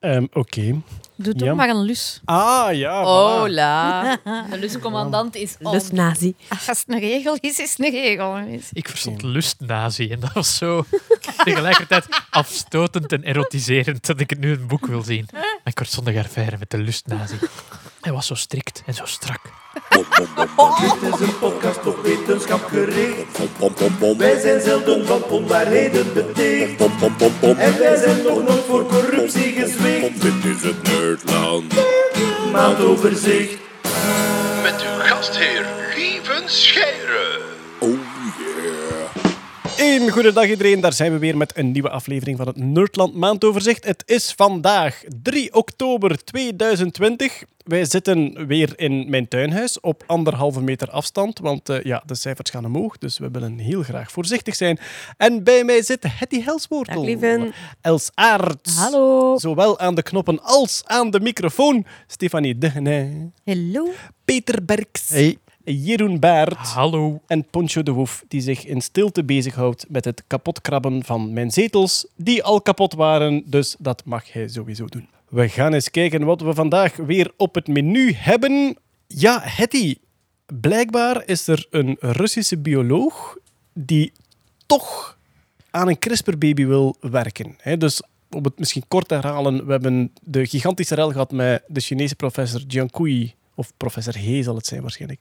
Ehm, Oké. Doe toch Ja. maar een lus. Ah, ja. voilà. Hola. De luscommandant is on. Dus nazi. Als het een regel is, is het een regel. Is. Ik verstond lustnazi en dat was zo tegelijkertijd afstotend en erotiserend dat ik het nu een boek wil zien. Mijn kortzondige affaire met de lustnazi. Hij was zo strikt en zo strak. Dit is een podcast op wetenschap gericht. Wij zijn zelden van onwaarheden beticht. En wij zijn nog nooit voor corruptie gezwicht. Dit is het Nerdland. Maandoverzicht. Met uw gastheer, Lieven Scheire. Oh yeah. Een goede dag iedereen, daar zijn we weer met een nieuwe aflevering van het Nerdland Maandoverzicht. Het is vandaag 3 oktober 2020. Wij zitten weer in mijn tuinhuis op anderhalve meter afstand, want eh, ja, de cijfers gaan omhoog, dus we willen heel graag voorzichtig zijn. En bij mij zit Hetty Helswortel. Dag, lieven. Els Aerts. Hallo. Zowel aan de knoppen als aan de microfoon. Stefanie Degene. Hallo. Peter Berks. Jeroen Baert. Hallo. En Poncho de Woef, die zich in stilte bezighoudt met het kapotkrabben van mijn zetels, die al kapot waren, dus dat mag hij sowieso doen. We gaan eens kijken wat we vandaag weer op het menu hebben. Ja, Hetty, blijkbaar is er een Russische bioloog die toch aan een CRISPR-baby wil werken. Dus om het misschien kort te herhalen, we hebben de gigantische rel gehad met de Chinese professor Jiang Kui, of professor He zal het zijn waarschijnlijk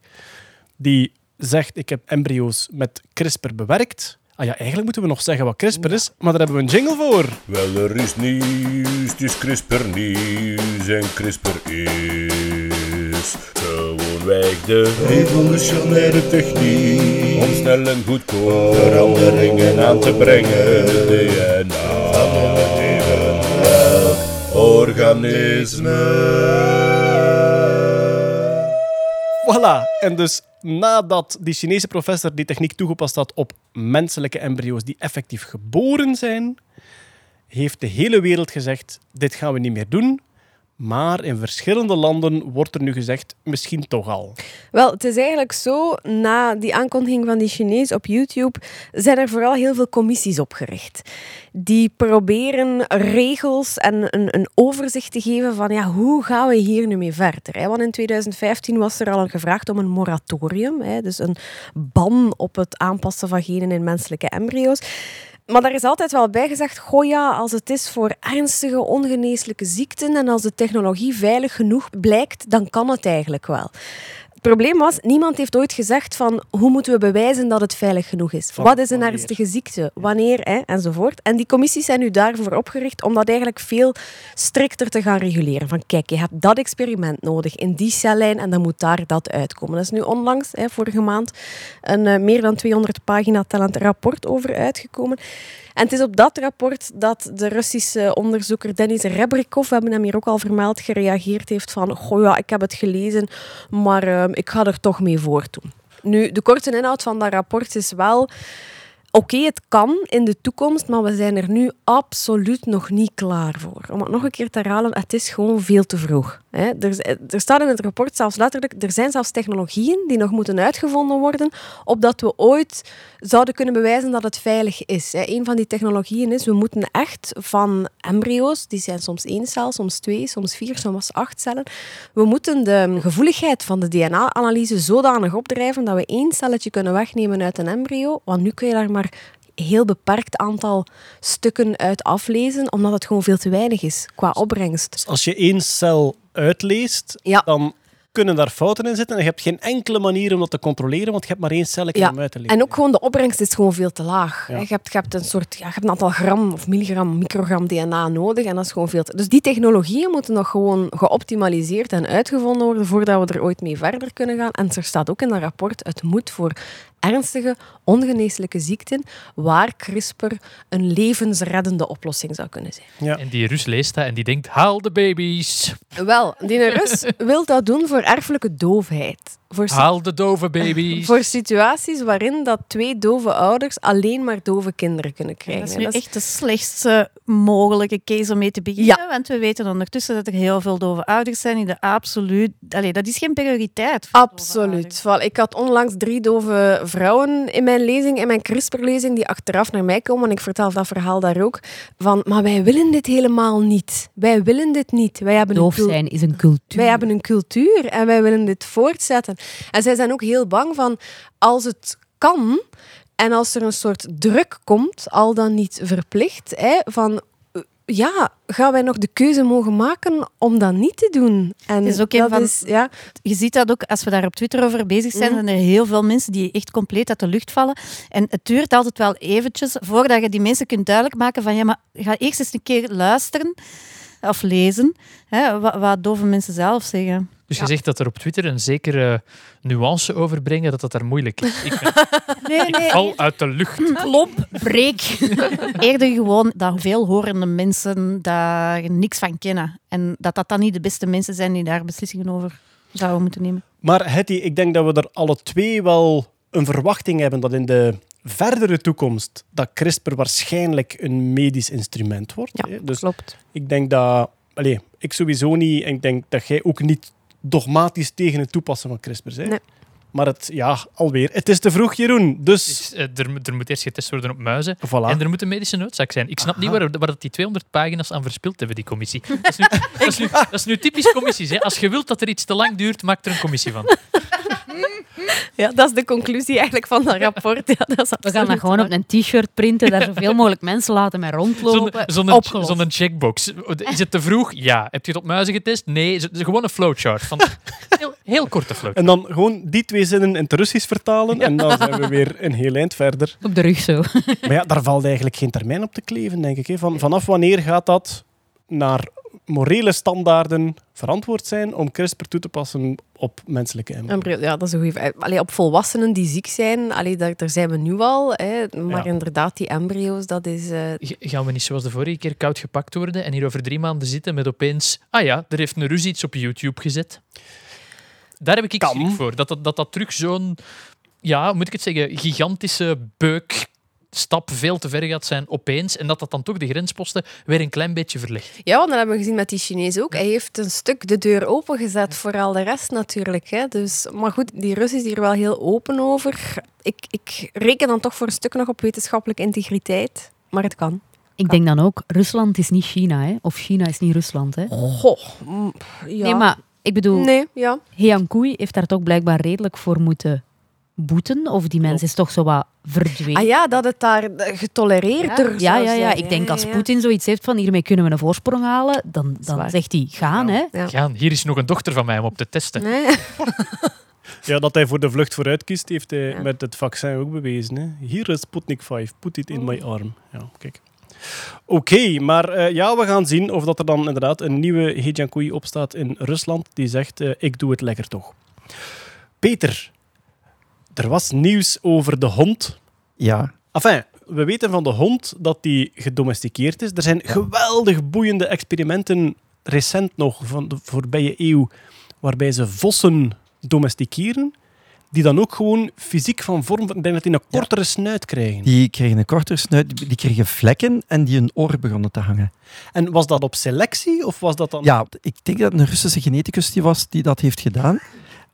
die zegt ik heb embryo's met CRISPR bewerkt. Ah ja, eigenlijk moeten we nog zeggen wat CRISPR is, maar daar hebben we een jingle voor. Wel, er is nieuws, het is CRISPR nieuws en CRISPR is gewoonweg de revolutionaire techniek om snel en goedkoop veranderingen aan te brengen. DNA van elk organisme. Voilà. En dus nadat die Chinese professor die techniek toegepast had op menselijke embryo's die effectief geboren zijn, heeft de hele wereld gezegd, dit gaan we niet meer doen. Maar in verschillende landen wordt er nu gezegd, misschien toch al. Wel, het is eigenlijk zo, na die aankondiging van die Chinees op YouTube, zijn er vooral heel veel commissies opgericht. Die proberen regels en een, een overzicht te geven van ja, hoe gaan we hier nu mee verder. Hè? Want in 2015 was er al gevraagd om een moratorium, hè? dus een ban op het aanpassen van genen in menselijke embryo's. Maar daar is altijd wel bij gezegd, goh ja, als het is voor ernstige ongeneeslijke ziekten en als de technologie veilig genoeg blijkt, dan kan het eigenlijk wel. Het probleem was, niemand heeft ooit gezegd van hoe moeten we bewijzen dat het veilig genoeg is. Van Wat is een ernstige ziekte? Wanneer? Hè, enzovoort. En die commissies zijn nu daarvoor opgericht om dat eigenlijk veel strikter te gaan reguleren. Van kijk, je hebt dat experiment nodig in die cellijn en dan moet daar dat uitkomen. Dat is nu onlangs, hè, vorige maand, een eh, meer dan 200 pagina tellend rapport over uitgekomen. En het is op dat rapport dat de Russische onderzoeker Denis Rebrikov, we hebben hem hier ook al vermeld, gereageerd heeft van goh ja, ik heb het gelezen, maar eh, ik ga er toch mee voortdoen. Nu, de korte inhoud van dat rapport is wel... Oké, het kan in de toekomst, maar we zijn er nu absoluut nog niet klaar voor. Om het nog een keer te herhalen, het is gewoon veel te vroeg. Er, er staat in het rapport zelfs letterlijk, er zijn zelfs technologieën die nog moeten uitgevonden worden, opdat we ooit zouden kunnen bewijzen dat het veilig is. Hè. Een van die technologieën is, we moeten echt van embryo's, die zijn soms één cel, soms twee, soms vier, soms acht cellen, we moeten de gevoeligheid van de DNA-analyse zodanig opdrijven dat we één celletje kunnen wegnemen uit een embryo, want nu kun je daar maar heel beperkt aantal stukken uit aflezen, omdat het gewoon veel te weinig is qua opbrengst. Als je één cel At least. Ja. Dan kunnen daar fouten in zitten en je hebt geen enkele manier om dat te controleren, want je hebt maar één celletje Ja, om uit te lezen. en ook gewoon de opbrengst is gewoon veel te laag. Ja. Je, hebt, je hebt een soort, ja, je hebt een aantal gram of milligram, microgram DNA nodig en dat is gewoon veel te... Dus die technologieën moeten nog gewoon geoptimaliseerd en uitgevonden worden voordat we er ooit mee verder kunnen gaan. En er staat ook in dat rapport, het moet voor ernstige, ongeneeslijke ziekten waar CRISPR een levensreddende oplossing zou kunnen zijn. Ja. En die Rus leest dat en die denkt, haal de baby's. Wel, die Rus wil dat doen voor erfelijke doofheid. Voor, Haal de dove baby's. voor situaties waarin dat twee dove ouders alleen maar dove kinderen kunnen krijgen. Dat is nu dat is- echt de slechtste mogelijke case om mee te beginnen. Want we weten ondertussen dat er heel veel dove ouders zijn die de absoluut... Allee, dat is geen prioriteit. Absoluut. ik had onlangs drie dove vrouwen in mijn lezing, in mijn CRISPR-lezing, die achteraf naar mij komen. En ik vertel dat verhaal daar ook. Van, maar wij willen dit helemaal niet. Wij willen dit niet. Wij hebben Doof een zijn is een cultuur. Wij hebben een cultuur en wij willen dit voortzetten. En zij zijn ook heel bang van, als het kan en als er een soort druk komt, al dan niet verplicht, hè, van... eh, Ja, gaan wij nog de keuze mogen maken om dat niet te doen? En is ook dat van- is, ja, Je ziet dat ook als we daar op Twitter over bezig zijn. Mhm. zijn er heel veel mensen die echt compleet uit de lucht vallen. En het duurt altijd wel eventjes voordat je die mensen kunt duidelijk maken van ja, maar ga eerst eens een keer luisteren of lezen hè, wat, wat dove mensen zelf zeggen. Dus je zegt dat er op Twitter een zekere nuance overbrengen, dat dat daar moeilijk is. Ik, ben- Nee, ik nee, val uit de lucht. klop, breek. Eerder gewoon dat veelhorende mensen daar niks van kennen. En dat dat dan niet de beste mensen zijn die daar beslissingen over zouden moeten nemen. Maar Hetty, ik denk dat we er alle twee wel een verwachting hebben dat in de verdere toekomst dat CRISPR waarschijnlijk een medisch instrument wordt. Ja, hè. Dus klopt. ik denk dat... Allee, ik sowieso niet. En ik denk dat jij ook niet dogmatisch tegen het toepassen van CRISPR. Nee. Maar het, ja, alweer. Het is te vroeg, Jeroen. Dus, Dus, eh, er, moet- er moet eerst getest worden op muizen. voilà. En er moet een medische noodzaak zijn. Ik snap niet waar, waar dat die 200 pagina's aan verspild hebben, die commissie. Dat is nu, dat is nu, dat is nu typisch commissies. Hè. Als je wilt dat er iets te lang duurt, maak er een commissie van. Ja, dat is de conclusie eigenlijk van dat rapport. Ja, dat is We gaan dat gewoon op een t-shirt printen, daar zoveel mogelijk mensen laten mee rondlopen. Zo'n zo'n- Opgelost. zo'n checkbox. Is het te vroeg? Ja. Heb je het op muizen getest? Nee. Zo- Gewoon een flowchart. Van, heel, heel korte flowchart. En dan gewoon die twee zinnen in het Russisch vertalen en dan zijn we weer een heel eind verder. Op de rug zo. Maar ja, daar valt eigenlijk geen termijn op te kleven, denk ik. hè. Van, vanaf wanneer gaat dat naar morele standaarden verantwoord zijn om CRISPR toe te passen op menselijke embryo's? Embryo- Ja, dat is een goede vraag. Allee, op volwassenen die ziek zijn, allee, daar, daar zijn we nu al. Hè. Maar Ja. inderdaad, die embryo's, dat is... eh, Gaan we niet zoals de vorige keer koud gepakt worden en hier over drie maanden zitten met opeens... Ah ja, er heeft een Rus iets op YouTube gezet. Daar heb ik schrik voor. Dat dat, dat, dat terug zo'n, ja, hoe moet ik het zeggen, gigantische beukstap veel te ver gaat zijn opeens. En dat dat dan toch de grensposten weer een klein beetje verlegt. Ja, want dat hebben we gezien met die Chinees ook. Hij heeft een stuk de deur opengezet voor al de rest natuurlijk. Hè. Dus, maar goed, die Rus is hier wel heel open over. Ik, ik reken dan toch voor een stuk nog op wetenschappelijke integriteit. Maar het kan. Ik denk dan ook, Rusland is niet China, hè? of China is niet Rusland. Hè? Goh. Ja. Nee, maar ik bedoel, Nee, ja. Heian Koei heeft daar toch blijkbaar redelijk voor moeten boeten. Of die mens is toch zo wat verdwenen. Ah ja, dat het daar eh, getolereerder Ja, zou ja, ja. Ik denk als. Poetin zoiets heeft van hiermee kunnen we een voorsprong halen, dan, dan zegt hij gaan. Ja. Hè? Ja. Gaan, hier is nog een dochter van mij om op te testen. Nee. Ja, dat hij voor de vlucht vooruit kiest, heeft hij Ja. met het vaccin ook bewezen. Hè. Hier is Sputnik 5, put it in my arm. Ja, kijk. Oké, maar eh, ja, we gaan zien of dat er dan inderdaad een nieuwe He Jiankui opstaat in Rusland die zegt, eh, ik doe het lekker toch. Peter, er was nieuws over de hond. Ja, Enfin, we weten van de hond dat die gedomesticeerd is. Er zijn geweldig boeiende experimenten, recent nog, van de voorbije eeuw, waarbij ze vossen domesticeren, die dan ook gewoon fysiek van vorm, ik denk dat die een Ja. kortere snuit krijgen. die kregen een kortere snuit, die kregen vlekken en die hun oor begonnen te hangen. En was dat op selectie, of was dat dan... Ja, ik denk dat het een Russische geneticus die was die dat heeft gedaan.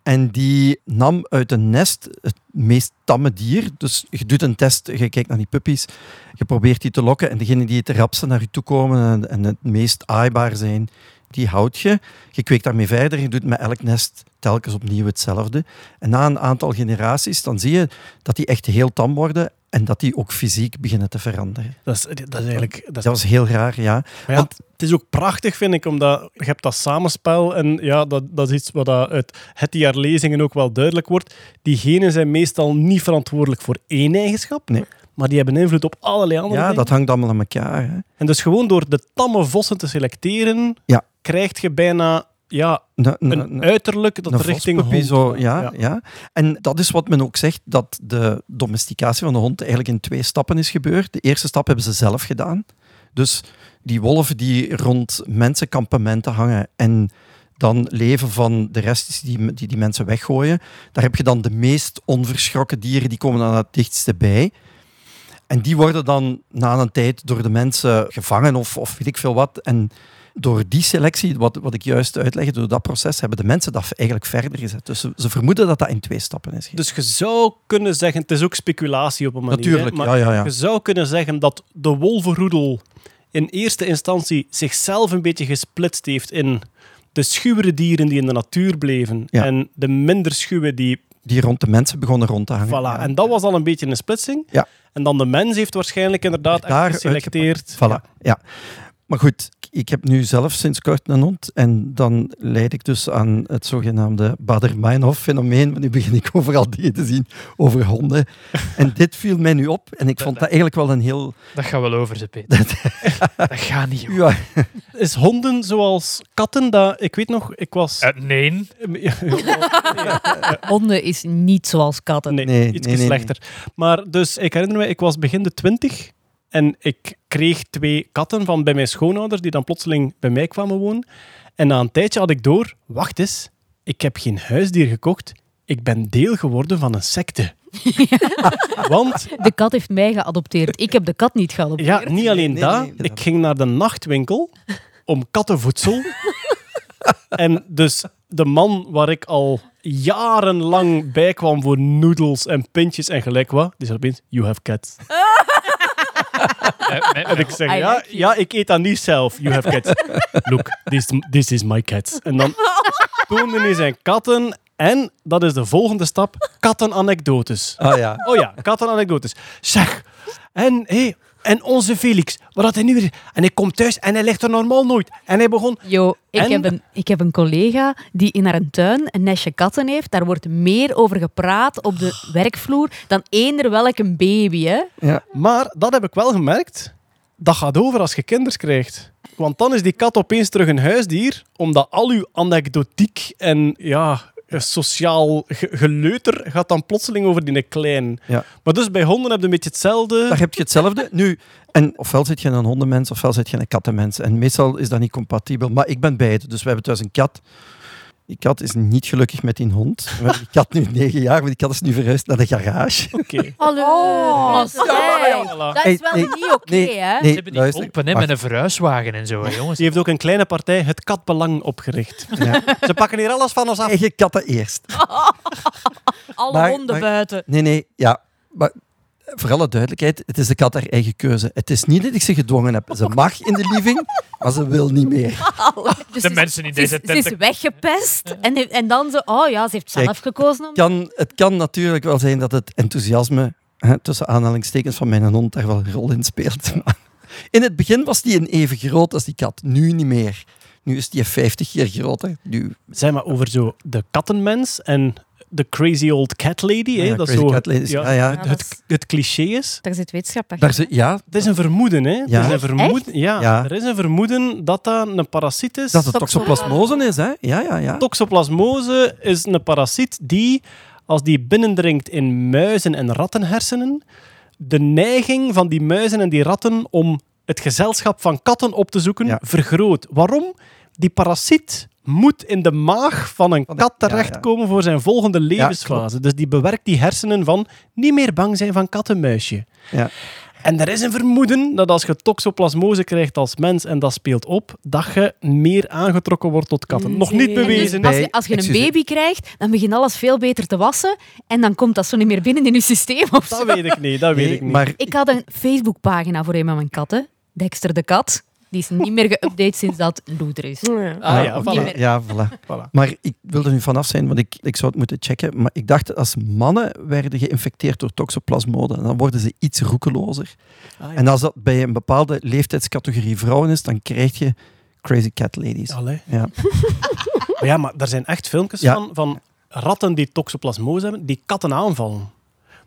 En die nam uit een nest het meest tamme dier. Dus je doet een test, je kijkt naar die puppies, je probeert die te lokken. En degene die het rapste naar je toe komen en, en het meest aaibaar zijn, die houd je. Je kweekt daarmee verder, je doet met elk nest telkens opnieuw hetzelfde. En na een aantal generaties, dan zie je dat die echt heel tam worden en dat die ook fysiek beginnen te veranderen. Dat is, dat is eigenlijk... Dat, is- Dat was heel raar, ja. maar ja, want- het is ook prachtig, vind ik, omdat je hebt dat samenspel en ja, dat, dat is iets wat uit het jaar lezingen ook wel duidelijk wordt. Die genen zijn meestal niet verantwoordelijk voor één eigenschap, Nee. maar die hebben invloed op allerlei andere Ja, dingen. dat hangt allemaal aan elkaar. Hè. En dus gewoon door de tamme vossen te selecteren, Ja. krijg je bijna ja, Een, uiterlijk dat richting hond zo, ja, ja. En dat is wat men ook zegt, dat de domesticatie van de hond eigenlijk in twee stappen is gebeurd. De eerste stap hebben ze zelf gedaan. Dus die wolven die rond mensenkampementen hangen en dan leven van de rest die die, die mensen weggooien. Daar heb je dan de meest onverschrokken dieren, die komen dan het dichtste bij. En die worden dan na een tijd door de mensen gevangen of, of weet ik veel wat. En door die selectie, wat, wat ik juist uitleg, door dat proces, hebben de mensen dat eigenlijk verder gezet. Dus ze, ze vermoeden dat dat in twee stappen is. Dus je zou kunnen zeggen, het is ook speculatie op een manier. hè, Natuurlijk, maar ja, ja, ja. Je zou kunnen zeggen dat de wolvenroedel in eerste instantie zichzelf een beetje gesplitst heeft in de schuwere dieren die in de natuur bleven Ja. en de minder schuwe die... Die rond de mensen begonnen rond te hangen. Voilà. En dat was al een beetje een splitsing. Ja. En dan de mens heeft waarschijnlijk inderdaad echt geselecteerd. Voilà, ja. Maar goed, ik heb nu zelf sinds kort een hond en dan leid ik dus aan het zogenaamde Bader-Meinhof-fenomeen. Want nu begin ik overal dingen te zien over honden. En dit viel mij nu op en ik vond dat eigenlijk wel een heel... Dat gaat wel over, ze Peter. dat gaat niet. Ja, Is honden zoals katten? Dat, ik weet nog, ik was... Eh, nee. Honden is niet zoals katten. Nee, Nee, iets nee, nee, slechter. Maar dus, ik herinner me, ik was begin de twintig en ik kreeg twee katten van bij mijn schoonouders, die dan plotseling bij mij kwamen wonen. En na een tijdje had ik door, wacht eens, ik heb geen huisdier gekocht, ik ben deel geworden van een secte. Want, De kat heeft mij geadopteerd. Ik heb de kat niet geadopteerd. ja, niet alleen nee, dat, nee. ik ging naar de nachtwinkel om kattenvoedsel. en dus de man waar ik al jarenlang bij kwam voor noedels en pintjes en gelijk wat, die zei opeens, you have cats. Eh, mijn- En ik zeg, I ja, ja, ik eet dat niet zelf. You have cats. Look, this, this is my cats. En dan toonde hij zijn katten. En, dat is de volgende stap, kattenanekdotes. ah ja. Oh ja, kattenanekdotes. Zeg, en, hé, en onze Felix, wat had hij nu weer... En hij komt thuis en hij ligt er normaal nooit. En hij begon... Yo, ik, En- heb een, ik heb een collega die in haar tuin een nestje katten heeft. Daar wordt meer over gepraat op de werkvloer dan eender welk een baby. Hè? ja. Maar, dat heb ik wel gemerkt, dat gaat over als je kinders krijgt. Want dan is die kat opeens terug een huisdier, omdat al uw anekdotiek en ja, sociaal ge- geleuter gaat dan plotseling over die klein. Ja. Maar dus bij honden heb je een beetje hetzelfde. Daar heb je hetzelfde. Nu, en ofwel zit je een hondenmens, ofwel zit je een kattenmens. En meestal is dat niet compatibel. Maar ik ben beide. Dus we hebben thuis een kat. Die kat is niet gelukkig met die hond. Hebben die kat nu negen jaar, maar die kat is nu verhuisd naar de garage. Oké. Hallo. Oh. Dat is wel nee, niet oké, nee, hè? Ze hebben die luister, met een verhuiswagen en zo, hè, jongens. Die heeft ook een kleine partij, het Katbelang, opgericht. Ja. Ze pakken hier alles van ons af. Eigen katten eerst. Alle Maar- honden maar- buiten. Nee, nee, ja. Maar voor alle duidelijkheid, het is de kat haar eigen keuze. Het is niet dat ik ze gedwongen heb. Ze mag in de living, maar ze wil niet meer. Dus De is- mensen in deze Ze is tent. weggepest en, en dan zo, oh ja, ze heeft zelf Kijk, gekozen om... Kan, het kan natuurlijk wel zijn dat het enthousiasme, hè, tussen aanhalingstekens van mijn hond, daar wel een rol in speelt. Maar in het begin was die een even groot als die kat. Nu niet meer. Nu is die 50 keer groter. Nu, Zeg maar over zo de kattenmens en de crazy old cat lady. hè, dat crazy zo, cat ladies. Ja, ja. Ja, het, is- het cliché is. Daar zit wetenschap achter. daar zit, ja, Het is een vermoeden, hè? Ja. Het is een vermoeden, ja, Ja. Er is een vermoeden dat dat een parasiet is. dat het toxoplasmose is. Hè? Ja, ja, ja. Toxoplasmose is een parasiet die, als die binnendringt in muizen- en rattenhersenen, de neiging van die muizen en die ratten om het gezelschap van katten op te zoeken Ja. vergroot. Waarom? Die parasiet moet in de maag van een kat ja, terechtkomen voor zijn volgende levensfase. dus die bewerkt die hersenen van niet meer bang zijn van kattenmuisje. Ja. En er is een vermoeden dat als je toxoplasmose krijgt als mens en dat speelt op, dat je meer aangetrokken wordt tot katten. Nog niet bewezen. Als bij- je, als je een baby krijgt, dan begint alles veel beter te wassen en dan komt dat zo niet meer binnen in je systeem of Dat zo. weet ik niet, dat weet Nee, ik niet. maar Ik had een Facebookpagina voor een van mijn katten, Dexter de kat. Die is niet meer geüpdate sinds dat Loeder is. Ah ja, voilà. Ja, voilà. Voilà. Maar ik wil er nu vanaf zijn, want ik, ik zou het moeten checken. Maar ik dacht, als mannen werden geïnfecteerd door toxoplasmose, dan worden ze iets roekelozer. Ah, ja. En als dat bij een bepaalde leeftijdscategorie vrouwen is, dan krijg je crazy cat ladies. Allee. Ja. Maar ja, maar er zijn echt filmpjes Ja. van, van ratten die toxoplasmose hebben, die katten aanvallen.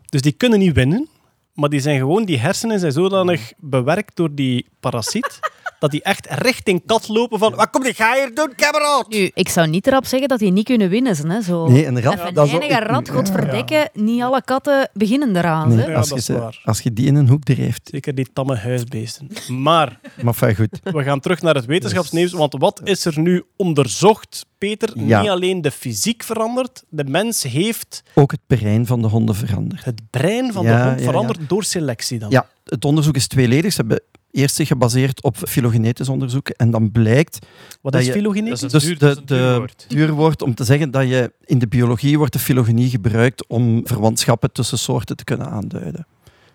Dus die kunnen niet winnen, maar die zijn gewoon, die hersenen zijn zodanig bewerkt door die parasiet, dat die echt richting kat lopen van wat kom je ga hier doen, kameraad? Nu, ik zou niet erop zeggen dat die niet kunnen winnen. ze, Hè. Zo. Nee, een rat, Even dat is enige rat, godverdikke, niet alle katten beginnen eraan. Nee, hè. Ja, als, dat je is ze- waar. als je die in een hoek drijft. Zeker die tamme huisbeesten. Maar Maar fijn, goed. we gaan terug naar het wetenschapsnieuws, want wat is er nu onderzocht, Peter? Ja. Niet alleen de fysiek veranderd, de mens heeft Ook het brein van de honden veranderd. het brein van Ja, de hond ja, veranderd door selectie dan. Ja, het onderzoek is tweeledig. Ze hebben eerst zich gebaseerd op filogenetisch onderzoek. En dan blijkt, Wat Dat is je- filogenetisch? Dus duur- de, de woord om te zeggen dat je in de biologie wordt de filogenie gebruikt om verwantschappen tussen soorten te kunnen aanduiden.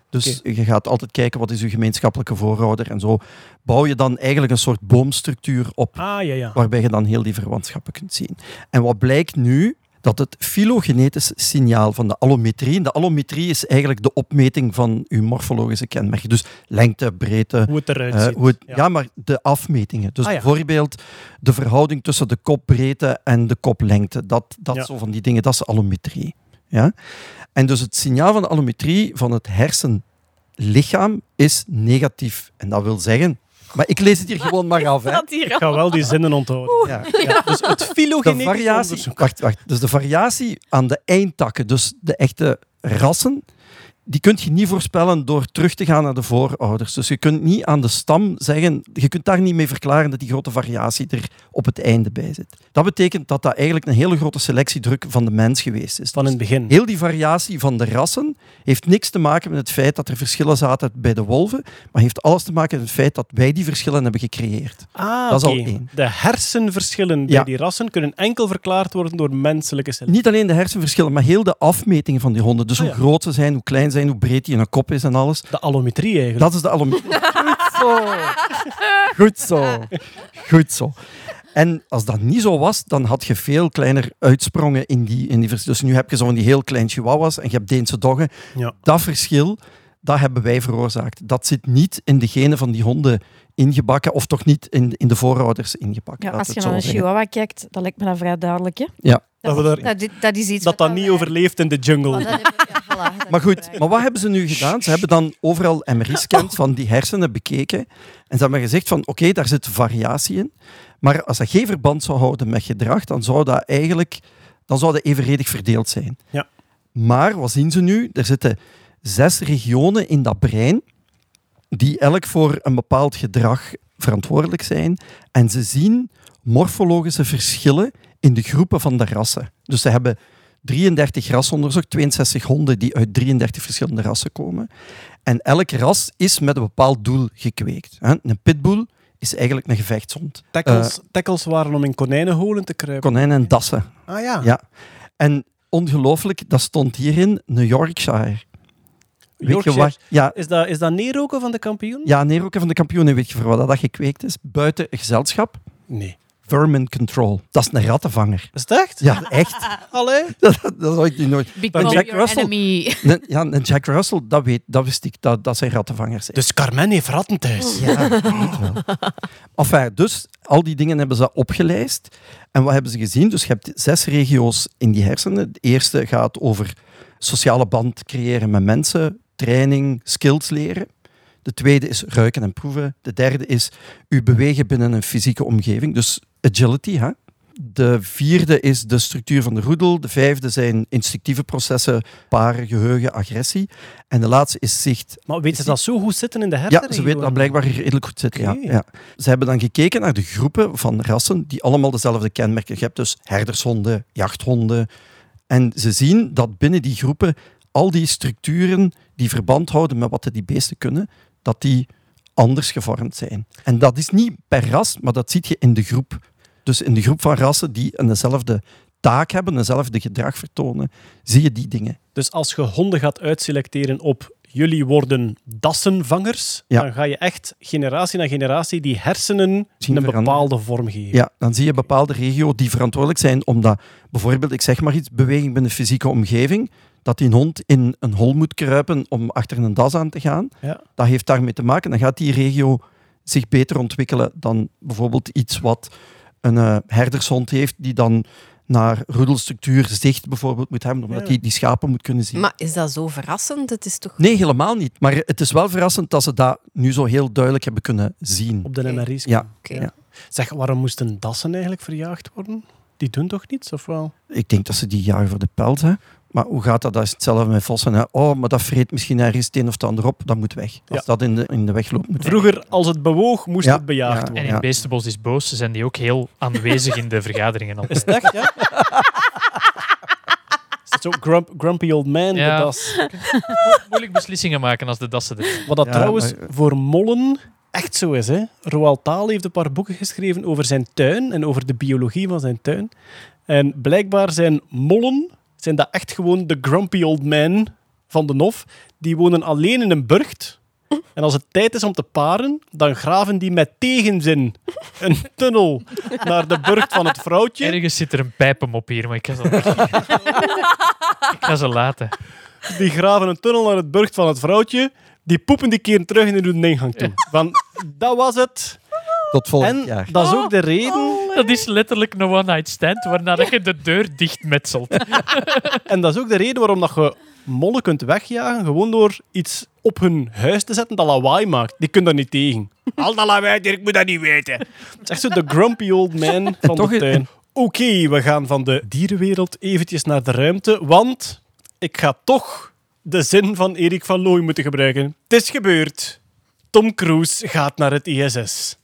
Dus je gaat altijd kijken wat is je gemeenschappelijke voorouder en zo bouw je dan eigenlijk een soort boomstructuur op Ah, ja, ja. waarbij je dan heel die verwantschappen kunt zien. En wat blijkt nu? Dat het filogenetisch signaal van de allometrie, en de allometrie is eigenlijk de opmeting van uw morfologische kenmerken. Dus lengte, breedte, Hoe het eruit eh, ziet. hoe het- Ja. ja. maar de afmetingen. Dus Ah, ja. bijvoorbeeld de verhouding tussen de kopbreedte en de koplengte. Dat, dat Ja. zo van die dingen, dat is allometrie. Ja? En dus het signaal van de allometrie van het hersenlichaam is negatief. En dat wil zeggen... Maar ik lees het hier gewoon maar af. Hè. Ik ga wel die zinnen onthouden. Ja. Ja, dus het De filogenetisch variatie, onderzoek. wacht, wacht. Dus de variatie aan de eindtakken, dus de echte rassen, die kun je niet voorspellen door terug te gaan naar de voorouders. Dus je kunt niet aan de stam zeggen, je kunt daar niet mee verklaren dat die grote variatie er op het einde bij zit. Dat betekent dat dat eigenlijk een hele grote selectiedruk van de mens geweest is. Van in het begin. Heel die variatie van de rassen heeft niks te maken met het feit dat er verschillen zaten bij de wolven, maar heeft alles te maken met het feit dat wij die verschillen hebben gecreëerd. Ah, Dat is al oké. één. De hersenverschillen bij Ja. die rassen kunnen enkel verklaard worden door menselijke selectie. Niet alleen de hersenverschillen, maar heel de afmetingen van die honden. Dus Ah, hoe groot ze zijn, hoe klein ze zijn, hoe breed die in een kop is en alles. De allometrie eigenlijk. Dat is de allometrie. Goed zo. Goed zo. Goed zo. En als dat niet zo was, dan had je veel kleiner uitsprongen in die, in die vers- Dus nu heb je zo van die heel klein chihuahuas en je hebt Deense doggen. Ja. Dat verschil, dat hebben wij veroorzaakt. Dat zit niet in de genen van die honden ingebakken, of toch niet in, in de voorouders ingebakken. Ja, als je naar een zeggen. chihuahua kijkt, dat lijkt me dan vrij duidelijk. Hè? Ja. Dat we daar- dat, dat is iets dat niet overleeft in de jungle. Oh, dat heb ik- ja, voilà, dat Maar goed, maar wat hebben ze nu gedaan? Ze hebben dan overal MRI-scans van die hersenen bekeken. En ze hebben gezegd van, oké, daar zit variatie in. Maar als dat geen verband zou houden met gedrag, dan zou dat eigenlijk dan zou dat evenredig verdeeld zijn. Ja. Maar wat zien ze nu? Er zitten zes regionen in dat brein die elk voor een bepaald gedrag verantwoordelijk zijn. En ze zien morfologische verschillen in de groepen van de rassen. Dus ze hebben 33 rassen onderzocht, 62 honden die uit 33 verschillende rassen komen. En elk ras is met een bepaald doel gekweekt. Een pitbull is eigenlijk een gevechtshond. Tackles, tackles waren om in konijnenholen te kruipen. Konijnen en dassen. ah ja. Ja. En ongelooflijk, dat stond hierin New Yorkshire. Weet Yorkshire. je waar? Ja, Is dat, is dat neerroken van de kampioen? ja Neroken van de kampioenen, weet je voor wat dat gekweekt is? Buiten een gezelschap. Nee. Vermin Control. Dat is een rattenvanger. Is het echt? Ja, echt. Allee? dat, dat zou ik niet nooit... Become Jack your Russell. enemy. Een- ja, een Jack Russell, dat, weet, dat wist ik, dat, dat zijn rattenvangers. Dus Carmen heeft ratten thuis. Ja, weet wel. Enfin, dus al die dingen hebben ze opgelijst. En wat hebben ze gezien? Dus je hebt zes regio's in die hersenen. De eerste gaat over sociale band creëren met mensen, training, skills leren. De tweede is ruiken en proeven. De derde is u bewegen binnen een fysieke omgeving, dus agility. Hè? De vierde is de structuur van de roedel. De vijfde zijn instinctieve processen, paren, geheugen, agressie. En de laatste is zicht. Maar weten ze dat zo goed zitten in de Ja, hersenregio? ze weten dat blijkbaar redelijk goed zitten. Ja. Ja. Ze hebben dan gekeken naar de groepen van rassen die allemaal dezelfde kenmerken. Je hebt dus herdershonden, jachthonden. En ze zien dat binnen die groepen al die structuren die verband houden met wat die beesten kunnen, dat die anders gevormd zijn. En dat is niet per ras, maar dat zie je in de groep. Dus in de groep van rassen die een dezelfde taak hebben, eenzelfde gedrag vertonen, zie je die dingen. Dus als je honden gaat uitselecteren op jullie worden dassenvangers, Ja. dan ga je echt generatie na generatie die hersenen Zien een bepaalde vorm geven. Ja, dan zie je bepaalde regio's die verantwoordelijk zijn omdat bijvoorbeeld, ik zeg maar iets, beweging binnen fysieke omgeving, dat die hond in een hol moet kruipen om achter een das aan te gaan. Ja. Dat heeft daarmee te maken. Dan gaat die regio zich beter ontwikkelen dan bijvoorbeeld iets wat een eh, herdershond heeft, die dan naar roedelstructuur, zicht bijvoorbeeld moet hebben, omdat hij die schapen moet kunnen zien. Maar is dat zo verrassend? Het is toch... Nee, helemaal niet. Maar het is wel verrassend dat ze dat nu zo heel duidelijk hebben kunnen zien. Op de. MRI's. Ja. Zeg, waarom moesten dassen eigenlijk verjaagd worden? Die doen toch niets, of wel? Ik denk dat ze die jagen voor de pels. Hè. Maar hoe gaat dat? Dat is hetzelfde met vossen. Hè. Oh, maar dat vreet misschien ergens het een of het ander op. Dat moet weg. Als Ja. dat in de, in de weg loopt, moet weg. Vroeger, als het bewoog, moest Ja, het bejaagd ja. worden. En in. Beestenbos is boos, zijn die ook heel aanwezig in de vergaderingen. al. Is het echt, ja? Is het zo grump- grumpy old man, Ja. de das? Moeilijk beslissingen maken als de dassen er. Wat dat Ja, trouwens maar- voor mollen echt zo is. Hè? Roald Dahl heeft een paar boeken geschreven over zijn tuin en over de biologie van zijn tuin. En blijkbaar zijn mollen, zijn dat echt gewoon de grumpy old man van de Nof. Die wonen alleen in een burcht. En als het tijd is om te paren, dan graven die met tegenzin een tunnel naar de burcht van het vrouwtje. Ergens zit er een pijpenmop hier, maar ik ga ze, ik ga ze laten. Die graven een tunnel naar het burcht van het vrouwtje. Die poepen die keren terug en die doen de ingang toe. Van, dat was het. Tot volgend En jaar. dat is ook de reden... Dat is letterlijk een one-night stand, waarna dat je de deur dichtmetselt. En dat is ook de reden waarom dat je mollen kunt wegjagen, gewoon door iets op hun huis te zetten dat lawaai maakt. Die kunnen daar niet tegen. Al dat lawaai, ik moet dat niet weten. Het is echt zo de grumpy old man van toch de tuin. Oké, we gaan van de dierenwereld eventjes naar de ruimte, want ik ga toch de zin van Erik van Looy moeten gebruiken. Het is gebeurd. Tom Cruise gaat naar het ISS.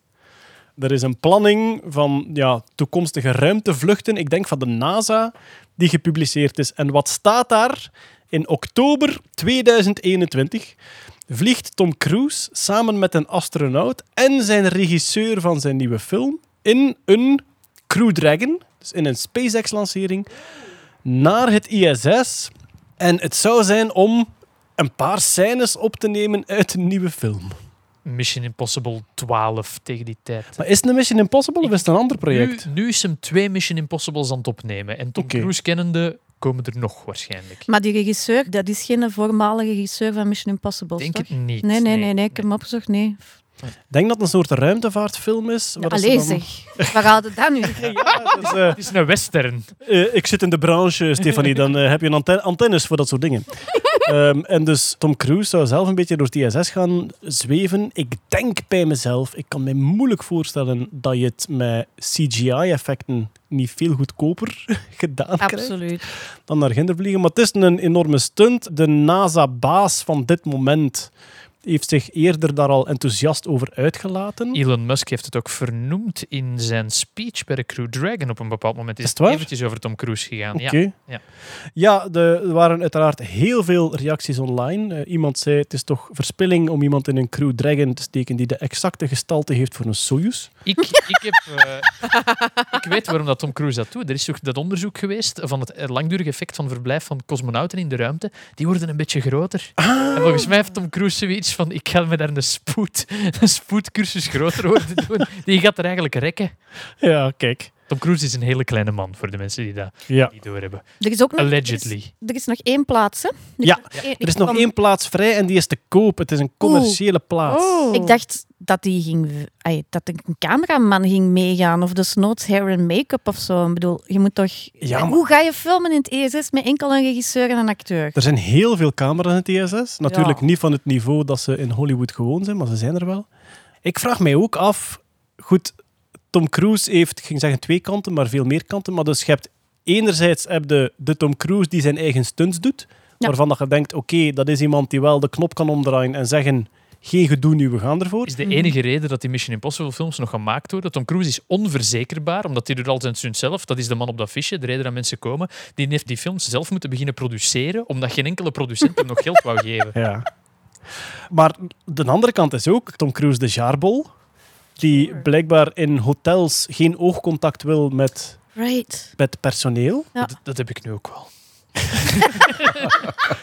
Er is een planning van ja, toekomstige ruimtevluchten, ik denk van de NASA, die gepubliceerd is. En wat staat daar? In oktober 2021 vliegt Tom Cruise samen met een astronaut en zijn regisseur van zijn nieuwe film in een Crew Dragon, dus in een SpaceX-lancering, naar het ISS. En het zou zijn om een paar scènes op te nemen uit een nieuwe film. Mission Impossible 12 tegen die tijd. Maar is het een Mission Impossible of is het een ander project? Nu, nu is hem twee Mission Impossibles aan het opnemen. En Tom. Cruise kennende komen er nog waarschijnlijk. Maar die regisseur, dat is geen voormalige regisseur van Mission Impossible, Denk toch? het niet. Nee, nee, nee, nee, ik heb hem opgezocht, nee. Ik denk dat het een soort ruimtevaartfilm is. waar Allee dan- zeg, waar gaat het dan nu? Ja, dus, Het is een western. Eh, ik zit in de branche, Stefanie. Dan eh, heb je een ante- antennes voor dat soort dingen. Ehm, en dus Tom Cruise zou zelf een beetje door het ISS gaan zweven. Ik denk bij mezelf, ik kan me moeilijk voorstellen dat je het met CGI-effecten niet veel goedkoper gedaan krijgt Absoluut. dan naar Ginder vliegen. Maar het is een enorme stunt. De NASA-baas van dit moment heeft zich eerder daar al enthousiast over uitgelaten. Elon Musk heeft het ook vernoemd in zijn speech bij de Crew Dragon op een bepaald moment. Is Is het waar? eventjes over Tom Cruise gegaan. Oké. Ja. Ja, er waren uiteraard heel veel reacties online. Eh, iemand zei, het is toch verspilling om iemand in een Crew Dragon te steken die de exacte gestalte heeft voor een Soyuz. Ik, ik, heb, eh, ik weet waarom dat Tom Cruise dat doet. Er is toch dat onderzoek geweest van het eh, langdurig effect van verblijf van cosmonauten in de ruimte. Die worden een beetje groter. Ah. En volgens mij heeft Tom Cruise zoiets van ik ga me daar een, spoed, een spoedcursus groter worden doen. Die gaat er eigenlijk rekken. Ja, kijk. Tom Cruise is een hele kleine man, voor de mensen die dat Ja. niet doorhebben. Er is ook nog, Allegedly. Er is, er is nog één plaats, hè? Ja, Eén- Er is nog één plaats vrij en die is te koop. Het is een commerciële plaats. Oh. Ik dacht dat, die ging, ay, dat een cameraman ging meegaan of desnoods hair en make-up of zo. Ik bedoel, je moet toch... Ja, maar- Hoe ga je filmen in het ESS met enkel een regisseur en een acteur? Er zijn heel veel camera's in het ISS. Natuurlijk Ja. niet van het niveau dat ze in Hollywood gewoon zijn, maar ze zijn er wel. Ik vraag mij ook af... Goed, Tom Cruise heeft, ik ging zeggen twee kanten, maar veel meer kanten. Maar dus je hebt enerzijds heb de, de Tom Cruise die zijn eigen stunts doet. Ja. Waarvan dat je denkt, oké, dat is iemand die wel de knop kan omdraaien en zeggen... Geen gedoe nu, we gaan ervoor. is de enige reden dat die Mission Impossible films nog gemaakt worden. Tom Cruise is onverzekerbaar, omdat hij doet al zijn stunt zelf. Dat is de man op dat fiche, de reden dat mensen komen. Die heeft die films zelf moeten beginnen produceren, omdat geen enkele producent hem nog geld wou geven. Ja. Maar de andere kant is ook Tom Cruise de jaarbol. Die blijkbaar in hotels geen oogcontact wil met, Right. met personeel. Ja. Dat, dat heb ik nu ook wel.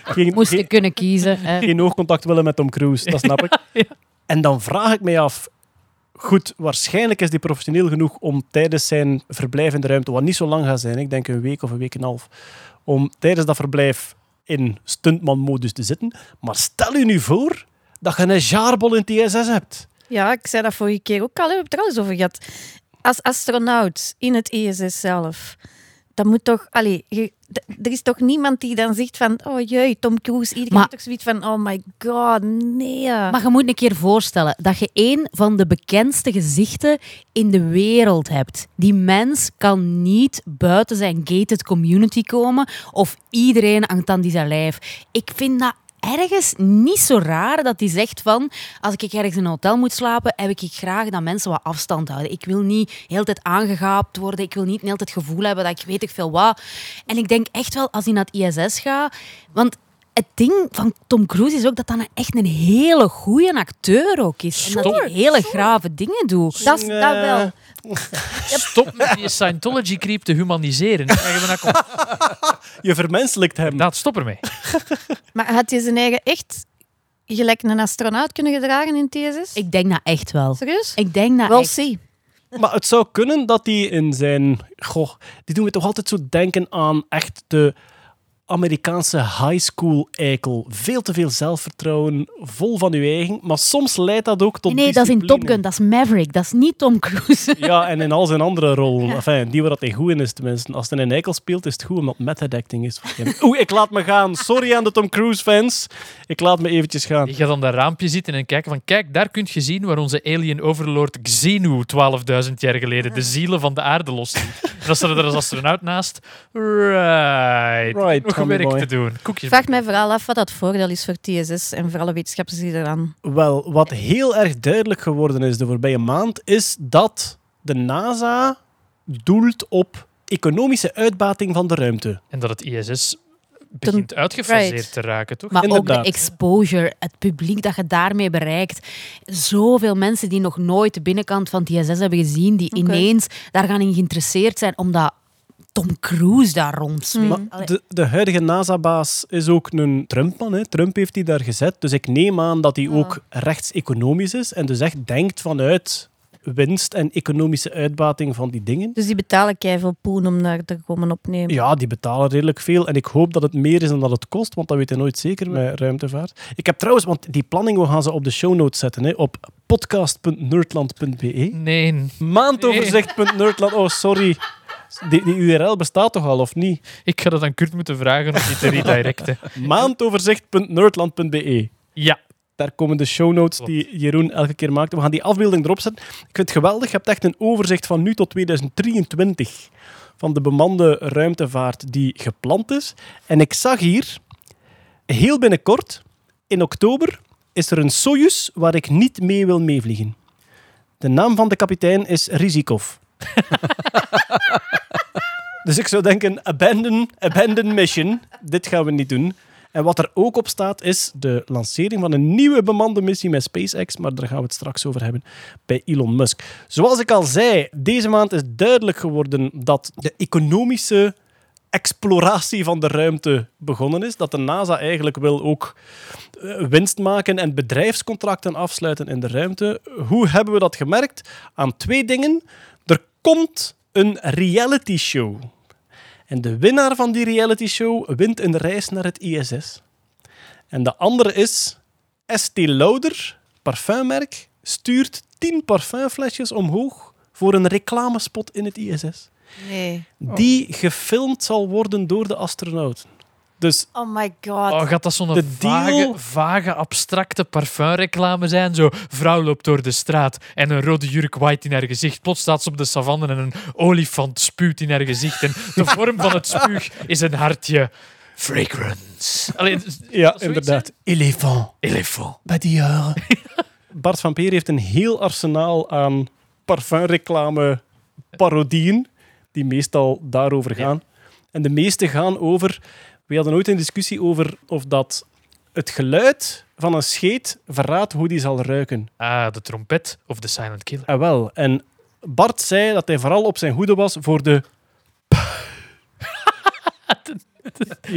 Geen, Moest je kunnen kiezen. hè. geen oogcontact willen met Tom Cruise, dat snap ik. Ja. En dan vraag ik mij af... Goed, waarschijnlijk is hij professioneel genoeg om tijdens zijn verblijf in de ruimte, wat niet zo lang gaat zijn, ik denk een week of een week en een half, om tijdens dat verblijf in stuntman-modus te zitten. Maar stel je nu voor dat je een jaarbol in het ISS hebt. Ja, ik zei dat vorige keer ook al. We hebben het er al eens over gehad. Als astronaut in het ESS zelf. dat moet toch... Allee, je- er is toch niemand die dan zegt van... Oh jee, Tom Cruise. Iedereen Maar- heeft toch zoiets van... Oh my god, nee. Maar je moet een keer voorstellen dat je een van de bekendste gezichten in de wereld hebt. Die mens kan niet buiten zijn gated community komen of iedereen hangt aan die zijn lijf. Ik vind dat ergens niet zo raar dat hij zegt van als ik ergens in een hotel moet slapen, heb ik graag dat mensen wat afstand houden. Ik wil niet de hele tijd aangegaapt worden. Ik wil niet hele tijd het gevoel hebben dat ik weet ik veel wat. En ik denk echt wel als hij naar het ISS gaat, want het ding van Tom Cruise is ook dat dat een- echt een hele goede acteur ook is. En dat hij hele grave dingen doet. Dat, is- dat wel. Stop met die Scientology-creep te humaniseren. Kom- Je vermenselijkt hem. Inderdaad, stop ermee. Maar had hij zijn eigen echt gelijk een astronaut kunnen gedragen in TSS? Ik denk dat echt wel. Serieus? Ik denk dat Wel echt. zie. Maar het zou kunnen dat hij in zijn... Goh, die doen we toch altijd zo denken aan echt de Amerikaanse high school eikel. Veel te veel zelfvertrouwen, vol van uw eigen. Maar soms leidt dat ook tot Nee, nee, dat is in. Top Gun. Dat is Maverick. Dat is niet Tom Cruise. Ja, en in al zijn andere rollen. Enfin, die waar dat hij goed in is, tenminste. Als hij een eikel speelt, is het goed, omdat method acting is. Oeh, ik laat me gaan. Sorry aan de Tom Cruise fans. Ik laat me eventjes gaan. Je gaat aan dat raampje zitten en kijken van kijk, daar kun je zien waar onze alien overlord Xenu 12.000 jaar geleden de zielen van de aarde losliet. Als er er als astronaut naast, right, Right, te doen. Koekjes. Vraag mij vooral af wat dat voordeel is voor TSS en voor alle wetenschappers die eraan... Wel, wat heel erg duidelijk geworden is de voorbije maand, is dat de NASA doelt op economische uitbating van de ruimte. En dat het ISS begint uitgefaseerd right. te raken, toch? Maar ook de exposure, het publiek dat je daarmee bereikt. Zoveel mensen die nog nooit de binnenkant van het ISS hebben gezien, die ineens daar gaan in geïnteresseerd zijn, omdat Tom Cruise daar rondzweeft. Mm. Maar de, de huidige NASA-baas is ook een Trumpman. Hè. Trump heeft die daar gezet. Dus ik neem aan dat hij ook rechtseconomisch is. En dus echt denkt vanuit winst en economische uitbating van die dingen. Dus die betalen keiveel poen om daar te komen opnemen. Ja, die betalen redelijk veel. En ik hoop dat het meer is dan dat het kost, want dat weet je nooit zeker met ruimtevaart. Ik heb trouwens, want die planning we gaan ze op de show notes zetten, hè, op podcast.nerdland.be. Nee, Maandoverzicht.nerdland. Oh, sorry. Die, die URL bestaat toch al, of niet? ik ga dat aan Kurt moeten vragen om die te redirecten. Maandoverzicht.nerdland.be. Ja, Daar komen de show notes die Jeroen elke keer maakt. We gaan die afbeelding erop zetten. Ik vind het geweldig. Je hebt echt een overzicht van nu tot 2023 van de bemande ruimtevaart die gepland is. En ik zag hier, heel binnenkort, in oktober, is er een Soyuz waar ik niet mee wil meevliegen. De naam van de kapitein is Rizikov. dus ik zou denken, abandon, abandon mission. Dit gaan we niet doen. En wat er ook op staat is de lancering van een nieuwe bemande missie met SpaceX, maar daar gaan we het straks over hebben bij Elon Musk. Zoals ik al zei, deze maand is duidelijk geworden dat de economische exploratie van de ruimte begonnen is. Dat de NASA eigenlijk wil ook eh, winst maken en bedrijfscontracten afsluiten in de ruimte. Hoe hebben we dat gemerkt? Aan twee dingen. Er komt een reality show. En de winnaar van die reality show wint een reis naar het ISS. En de andere is Estée Lauder, parfummerk, stuurt 10 parfumflesjes omhoog voor een reclamespot in het ISS. Nee. Die gefilmd zal worden door de astronauten. Dus Oh my god. oh, gaat dat zo'n De vage, deal- vage, abstracte parfumreclame zijn? Zo, vrouw loopt door de straat en een rode jurk waait in haar gezicht. Plots staat ze op de savanne en een olifant spuwt in haar gezicht. En de vorm van het spuug is een hartje. Fragrance. Allee, ja, inderdaad. Elefant. elefant. Bij die jaren. Bart van Peer heeft een heel arsenaal aan parfumreclame parodieën, die meestal daarover gaan. En de meeste gaan over... We hadden ooit een discussie over of dat het geluid van een scheet verraadt hoe die zal ruiken. Ah, de trompet of de silent killer. Ah, wel. En Bart zei dat hij vooral op zijn hoede was voor de...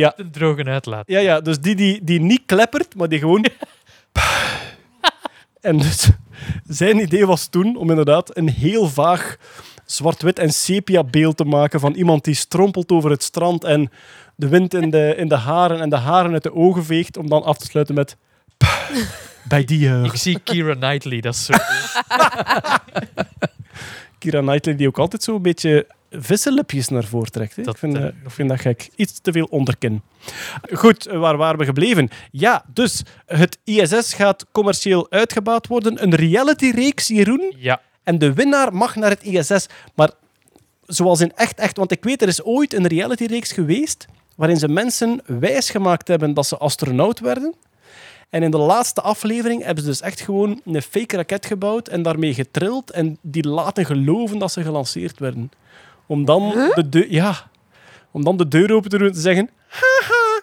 ja, Een droge uitlaat. Ja, ja, dus die, die die niet kleppert, maar die gewoon... en dus zijn idee was toen om inderdaad een heel vaag zwart-wit en sepia beeld te maken van iemand die strompelt over het strand en de wind in de, in de haren en de haren uit de ogen veegt, om dan af te sluiten met... Bij die eh, Ik zie Kira Knightley, dat is zo. Kira Knightley, die ook altijd zo een beetje vissenlipjes naar voren trekt. Hè. Dat, ik, vind, eh, ik vind dat gek. Iets te veel onderkin. Goed, waar waren we gebleven? Ja, dus het ISS gaat commercieel uitgebaat worden. Een reality-reeks, Jeroen. Ja, En de winnaar mag naar het ISS. Maar zoals in echt, echt... Want ik weet, er is ooit een reality-reeks geweest waarin ze mensen wijsgemaakt hebben dat ze astronaut werden. En in de laatste aflevering hebben ze dus echt gewoon een fake raket gebouwd en daarmee getrild en die laten geloven dat ze gelanceerd werden. Om dan, de, deur, ja, om dan de deur open te doen en te zeggen... Haha,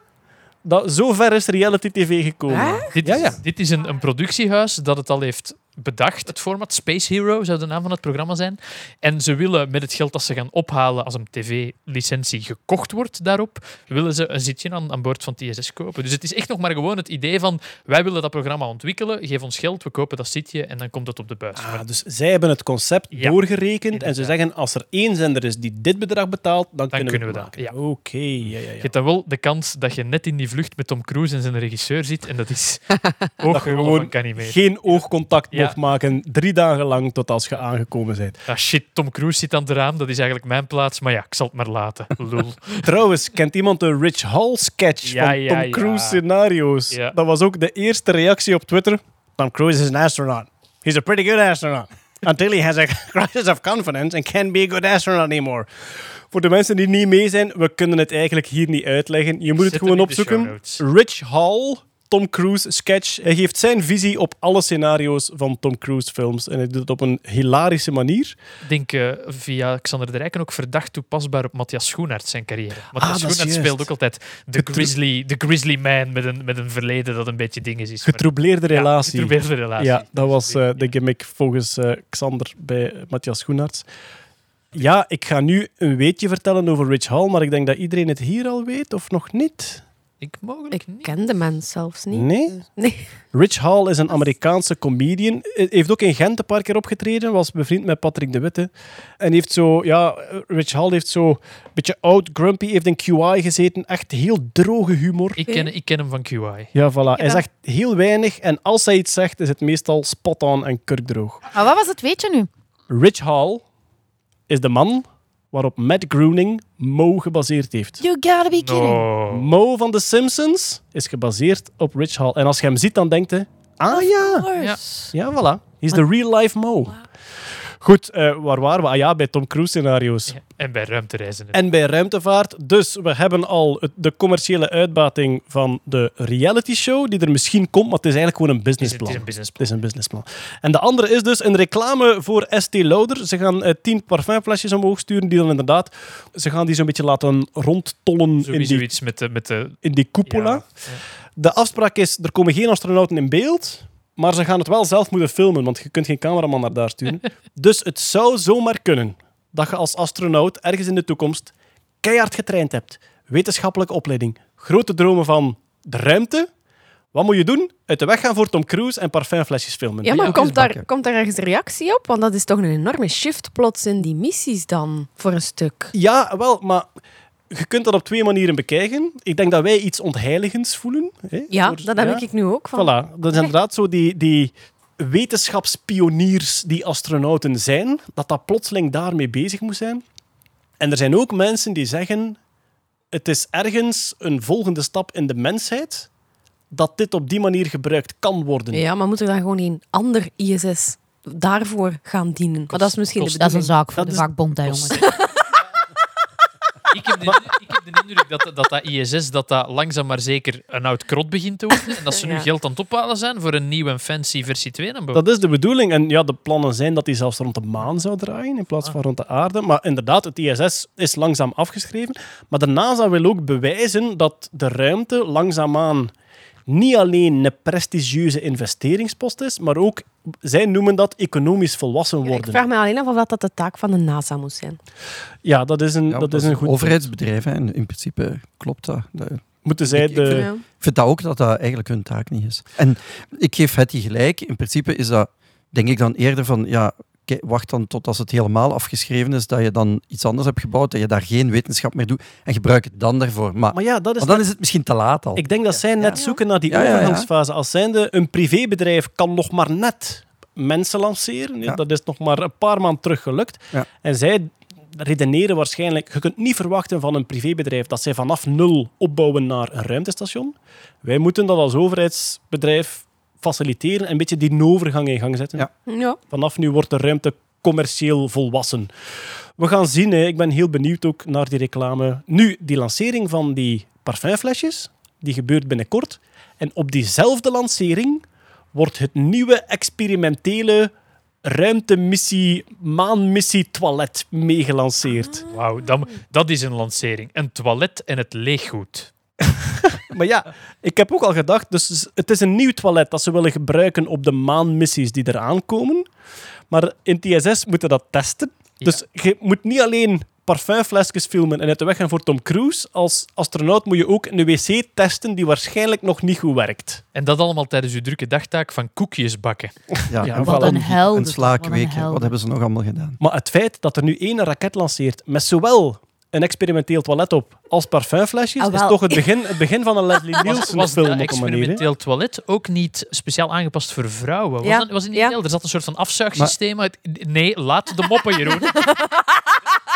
dat, zo ver is reality tv gekomen. dit, Ja, is, ja. dit is een, een productiehuis dat het al heeft bedacht. Het format Space Hero zou de naam van het programma zijn. En ze willen met het geld dat ze gaan ophalen als een tv-licentie gekocht wordt daarop, willen ze een zitje aan, aan boord van TSS kopen. Dus het is echt nog maar gewoon het idee van wij willen dat programma ontwikkelen, geef ons geld, we kopen dat zitje en dan komt het op de buis. Ah, dus zij hebben het concept Ja, doorgerekend en ze zeggen als er één zender is die dit bedrag betaalt, dan, kunnen, kunnen we dat, maken. Oké, ja, ja, Je ja. hebt dan wel de kans dat je net in die vlucht met Tom Cruise en zijn regisseur zit en dat is Dat gewoon kan niet meer. geen oogcontact Maken drie dagen lang tot als je aangekomen bent. Ah, shit, Tom Cruise zit aan het raam, dat is eigenlijk mijn plaats, maar ja, ik zal het maar laten. Lul. Trouwens, kent iemand de Rich Hall sketch Ja, van Tom ja. Cruise scenario's? Dat was ook de eerste reactie op Twitter. Tom Cruise is an astronaut. He's a pretty good astronaut. Until he has a crisis of confidence and can't be a good astronaut anymore. Voor de mensen die niet mee zijn, we kunnen het eigenlijk hier niet uitleggen. Je moet het gewoon opzoeken. Rich Hall, Tom Cruise sketch. Hij geeft zijn visie op alle scenario's van Tom Cruise films. En hij doet het op een hilarische manier. Ik denk eh, via Xander de Rijken ook verdacht toepasbaar op Matthias Schoenaerts zijn carrière. Matthias Ah, is Schoenaerts juist. speelt ook altijd de grizzly, de grizzly man met een, met een verleden dat een beetje dinges is. Maar- Getroubleerde Ja, relatie. getroubleerde relatie. Ja, dat was eh, de gimmick volgens eh, Xander bij Matthias Schoenaerts. Ja, ik ga nu een weetje vertellen over Rich Hall, maar ik denk dat iedereen het hier al weet, of nog niet? Ik mogelijk Ik niet. ken de mens zelfs niet. Nee? Nee. Rich Hall is een Amerikaanse comedian. Hij heeft ook in Gent een paar keer opgetreden, was bevriend met Patrick de Witte. En heeft zo, ja, Rich Hall heeft zo een beetje oud, grumpy, heeft in QI gezeten. Echt heel droge humor. Ik ken, ik ken hem van QI. Ja, voilà. Hij zegt heel weinig en als hij iets zegt, is het meestal spot-on en kurkdroog. Maar wat was het weetje nu? Rich Hall is de man waarop Matt Groening Mo gebaseerd heeft. You gotta be kidding. No. Mo van The Simpsons is gebaseerd op Rich Hall. En als je hem ziet, dan denkt je... Ah ja, Ja. ja, voilà. He's the real life Mo. Goed, eh, waar waren we? Ah ja, bij Tom Cruise scenario's. Ja, En bij ruimtereizen. En bij ruimtevaart. Dus we hebben al het- de commerciële uitbating van de reality show, die er misschien komt, maar het is eigenlijk gewoon een het, is, het businessplan. Het is een businessplan. En de andere is dus een reclame voor ST Lauder. Ze gaan eh, tien parfumflesjes omhoog sturen, die dan inderdaad... Ze gaan die zo'n beetje laten rondtollen in die, iets met de... Met de in die cupola. ja. De afspraak is, er komen geen astronauten in beeld, maar ze gaan het wel zelf moeten filmen, want je kunt geen cameraman naar daar sturen. dus het zou zomaar kunnen dat je als astronaut ergens in de toekomst keihard getraind hebt. Wetenschappelijke opleiding, grote dromen van de ruimte. Wat moet je doen? Uit de weg gaan voor Tom Cruise en parfumflesjes filmen. Ja, maar komt, daar, komt daar ergens reactie op? Want dat is toch een enorme shift plots in die missies dan, voor een stuk. Ja, wel, maar je kunt dat op twee manieren bekijken. Ik denk dat wij iets ontheiligends voelen. Hè, Ja, Voor- dat heb ja. ik nu ook. Van. Voilà, dat is inderdaad zo die, die wetenschapspioniers die astronauten zijn, dat dat plotseling daarmee bezig moet zijn. En er zijn ook mensen die zeggen, het is ergens een volgende stap in de mensheid dat dit op die manier gebruikt kan worden. Ja, maar moet er dan gewoon een ander ISS daarvoor gaan dienen? maar dat is misschien kost- de Dat is een zaak voor Dat de vakbond, hè, jongens. Ik heb, de, ik heb de indruk dat, dat dat ISS dat dat langzaam maar zeker een oud krot begint te worden. En dat ze nu Ja. geld aan het ophalen zijn voor een nieuwe en fancy versie 2. Dan Dat is de bedoeling. En ja, de plannen zijn dat hij zelfs rond de maan zou draaien in plaats van rond de aarde. Maar inderdaad, het ISS is langzaam afgeschreven. Maar de NASA wil ook bewijzen dat de ruimte langzaamaan niet alleen een prestigieuze investeringspost is, maar ook, zij noemen dat economisch volwassen Ja, ik worden. vraag me alleen af of dat de taak van de NASA moet zijn. Ja, dat is een, Ja, dat is een goed... overheidsbedrijf hè, en in principe klopt dat. Dat- Moeten zij Ik- ik de... Ja. Ik vind dat ook dat dat eigenlijk hun taak niet is. En ik geef Hetty gelijk. In principe is dat, denk ik dan eerder van, ja, wacht dan tot als het helemaal afgeschreven is, dat je dan iets anders hebt gebouwd, dat je daar geen wetenschap meer doet en gebruik het dan daarvoor. Maar, Maar ja, dat is maar dan is het misschien te laat al. Ik denk dat zij net Ja. zoeken naar die Ja, ja, ja. overgangsfase. Als zijnde een privébedrijf kan nog maar net mensen lanceren. Ja. Dat is nog maar een paar maanden terug gelukt. Ja. En zij redeneren waarschijnlijk... Je kunt niet verwachten van een privébedrijf dat zij vanaf nul opbouwen naar een ruimtestation. Wij moeten dat als overheidsbedrijf faciliteren en een beetje die overgang in gang zetten. Ja. Ja. Vanaf nu wordt de ruimte commercieel volwassen. We gaan zien, hè. ik ben heel benieuwd ook naar die reclame. Nu, die lancering van die parfumflesjes, die gebeurt binnenkort. En op diezelfde lancering wordt het nieuwe experimentele ruimtemissie, maanmissie toilet meegelanceerd. Wauw, dat, dat is een lancering. Een toilet en het leeggoed. Maar ja, ik heb ook al gedacht, dus het is een nieuw toilet dat ze willen gebruiken op de maanmissies die eraan komen. Maar in TSS moeten dat testen. Ja. Dus je moet niet alleen parfumflesjes filmen en uit de weg gaan voor Tom Cruise. Als astronaut moet je ook een wc testen die waarschijnlijk nog niet goed werkt. En dat allemaal tijdens uw drukke dagtaak van koekjes bakken. Ja, Ja, en wat een hel. En Wat een hel. Wat hebben ze nog allemaal gedaan? Maar het feit dat er nu één raket lanceert met zowel een experimenteel toilet op als parfumflesjes, Ah, is toch het begin, het begin van een Leslie Was, Nielsen was film dat op een manier. experimenteel toilet ook niet speciaal aangepast voor vrouwen? Was, Ja. dat, was het niet Ja. heel? Er zat een soort van afzuigsysteem uit. Nee, laat de moppen, Jeroen.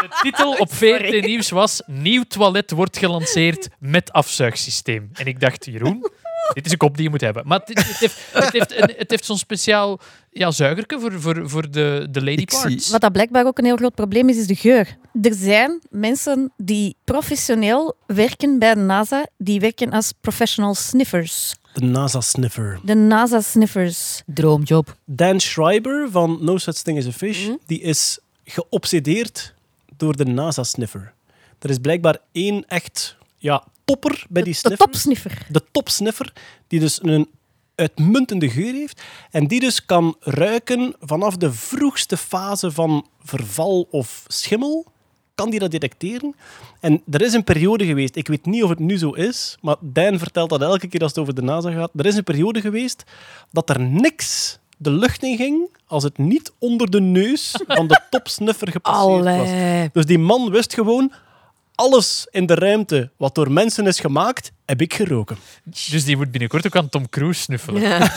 De titel op VRT Nieuws was Nieuw toilet wordt gelanceerd met afzuigsysteem. En ik dacht, Jeroen, dit is een kop die je moet hebben. Maar het, het heeft, het heeft, een- het heeft zo'n speciaal ja, zuigerke voor, voor, voor de, de lady parts. Wat dat blijkbaar ook een heel groot probleem is, is de geur. Er zijn mensen die professioneel werken bij de NASA, die werken als professional sniffers. De NASA-sniffer. De NASA-sniffers. Droomjob. Dan Schreiber van No Such Thing as a Fish, Mhm. die is geobsedeerd door de NASA-sniffer. Er is blijkbaar één echt ja, topper bij die De sniffer. topsniffer. De topsniffer, die dus een uitmuntende geur heeft. En die dus kan ruiken vanaf de vroegste fase van verval of schimmel. Kan die dat detecteren? En er is een periode geweest, ik weet niet of het nu zo is, maar Dan vertelt dat elke keer als het over de NASA gaat. Er is een periode geweest dat er niks de lucht in ging als het niet onder de neus van de topsniffer gepasseerd was. Dus die man wist gewoon, alles in de ruimte wat door mensen is gemaakt, heb ik geroken. Dus die moet binnenkort ook aan Tom Cruise snuffelen.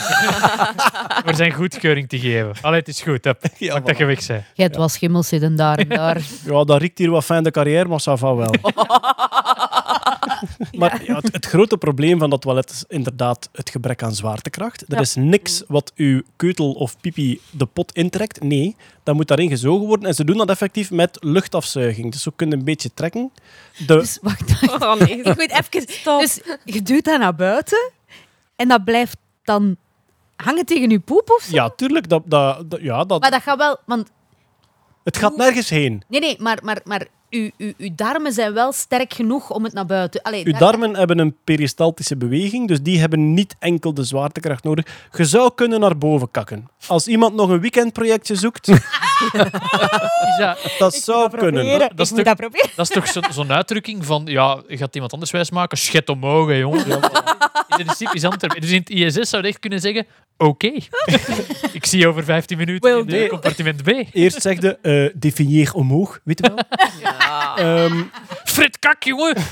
Voor zijn goedkeuring te geven. Allee, het is goed. Hè. Ja, dat je weg zei. Je hebt wel schimmels zitten daar en daar. Ja, dat riekt hier wat fijn de carrière, maar ça va wel. maar ja, het, het grote probleem van dat toilet is inderdaad het gebrek aan zwaartekracht. Er is niks wat uw keutel of pipi de pot intrekt. Nee, dat moet daarin gezogen worden. En ze doen dat effectief met luchtafzuiging. Dus zo kun je een beetje trekken. De, Dus wacht, wacht. Oh nee. Ik weet even. Dus je duwt dat naar buiten en dat blijft dan hangen tegen je poep of zo? ja, tuurlijk. Dat, dat, dat- ja, dat, Maar dat gaat wel... Want, het gaat nergens heen. nee, nee, maar, maar, maar uw, uw, uw darmen zijn wel sterk genoeg om het naar buiten... Allee, Uw daar- darmen hebben een peristaltische beweging, dus die hebben niet enkel de zwaartekracht nodig. Je zou kunnen naar boven kakken. Als iemand nog een weekendprojectje zoekt, Is dat, dat zou kunnen. dat, is toch, dat is toch zo- zo'n uitdrukking van, ja, gaat iemand anders wijsmaken? Schet omhoog, hè, jongen. In de typisch Antwerpen. Dus in het ISS zou je echt kunnen zeggen, oké. Ik zie je over 15 minuten in de compartiment B. Eerst zegde, eh definieer omhoog, weet je wel? Ehm, Frit kak, jongen.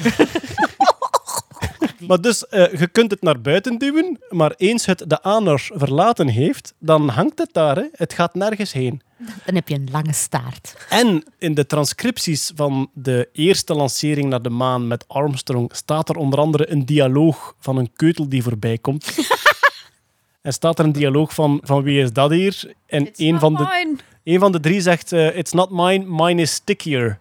maar dus, eh, je kunt het naar buiten duwen, maar eens het de aaners verlaten heeft, dan hangt het daar. Hè. Het gaat nergens heen. Dan heb je een lange staart. En in de transcripties van de eerste lancering naar de maan met Armstrong staat er onder andere een dialoog van een keutel die voorbij komt. en staat er een dialoog van, van wie is dat hier? En een van, de, een van de drie zegt, eh, it's not mine, mine is stickier.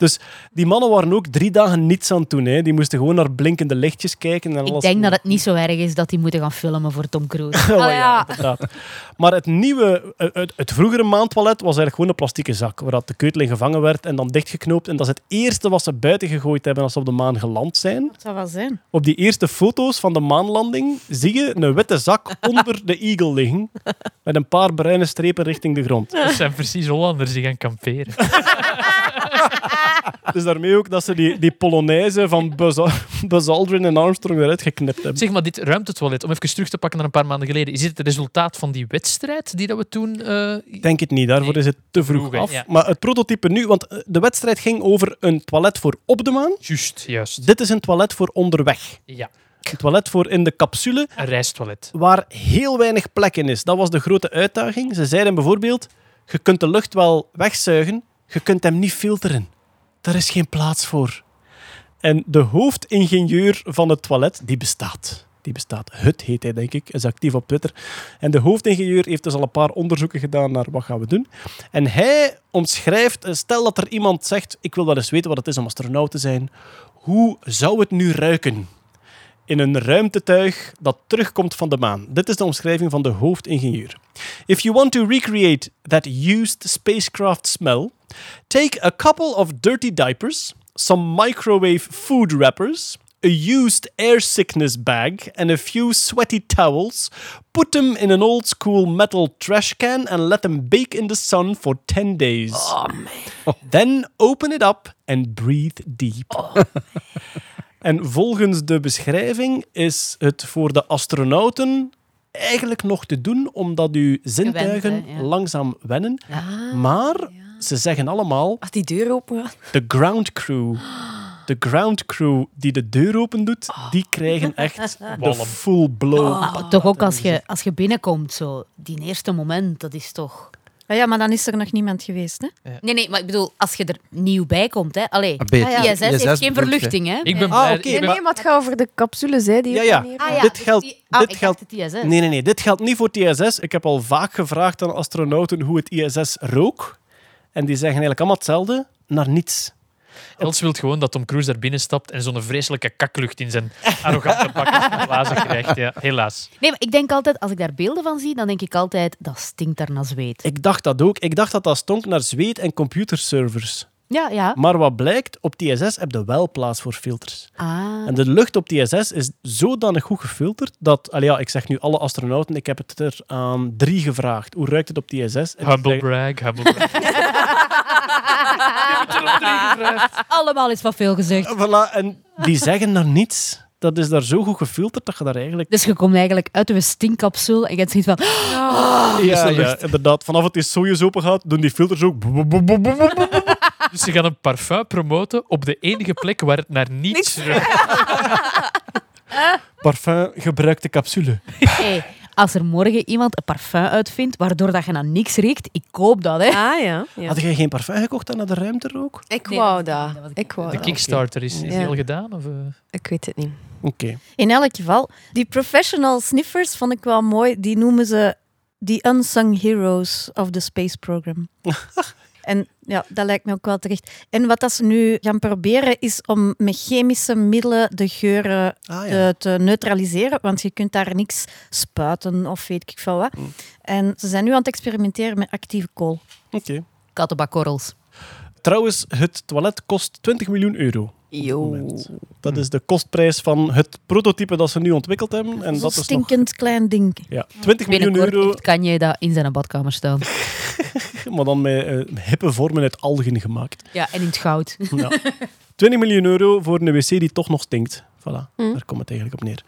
Dus die mannen waren ook drie dagen niets aan het doen. Hè. Die moesten gewoon naar blinkende lichtjes kijken. En Ik alles. denk dat het niet zo erg is dat die moeten gaan filmen voor Tom Cruise. Oh, ja, inderdaad. Maar het nieuwe, het, het vroegere maandtoilet was eigenlijk gewoon een plastieke zak waar dat de keutel in gevangen werd en dan dichtgeknoopt. En dat is het eerste wat ze buiten gegooid hebben als ze op de maan geland zijn. Dat zou wel zijn. Op die eerste foto's van de maanlanding zie je een witte zak onder de Eagle liggen met een paar bruine strepen richting de grond. Dat zijn precies Hollanders die gaan kamperen. Dus daarmee ook dat ze die, die Polonaise van Buzz, Buzz Aldrin en Armstrong eruit geknipt hebben. Zeg maar, dit ruimtetoilet, om even terug te pakken naar een paar maanden geleden, is dit het resultaat van die wedstrijd die dat we toen... Ik denk het niet, daarvoor Nee, is het te vroeg af. ja. Maar het prototype nu, want eh, de wedstrijd ging over een toilet voor op de maan. Juist, juist. Dit is een toilet voor onderweg. Ja, Een toilet voor in de capsule, een reistoilet. waar heel weinig plek in is. Dat was de grote uitdaging. Ze zeiden bijvoorbeeld, je kunt de lucht wel wegzuigen, Je kunt hem niet filteren. Daar is geen plaats voor. En de hoofdingenieur van het toilet, die bestaat. Die bestaat. Hut heet hij, denk ik. Is actief op Twitter. En de hoofdingenieur heeft dus al een paar onderzoeken gedaan naar wat gaan we doen. En hij omschrijft, eh, stel dat er iemand zegt, ik wil wel eens weten wat het is om astronaut te zijn. Hoe zou het nu ruiken? In een ruimtetuig dat terugkomt van de maan. Dit is de omschrijving van de hoofdingenieur. If you want to recreate that used spacecraft smell, take a couple of dirty diapers, some microwave food wrappers, a used air sickness bag, and a few sweaty towels. Put them in an old school metal trash can and let them bake in the sun for 10 days. Then open it up and breathe deep. En volgens de beschrijving is het voor de astronauten eigenlijk nog te doen, omdat uw zintuigen hè, ja. langzaam wennen. Ah, Maar ze zeggen allemaal, Als die deur open gaat. de ground crew, de ground crew die de deur open doet, Ah. die krijgen echt de full blow. Maar toch ook als je, als je binnenkomt, zo, die eerste moment, dat is toch... Ah ja, maar dan is er nog niemand geweest. Hè? Nee, nee, maar ik bedoel, als je er nieuw bij komt, hè. Allee, Ah. Ah, ja. ISS heeft geen bedoelt verluchting, hè. Ik ben Ah, blij- oké, ik ben- Nee, maar het gaat over de capsules, hè, die Ja, op ja. Ah, ja, Dit dus geldt- die- ah, dit geldt- ISS. Nee, nee, nee. Dit geldt niet voor het ISS. Ik heb al vaak gevraagd aan astronauten hoe het ISS rook. En die zeggen eigenlijk allemaal hetzelfde, naar niets. Els wil gewoon dat Tom Cruise daar binnen stapt en zo'n vreselijke kaklucht in zijn arrogante pak krijgt. Ja, helaas. Nee, maar ik denk altijd, als ik daar beelden van zie, dan denk ik altijd, dat stinkt daar naar zweet. Ik dacht dat ook. Ik dacht dat dat stonk naar zweet en computerservers. Ja, ja. Maar wat blijkt, op het ISS heb je wel plaats voor filters. Ah. En de lucht op het ISS is zodanig goed gefilterd dat, ja, ik zeg nu alle astronauten, ik heb het er aan drie gevraagd. Hoe ruikt het op? En die Humble zeggen- brag, humble brag. Allemaal is wat veel gezegd. Voilà, en die zeggen naar niets. Dat is daar zo goed gefilterd dat je daar eigenlijk... Dus je komt eigenlijk uit je stinkcapsule en je hebt zoiets van... Ja, ja, inderdaad. Vanaf het is Soyuz open gaat, doen die filters ook... Dus ze gaan een parfum promoten op de enige plek waar het naar niets ruikt. Parfum gebruikte capsule. Hey, als er morgen iemand een parfum uitvindt waardoor dat je naar niks riekt, ik koop dat, hè. Ah ja. ja. Had jij geen parfum gekocht dan naar de ruimte ook? Ik Nee, wou dat Ik wou De dat. Kickstarter is, is Ja. al gedaan? Of, eh? Ik weet het niet. Oké. In elk geval, die professional sniffers vond ik wel mooi. Die noemen ze the unsung heroes of the space program. en ja, dat lijkt me ook wel terecht. En wat dat ze nu gaan proberen is om met chemische middelen de geuren Ah te, te neutraliseren, want je kunt daar niks spuiten of weet ik veel wat. En ze zijn nu aan het experimenteren met actieve kool. Oké. Kattenbakkorrels. Trouwens, het toilet kost 20 miljoen euro. Yo. Dat is de kostprijs van het prototype dat ze nu ontwikkeld hebben. En dat is nog... stinkend klein ding. Ja, 20 miljoen euro, heeft Kanye dat in zijn badkamer staan. maar dan met eh, hippe vormen uit algen gemaakt. Ja, en in het goud. Ja. 20 miljoen euro voor een wc die toch nog stinkt. Voilà, daar komt het eigenlijk op neer.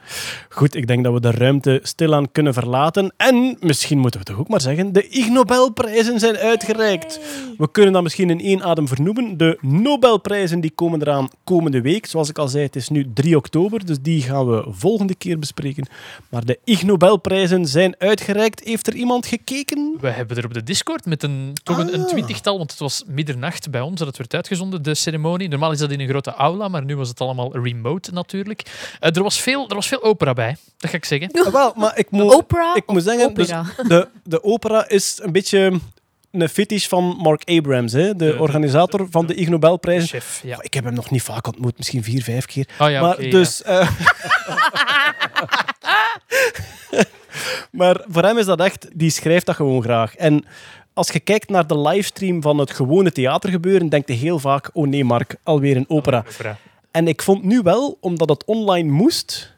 Goed, ik denk dat we de ruimte stilaan kunnen verlaten. En misschien moeten we toch ook maar zeggen, de Ig Nobelprijzen zijn uitgereikt. We kunnen dat misschien in één adem vernoemen. De Nobelprijzen die komen eraan komende week. Zoals ik al zei, het is nu 3 oktober, dus die gaan we volgende keer bespreken. Maar de Ig Nobelprijzen zijn uitgereikt. Heeft er iemand gekeken? We hebben er op de Discord met een, toch een, een twintigtal, want het was middernacht bij ons dat het werd uitgezonden, de ceremonie. Normaal is dat in een grote aula, maar nu was het allemaal remote natuurlijk. Eh, er, was veel, er was veel opera bij, dat ga ik zeggen. Ah, wel, maar ik moet, Opera ik moet zeggen, dus de, de opera is een beetje een fetish van Mark Abrams, hè, de De- organisator van de Ig Nobelprijzen. Chef, ja. Ik heb hem nog niet vaak ontmoet, misschien vier, vijf keer. Oh ja, maar ja. dus, eh, maar voor hem is dat echt, die schrijft dat gewoon graag. En als je kijkt naar de livestream van het gewone theatergebeuren, denkt je heel vaak, oh nee Mark, alweer een opera. Opera. En ik vond nu wel, omdat het online moest,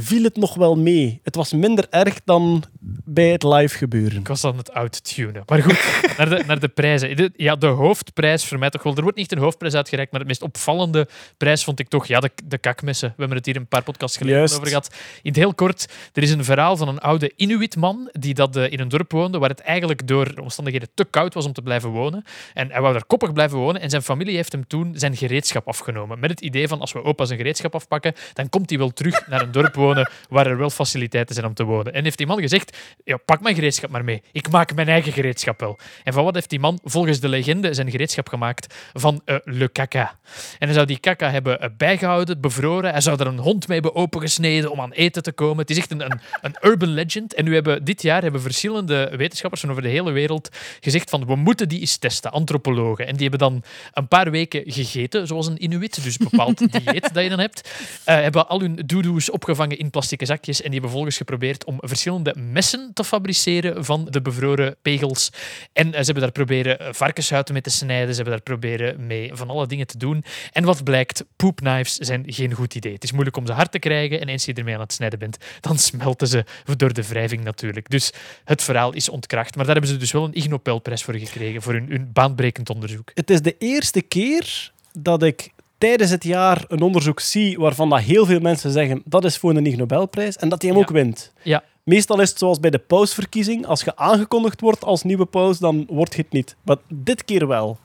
viel het nog wel mee. Het was minder erg dan bij het live gebeuren. Ik was aan het out-tunen. Maar goed, naar de, naar de prijzen. De- Ja, de hoofdprijs voor mij toch wel. Er wordt niet een hoofdprijs uitgereikt, maar het meest opvallende prijs vond ik toch ja, de, de kakmessen. We hebben het hier een paar podcasts geleden Juist. over gehad. In het heel kort, er is een verhaal van een oude Inuit-man die dat, eh, in een dorp woonde waar het eigenlijk door omstandigheden te koud was om te blijven wonen. En hij wou daar koppig blijven wonen en zijn familie heeft hem toen zijn gereedschap afgenomen. Met het idee van, als we opa zijn gereedschap afpakken, dan komt hij wel terug naar een dorp wonen wonen waar er wel faciliteiten zijn om te wonen. En heeft die man gezegd, ja, pak mijn gereedschap maar mee. Ik maak mijn eigen gereedschap wel. En van wat heeft die man volgens de legende zijn gereedschap gemaakt? Van eh, le caca. En hij zou die caca hebben eh, bijgehouden, bevroren. Hij zou er een hond mee hebben opengesneden om aan eten te komen. Het is echt een, een, een urban legend. En nu hebben dit jaar hebben verschillende wetenschappers van over de hele wereld gezegd van we moeten die eens testen, antropologen. En die hebben dan een paar weken gegeten, zoals een Inuit, dus een bepaald dieet dat je dan hebt. Eh, hebben al hun doedoes opgevangen in plastieke zakjes en die hebben vervolgens geprobeerd om verschillende messen te fabriceren van de bevroren pegels. En eh, ze hebben daar proberen eh, varkenshuid mee te snijden, ze hebben daar proberen mee van alle dingen te doen. En wat blijkt, poepknives zijn geen goed idee. Het is moeilijk om ze hard te krijgen en eens je ermee aan het snijden bent, dan smelten ze door de wrijving natuurlijk. Dus het verhaal is ontkracht. Maar daar hebben ze dus wel een Ig Nobelprijs voor gekregen, voor hun, hun baanbrekend onderzoek. Het is de eerste keer dat ik tijdens het jaar een onderzoek zie waarvan dat heel veel mensen zeggen dat is voor een Ig Nobelprijs en dat hij hem Ja. ook wint. Ja. Meestal is het zoals bij de pausverkiezing. Als je aangekondigd wordt als nieuwe paus, dan wordt je het niet. Maar dit keer wel.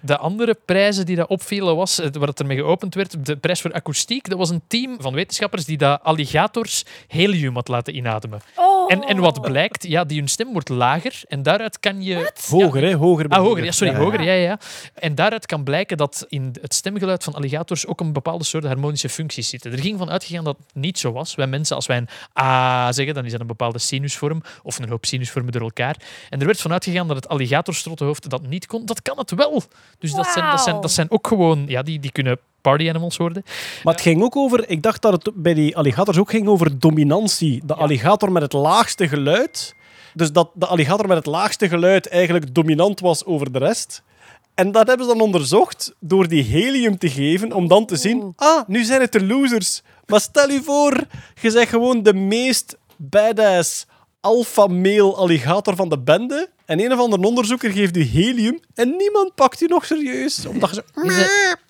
De andere prijzen die daar opvielen was, eh, waar het ermee geopend werd, de prijs voor akoestiek. Dat was een team van wetenschappers die dat alligators helium had laten inademen. En, en wat blijkt, ja, die hun stem wordt lager en daaruit kan je... Hoger, hè? Hoger. Ah, hoger, ja, sorry, Ja. hoger, ja, ja, ja. En daaruit kan blijken dat in het stemgeluid van alligators ook een bepaalde soort harmonische functies zitten. Er ging van uitgegaan dat het niet zo was. Wij mensen, als wij een A zeggen, dan is dat een bepaalde sinusvorm of een hoop sinusvormen door elkaar. En er werd van uitgegaan dat het alligatorstrottenhoofd dat niet kon. Dat kan het wel. Dus dat zijn, dat zijn, dat zijn ook gewoon, ja, die, die kunnen party animals worden. Maar het ging ook over, ik dacht dat het bij die alligators ook ging over dominantie. De alligator met het laagste geluid. Dus dat de alligator met het laagste geluid eigenlijk dominant was over de rest. En dat hebben ze dan onderzocht door die helium te geven, om dan te zien, ah, nu zijn het de losers. Maar stel je voor, je zegt gewoon de meest badass alpha-male alligator van de bende. En een of andere onderzoeker geeft u helium en niemand pakt u nog serieus. Omdat je zo... Je zegt-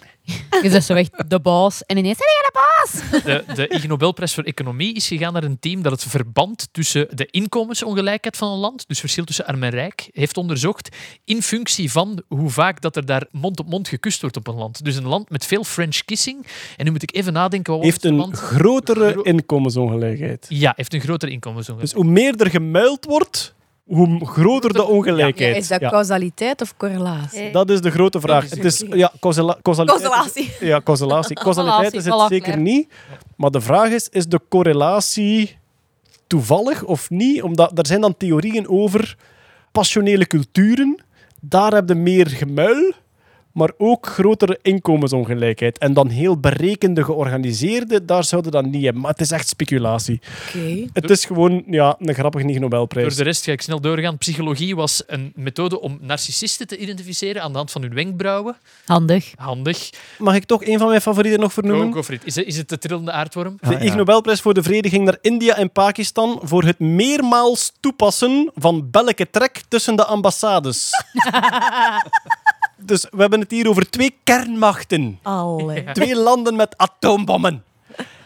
Je zegt zo echt de baas. En ineens, hey, de baas! De, de Ig Nobelprijs voor Economie is gegaan naar een team dat het verband tussen de inkomensongelijkheid van een land, dus verschil tussen arm en rijk, heeft onderzocht in functie van hoe vaak dat er daar mond-op-mond gekust wordt op een land. Dus een land met veel French kissing. En nu moet ik even nadenken. Wat heeft het een land? grotere Gro- inkomensongelijkheid. Ja, heeft een grotere inkomensongelijkheid. Dus hoe meer er gemuild wordt, hoe groter de ongelijkheid. is dat Ja, causaliteit of correlatie? dat is de grote vraag. Het is, ja, causala- causaliteit. Causalatie. Ja, causalatie. Causaliteit is het zeker niet. Maar de vraag is, is de correlatie toevallig of niet? Omdat er zijn dan theorieën over passionele culturen. Daar heb je meer gemuil, maar ook grotere inkomensongelijkheid. En dan heel berekende, georganiseerde, daar zouden dan niet hebben. Maar het is echt speculatie. Oké. Het is gewoon ja, een grappig Ig Door Nobelprijs. de rest ga ik snel doorgaan. Psychologie was een methode om narcissisten te identificeren aan de hand van hun wenkbrauwen. Handig. Handig. Mag ik toch een van mijn favorieten nog Go, vernoemen? go it. Is, het- is het de trillende aardworm? De Ah, Ig ja. Nobelprijs voor de Vrede ging naar India en Pakistan voor het meermaals toepassen van belke trek tussen de ambassades. dus we hebben het hier over twee kernmachten. Allee. Twee landen met atoombommen.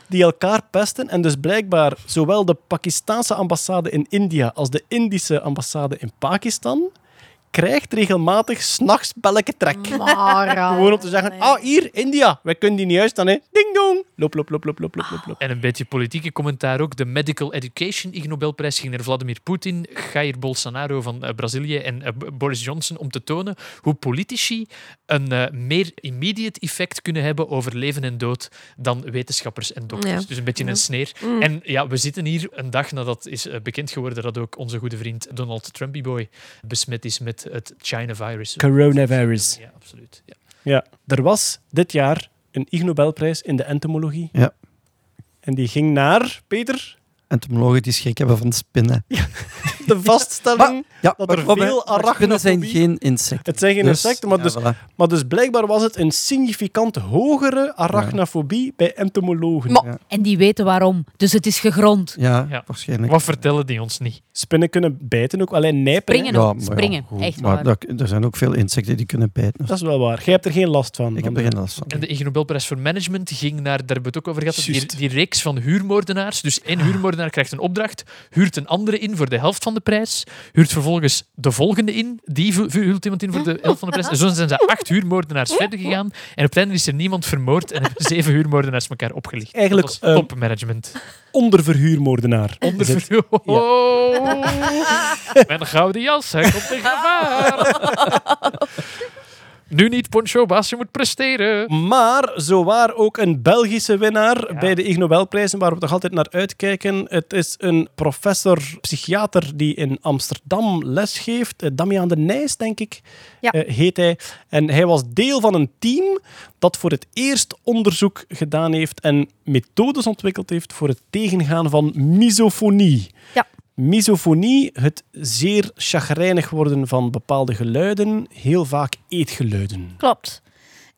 Die elkaar pesten. En dus blijkbaar zowel de Pakistaanse ambassade in India als de Indische ambassade in Pakistan krijgt regelmatig s'nachts belke trek. Maar, Gewoon om te zeggen, ah, hier, India, wij kunnen die niet uitstaan, hè. Ding. Loop, loop, loop, loop, loop, loop, loop, loop. En een beetje politieke commentaar ook. De Medical Education Ig Nobelprijs ging naar Vladimir Poetin, Jair Bolsonaro van eh, Brazilië en eh, Boris Johnson om te tonen hoe politici een eh, meer immediate effect kunnen hebben over leven en dood dan wetenschappers en dokters. Ja. Dus een beetje een sneer. En ja, we zitten hier een dag nadat is bekend geworden dat ook onze goede vriend Donald Trumpy Boy besmet is met het China-virus. Coronavirus. Ja, absoluut. Ja. Ja, er was dit jaar een Ig Nobelprijs in de entomologie. Ja. En die ging naar, Peter, Entomologen die schrik hebben van spinnen. de vaststelling Ja, dat er veel maar Spinnen zijn arachnofobie... geen insecten. Het zijn geen Dus, insecten, maar, ja, dus, voilà. maar dus blijkbaar was het een significant hogere arachnofobie bij entomologen. Maar- En die weten waarom. Dus het is gegrond. Ja, Ja. waarschijnlijk. Wat vertellen die ons niet? Spinnen kunnen bijten ook, alleen nijpen. Springen ook. Springen. goed, Echt maar waar. dat- er zijn ook veel insecten die kunnen bijten. Dat is wel waar. Jij hebt er geen last van. Ik heb er de- geen last van. En de Ig Nobelprijs voor Management ging naar, daar hebben we het ook over gehad, die, reeks van huurmoordenaars. Dus één huurmoordenaar krijgt een opdracht, huurt een andere in voor de helft van de prijs, huurt vervolgens de volgende in, die huurt iemand in voor de helft van de prijs. En zo zijn ze acht huurmoordenaars verder gegaan. En op het einde is er niemand vermoord en hebben zeven huurmoordenaars elkaar opgelicht. Eigenlijk, dat was ehm, topmanagement. Onderverhuurmoordenaar. Onder Is het. verhuur- Oh, Mijn gouden jas, hij komt in gevaar. Nu niet, Poncho Baas, je moet presteren. Maar zowaar ook een Belgische winnaar bij de Ig Nobelprijzen, waar we toch altijd naar uitkijken. Het is een professor, psychiater, die in Amsterdam lesgeeft. Eh, Damian de Nijs, denk ik, Ja. eh, heet hij. En hij was deel van een team dat voor het eerst onderzoek gedaan heeft en methodes ontwikkeld heeft voor het tegengaan van misofonie. Ja. Misofonie, het zeer chagrijnig worden van bepaalde geluiden, heel vaak eetgeluiden. Klopt.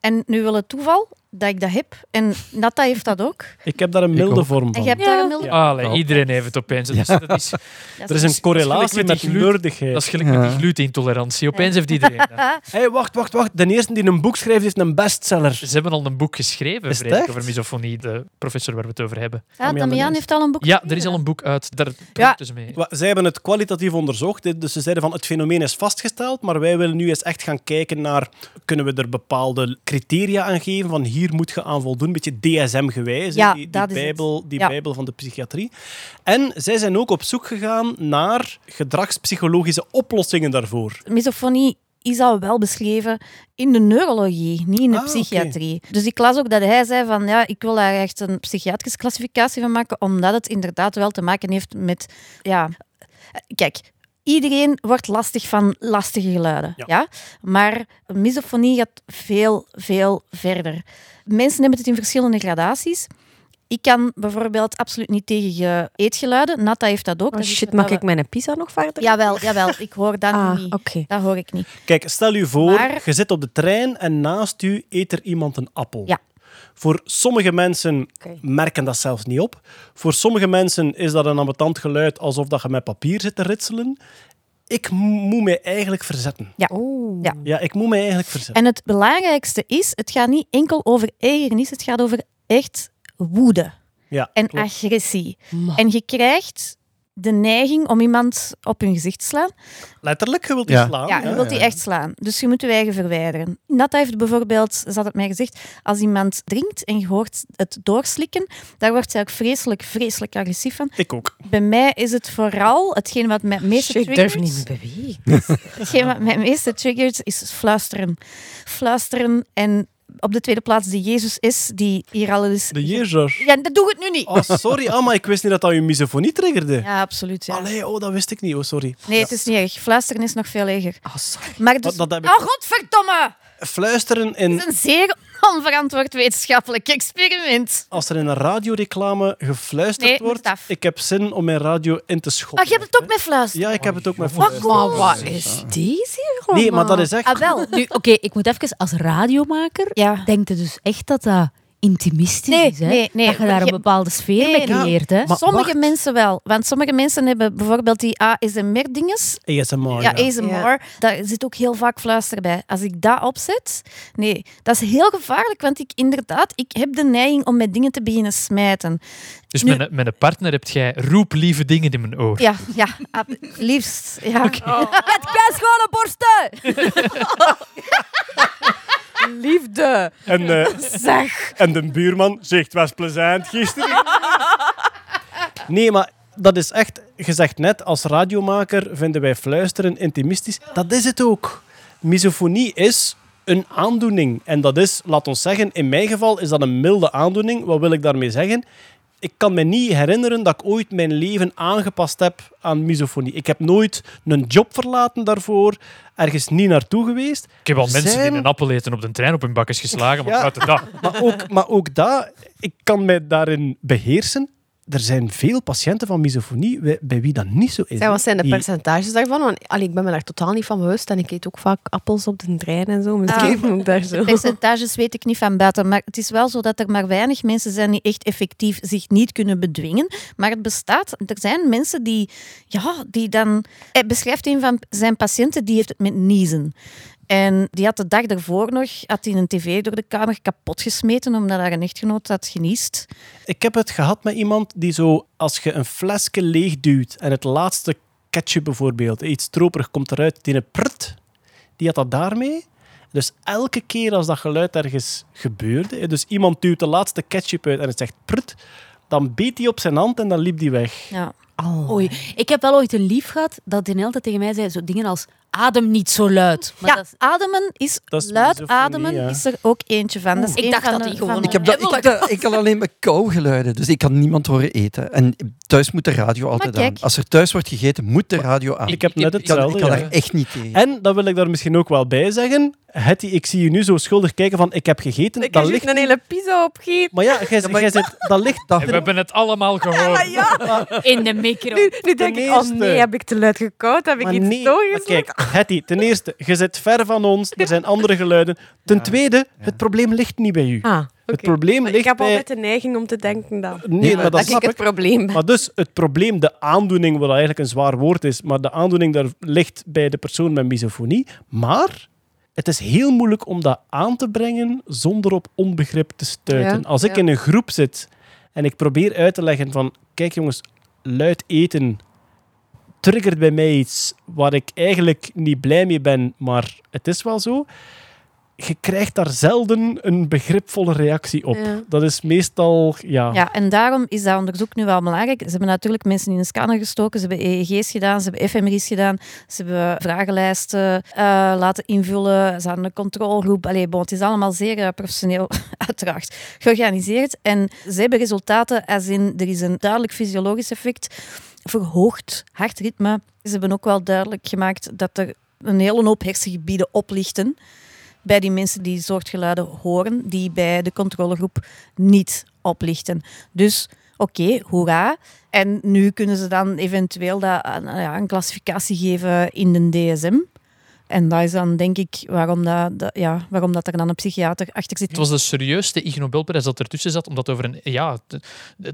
En nu wil het toeval dat ik dat heb. En Natta heeft dat ook. Ik heb daar een milde vorm En van. je hebt daar een milde... Ah, allee, iedereen heeft het opeens. Is, dat is, Dat Er is een correlatie met die dat is gelijk met die glutenintolerantie. Opeens heeft iedereen dat. Hey, wacht, wacht, wacht. De eerste die een boek schrijft, heeft een bestseller. Ze hebben al een boek geschreven Is echt? over misofonie, de professor waar we het over hebben. Ja, Damian de Damian heeft al een boek Ja, er is al een boek uit. Daar Ja. ze mee. Zij hebben het kwalitatief onderzocht. Dus ze zeiden van het fenomeen is vastgesteld, maar wij willen nu eens echt gaan kijken naar kunnen we er bepaalde criteria aan geven van hier moet je aan voldoen, een beetje DSM-gewijs, Ja, die, bijbel, die Ja. bijbel van de psychiatrie. En zij zijn ook op zoek gegaan naar gedragspsychologische oplossingen daarvoor. Misofonie is al wel beschreven in de neurologie, niet in de Ah, psychiatrie. Dus ik las ook dat hij zei van ja, ik wil daar echt een psychiatrische klassificatie van maken, omdat het inderdaad wel te maken heeft met ja, kijk. Iedereen wordt lastig van lastige geluiden. Ja. Ja. Maar misofonie gaat veel, veel verder. Mensen hebben het in verschillende gradaties. Ik kan bijvoorbeeld absoluut niet tegen ge- eetgeluiden. Natta heeft dat ook. Oh Dat shit, we- ik mijn pizza nog verder? Jawel, jawel. Ik hoor dat Ah, niet. oké. Dat hoor ik niet. Kijk, stel u voor, Maar- je zit op de trein en naast u eet er iemand een appel. Ja. Voor sommige mensen merken dat zelfs niet op. Voor sommige mensen is dat een ambetant geluid alsof dat je met papier zit te ritselen. Ik mo- moet mij eigenlijk verzetten. Oeh. Ja. Ja, ik moet mij eigenlijk verzetten. En het belangrijkste is, het gaat niet enkel over ergernis, het gaat over echt woede Ja, en klopt. agressie. En je krijgt de neiging om iemand op hun gezicht te slaan. Letterlijk, je wilt die Ja. slaan. Ja, je wilt die echt slaan. Dus je moet je eigen verwijderen. Natta heeft bijvoorbeeld, ze had het mij gezegd, als iemand drinkt en je hoort het doorslikken, daar wordt zij ook vreselijk, vreselijk agressief van. Ik ook. Bij mij is het vooral hetgeen wat mij het meeste Shit, ik durf triggert. niet meer bewegen. Hetgeen wat mij het meeste triggert is fluisteren. Fluisteren en op de tweede plaats de Jezus is, die hier al is. De Jezus. Ja, dat doe het nu niet. Oh, sorry, ah, maar ik wist niet dat dat je misofonie triggerde. Ja, absoluut. Ja. Allee, oh, dat wist ik niet. Oh, sorry. Nee, het is niet erg. Fluisteren is nog veel erger. Oh, sorry. Maar dus... Dat- dat heb ik- Oh, godverdomme! Fluisteren in... Het is een zeer onverantwoord wetenschappelijk experiment. Als er in een radioreclame gefluisterd Nee, wordt, ik heb zin om mijn radio in te schoppen. Ah, je hebt het ook met fluisteren. Ja, ik heb het ook met Fuck fluisteren. Maar wat is deze gewoon? Nee, maar dat is echt... Ah, wel. Nu, oké, ik moet even als radiomaker. Ja. Denkt dus echt dat dat intimistisch Nee, is? Hè? nee, nee. Dat je daar een bepaalde sfeer Nee, mee creëert. Hè? Maar sommige wacht. mensen wel. Want sommige mensen hebben bijvoorbeeld die ASMR-dinges. ASMR, Ja, ja. ASMR. Ja. Daar zit ook heel vaak fluisteren bij. Als ik dat opzet, nee, dat is heel gevaarlijk. Want ik inderdaad, ik heb de neiging om met dingen te beginnen smijten. Dus Nu- met, een- met een partner heb jij roep lieve dingen in mijn oor. Ja, ja, liefst. Ja. Het schone borsten! Liefde. En, eh, Zeg. en de buurman zegt, was plezant gisteren. Nee, maar dat is echt, gezegd net, als radiomaker vinden wij fluisteren intimistisch. Dat is het ook. Misofonie is een aandoening. En dat is, laat ons zeggen, in mijn geval is dat een milde aandoening. Wat wil ik daarmee zeggen? Ik kan me niet herinneren dat ik ooit mijn leven aangepast heb aan misofonie. Ik heb nooit een job verlaten daarvoor, ergens niet naartoe geweest. Ik heb al mensen Zijn- die een appel eten op de trein op hun bakjes geslagen, maar Ja. buiten dat. Maar ook, maar ook dat, ik kan mij daarin beheersen. Er zijn veel patiënten van misofonie bij, bij wie dat niet zo is. Zeg, wat zijn de Die- percentages daarvan? Want allee, ik ben me daar totaal niet van bewust en ik eet ook vaak appels op de trein en zo. Misschien Ah. daar zo. Percentages weet ik niet van buiten, maar het is wel zo dat er maar weinig mensen zijn die echt effectief zich niet kunnen bedwingen. Maar het bestaat. Er zijn mensen die, ja, die dan... Hij beschrijft een van zijn patiënten, die heeft het met niezen. En die had de dag daarvoor nog had hij een tv door de kamer kapot gesmeten omdat haar een echtgenoot had geniest. Ik heb het gehad met iemand die zo, als je een flesje leeg duwt en het laatste ketchup bijvoorbeeld, iets stroperig komt eruit, die een prut, die had dat daarmee. Dus elke keer als dat geluid ergens gebeurde, hè, dus iemand duwt de laatste ketchup uit en het zegt prut, dan beet hij op zijn hand en dan liep hij weg. Ja. Oei, ik heb wel ooit een lief gehad dat de hele tijd tegen mij zei zo dingen als adem niet zo luid. Maar ja, dat is- ademen is, Dat is luid ademen ja. is er ook eentje van. Dat is Ik dacht van dat die gewoon- Ik, heb dat, ik, heb dat- ik kan alleen met kauwgeluiden, dus ik kan niemand horen eten. En thuis moet de radio altijd aan. Als er thuis wordt gegeten, moet de radio aan. Ik heb net ik Ik kan, hetzelfde. ik kan ja. er echt niet tegen. En dan wil ik daar misschien ook wel bij zeggen, Hetty, ik zie je nu zo schuldig kijken van ik heb gegeten. Ik dat heb ligt een hele pizza opgegeten. Maar ja, jij, jij zit, dat ligt... Dat- We hebben het allemaal gehoord. in de micro. Nu, nu denk ik, oh nee, heb ik te luid gekoud? Heb ik Maar iets nee, kijk, Hetty, ten eerste, je zit ver van ons, er zijn andere geluiden. Ten tweede, het probleem ligt niet bij u. Ah, Het probleem Maar ligt Ik heb bij... altijd de neiging om te denken dat, Nee, maar dat dat ik het probleem ben. Maar dus het probleem, de aandoening, wat eigenlijk een zwaar woord is, maar de aandoening daar ligt bij de persoon met misofonie. Maar het is heel moeilijk om dat aan te brengen zonder op onbegrip te stuiten. Ja, Als ik ja. in een groep zit en ik probeer uit te leggen van, kijk jongens, luid eten triggert bij mij iets waar ik eigenlijk niet blij mee ben, maar het is wel zo. Je krijgt daar zelden een begripvolle reactie op. Ja. Dat is meestal, ja... Ja, en daarom is dat onderzoek nu wel belangrijk. Ze hebben natuurlijk mensen in een scanner gestoken, ze hebben EEG's gedaan, ze hebben fMRI's gedaan, ze hebben vragenlijsten eh, laten invullen, ze hadden een controlegroep. Allee, bon, het is allemaal zeer eh, professioneel, uiteraard, georganiseerd. En ze hebben resultaten als in, er is een duidelijk fysiologisch effect, verhoogd hartritme. Ze hebben ook wel duidelijk gemaakt dat er een hele hoop hersengebieden oplichten bij die mensen die soortgeluiden horen, die bij de controlegroep niet oplichten. Dus oké, hoera. En nu kunnen ze dan eventueel dat, eh, nou ja, een klassificatie geven in de DSM. En dat is dan denk ik waarom, dat, dat- ja, waarom dat er dan een psychiater achter zit. Het was de serieusste Ig Nobelprijs dat ertussen zat, omdat over een ja,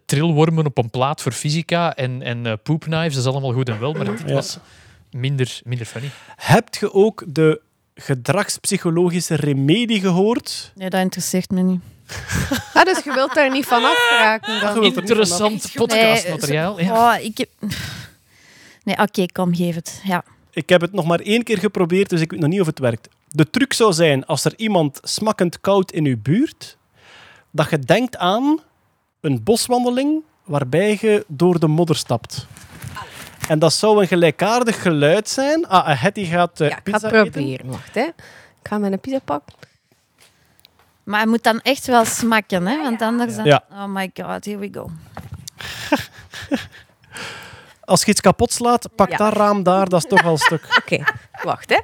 trilwormen op een plaat voor fysica en, en eh, poopknives, dat is allemaal goed en wel, maar dit Ja. was minder, minder funny. Hebt je ook de gedragspsychologische remedie gehoord? Nee, dat interesseert me niet. Ah, dus je wilt daar niet van afraken dan? Niet Interessant podcastmateriaal. Nee, ja. oh, ik heb... Nee, oké, kom, geef het. Ja. Ik heb het nog maar één keer geprobeerd, dus ik weet nog niet of het werkt. De truc zou zijn, als er iemand smakkend koud in uw buurt, dat je denkt aan een boswandeling waarbij je door de modder stapt. En dat zou een gelijkaardig geluid zijn. Ah, Hetty gaat eh, Ja, ik ga het eten. proberen. Wacht, hè. Ik ga mijn pizza pakken. Maar hij moet dan echt wel smakken, hè? want anders... Dan... Ja. Oh my god, here we go. Als je iets kapot slaat, pak Ja. dat raam daar, dat is toch al een stuk. Oké, wacht, hè.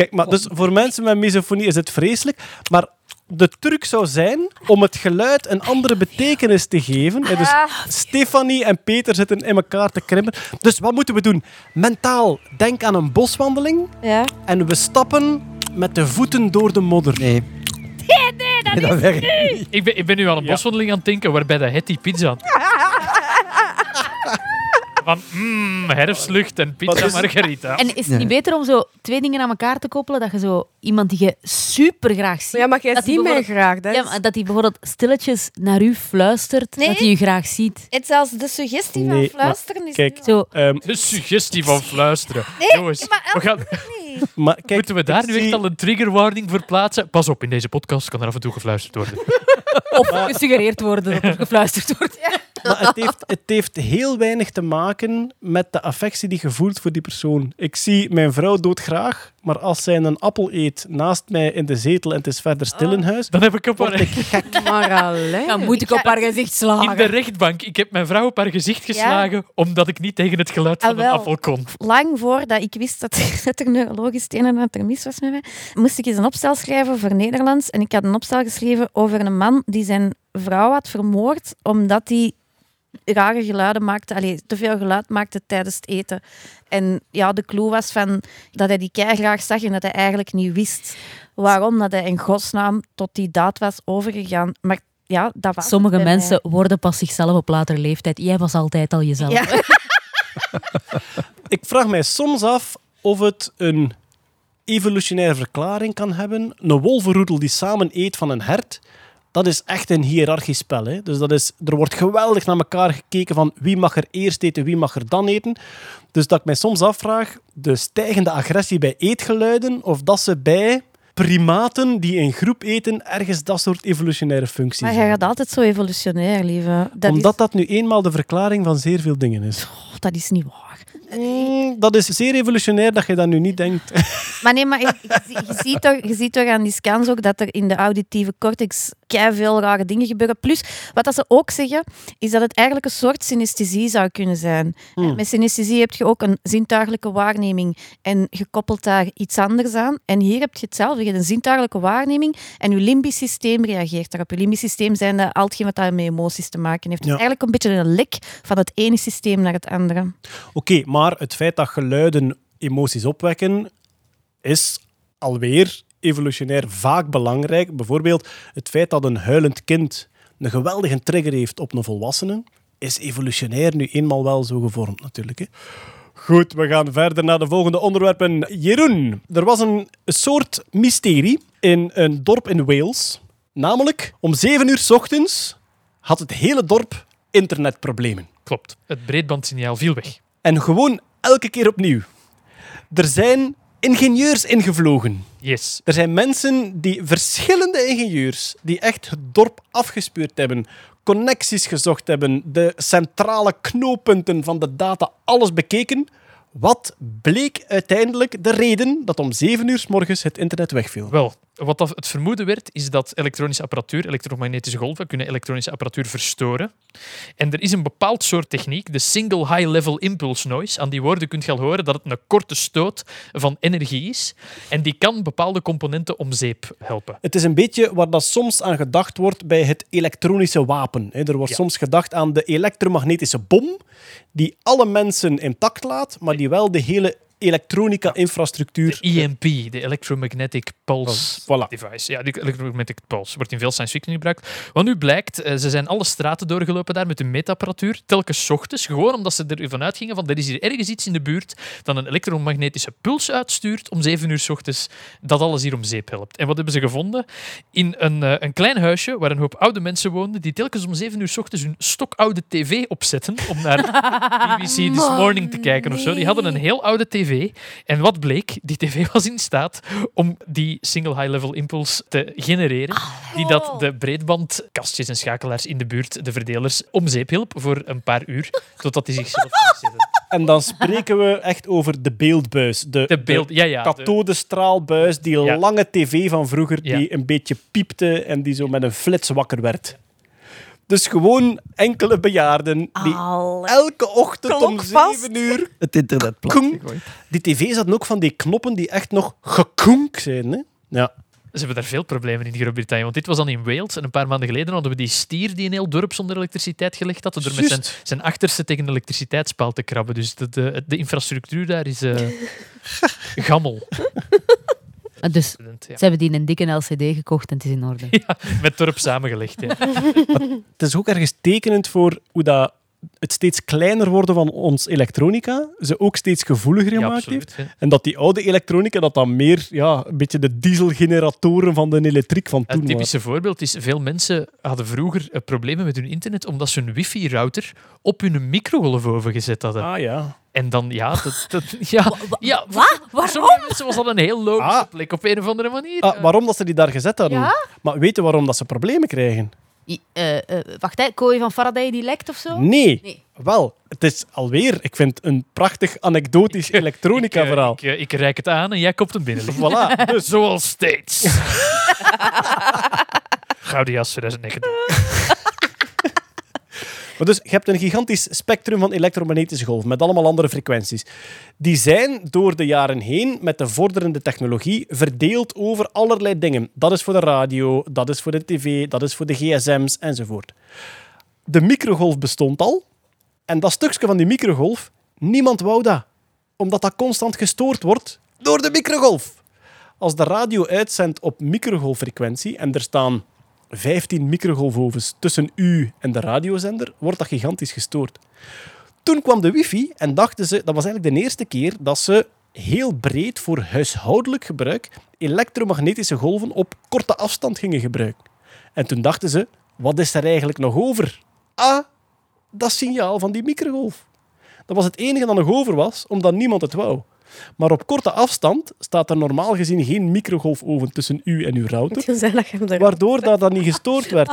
Kijk, maar dus voor mensen met misofonie is het vreselijk. Maar de truc zou zijn om het geluid een andere betekenis te geven. Dus Stefanie en Peter zitten in elkaar te krimpen. Dus wat moeten we doen? Mentaal, denk aan een boswandeling Ja. en we stappen met de voeten door de modder. Nee. Nee, nee, dat, werkt niet. Ik, ben, ik ben nu aan een Ja. boswandeling aan het denken waarbij dat Hetty pizza... Van mm, herfstlucht en pizza margarita. En is het Ja. niet beter om zo twee dingen aan elkaar te koppelen? Dat je zo iemand die je super graag ziet. Ja, maar jij ziet mij graag. Dat Ja, maar dat hij bijvoorbeeld stilletjes naar u fluistert, Nee. dat hij u graag ziet. Het is als de suggestie van Nee, fluisteren is kijk. Zo, Ehm, De suggestie van fluisteren. Jongens, maar we gaan, niet. maar kijk, moeten we daar nu echt zie- al een trigger warning voor plaatsen? Pas op, in deze podcast kan er af en toe gefluisterd worden. of gesuggereerd worden dat er gefluisterd wordt. Maar het heeft, het heeft heel weinig te maken met de affectie die je voelt voor die persoon. Ik zie mijn vrouw doodgraag, maar als zij een appel eet naast mij in de zetel en het is verder stil in huis, Dan heb ik op haar, word ik gek. Maar alleen. Dan moet ik op haar gezicht slagen. in de rechtbank. Ik heb mijn vrouw op haar gezicht geslagen omdat ik niet tegen het geluid van Ah, een wel. appel kon. Lang voordat ik wist dat, dat er neurologisch het een en ander mis was met mij, moest ik eens een opstel schrijven voor Nederlands. En ik had een opstel geschreven over een man die zijn vrouw had vermoord omdat hij rare geluiden maakte, allee, te veel geluid maakte tijdens het eten. En ja, de clue was van dat hij die kei graag zag en dat hij eigenlijk niet wist waarom dat hij in godsnaam tot die daad was overgegaan. Maar ja, dat was Sommige mensen worden pas zichzelf op latere leeftijd. Jij was altijd al jezelf. Ja. Ik vraag mij soms af, of het een evolutionaire verklaring kan hebben. Een wolvenroedel die samen eet van een hert, dat is echt een hiërarchisch spel. Hè? Dus dat is, er wordt geweldig naar elkaar gekeken van wie mag er eerst eten, wie mag er dan eten. Dus dat ik mij soms afvraag, de stijgende agressie bij eetgeluiden, of dat ze bij primaten die in groep eten ergens dat soort evolutionaire functies Maar jij gaat altijd zo evolutionair, lieve. Dat, Omdat is, dat nu eenmaal de verklaring van zeer veel dingen is. oh, dat is niet waar. Mm, dat is zeer evolutionair dat je dat nu niet denkt. Maar nee, maar je, je, zie- je ziet toch, je ziet toch aan die scans ook dat er in de auditieve cortex veel rare dingen gebeuren. Plus, wat dat ze ook zeggen, is dat het eigenlijk een soort synesthesie zou kunnen zijn. Hmm. Met synesthesie heb je ook een zintuigelijke waarneming en gekoppeld daar iets anders aan. En hier heb je hetzelfde. Je hebt een zintuigelijke waarneming en je limbisch systeem reageert daarop. Je limbisch systeem zijn de, al hetgeen wat daar met emoties te maken heeft. Dus Ja. eigenlijk een beetje een lek van het ene systeem naar het andere. Oké, maar het feit dat geluiden emoties opwekken, is alweer evolutionair vaak belangrijk. Bijvoorbeeld het feit dat een huilend kind een geweldige trigger heeft op een volwassene, is evolutionair nu eenmaal wel zo gevormd natuurlijk. Hè. Goed, we gaan verder naar de volgende onderwerpen. Jeroen, er was een soort mysterie in een dorp in Wales. Namelijk, om zeven uur 's ochtends had het hele dorp internetproblemen. Klopt. Het breedbandsignaal viel weg. En gewoon elke keer opnieuw. Er zijn ingenieurs ingevlogen. Yes. Er zijn mensen die, verschillende ingenieurs, die echt het dorp afgespeurd hebben, connecties gezocht hebben, de centrale knooppunten van de data, alles bekeken. Wat bleek uiteindelijk de reden dat om 7 uur 's morgens het internet wegviel? Wel, wat dat het vermoeden werd, is dat elektronische apparatuur, elektromagnetische golven, kunnen elektronische apparatuur verstoren. En er is een bepaald soort techniek, de Single High Level Impulse Noise. Aan die woorden kunt je al horen dat het een korte stoot van energie is. En die kan bepaalde componenten om zeep helpen. Het is een beetje waar dat soms aan gedacht wordt bij het elektronische wapen. Er wordt Ja. soms gedacht aan de elektromagnetische bom, die alle mensen intact laat, maar die wel de hele elektronica-infrastructuur... De EMP, de Electromagnetic Pulse Voilà. Device. Ja, die Electromagnetic Pulse wordt in veel science fiction gebruikt. Wat nu blijkt, eh, ze zijn alle straten doorgelopen daar met hun meetapparatuur, telkens 's ochtends, gewoon omdat ze ervan uitgingen van er is hier ergens iets in de buurt dat een elektromagnetische puls uitstuurt om 7 uur 's ochtends, dat alles hier om zeep helpt. En wat hebben ze gevonden? In een, eh, een klein huisje waar een hoop oude mensen woonden, die telkens om 7 uur 's ochtends hun stokoude tv opzetten om naar BBC This Morning te kijken of zo. Die hadden een heel oude tv. En wat bleek? Die tv was in staat om die single high-level impulse te genereren, die dat de breedbandkastjes en schakelaars in de buurt, de verdelers, om zeep hielp voor een paar uur, totdat die zichzelf resetten. En dan spreken we echt over de beeldbuis. De, De beeld, ja, ja. de- kathodestraalbuis, die Ja. lange tv van vroeger, Ja. die een beetje piepte en die zo met een flits wakker werd. Dus gewoon enkele bejaarden die elke ochtend om. 7 uur... Het internet plat Koen. gegooid. Die tv's hadden ook van die knoppen die echt nog gekoenk zijn. Hè? Ja. Ze hebben daar veel problemen in Groot-Brittannië. Want dit was dan in Wales. En een paar maanden geleden hadden we die stier die een heel dorp zonder elektriciteit gelegd had. Door met zijn, achterste tegen een elektriciteitspaal te krabben. Dus de, de, de infrastructuur daar is eh, gammel. Dus Ja. ze hebben die in een dikke LCD gekocht en het is in orde. Met dorp samengelegd. Ja. Het is ook ergens tekenend voor hoe dat het steeds kleiner worden van ons elektronica ze ook steeds gevoeliger Ja, gemaakt heeft. absoluut. En dat die oude elektronica dat dan meer ja, een beetje de dieselgeneratoren van de elektriek van toen Het waren. typische voorbeeld is, veel mensen hadden vroeger eh, problemen met hun internet omdat ze hun wifi-router op hun microgolfoven gezet hadden. Ah ja. En dan, ja, dat, dat, ja, ja Wat? sommige mensen was dat een heel logische Ah. plek op een of andere manier. Ah, waarom dat ze die daar gezet hadden? Ja? Maar weet je waarom dat ze problemen krijgen? I- eh, eh, wacht, hè, kooi van Faraday die lekt of zo? Nee. Nee. Wel, het is alweer, ik vind het een prachtig anekdotisch elektronica-verhaal. Ik, eh, ik reik het aan en jij kopt hem binnen. Voilà. Dus zoals steeds. Gouden jas 2019. Dus je hebt een gigantisch spectrum van elektromagnetische golven met allemaal andere frequenties. Die zijn door de jaren heen met de vorderende technologie verdeeld over allerlei dingen. Dat is voor de radio, dat is voor de tv, dat is voor de gsm's enzovoort. De microgolf bestond al. En dat stukje van die microgolf, niemand wou dat. Omdat dat constant gestoord wordt door de microgolf. Als de radio uitzendt op microgolffrequentie en er staan 15 microgolfovens tussen u en de radiozender, wordt dat gigantisch gestoord. Toen kwam de wifi en dachten ze, dat was eigenlijk de eerste keer dat ze heel breed voor huishoudelijk gebruik elektromagnetische golven op korte afstand gingen gebruiken. En toen dachten ze, wat is er eigenlijk nog over? Ah, dat signaal van die microgolf. Dat was het enige dat nog over was, omdat niemand het wou. Maar op korte afstand staat er normaal gezien geen microgolfoven tussen u en uw router, er... waardoor dat, dat niet gestoord werd.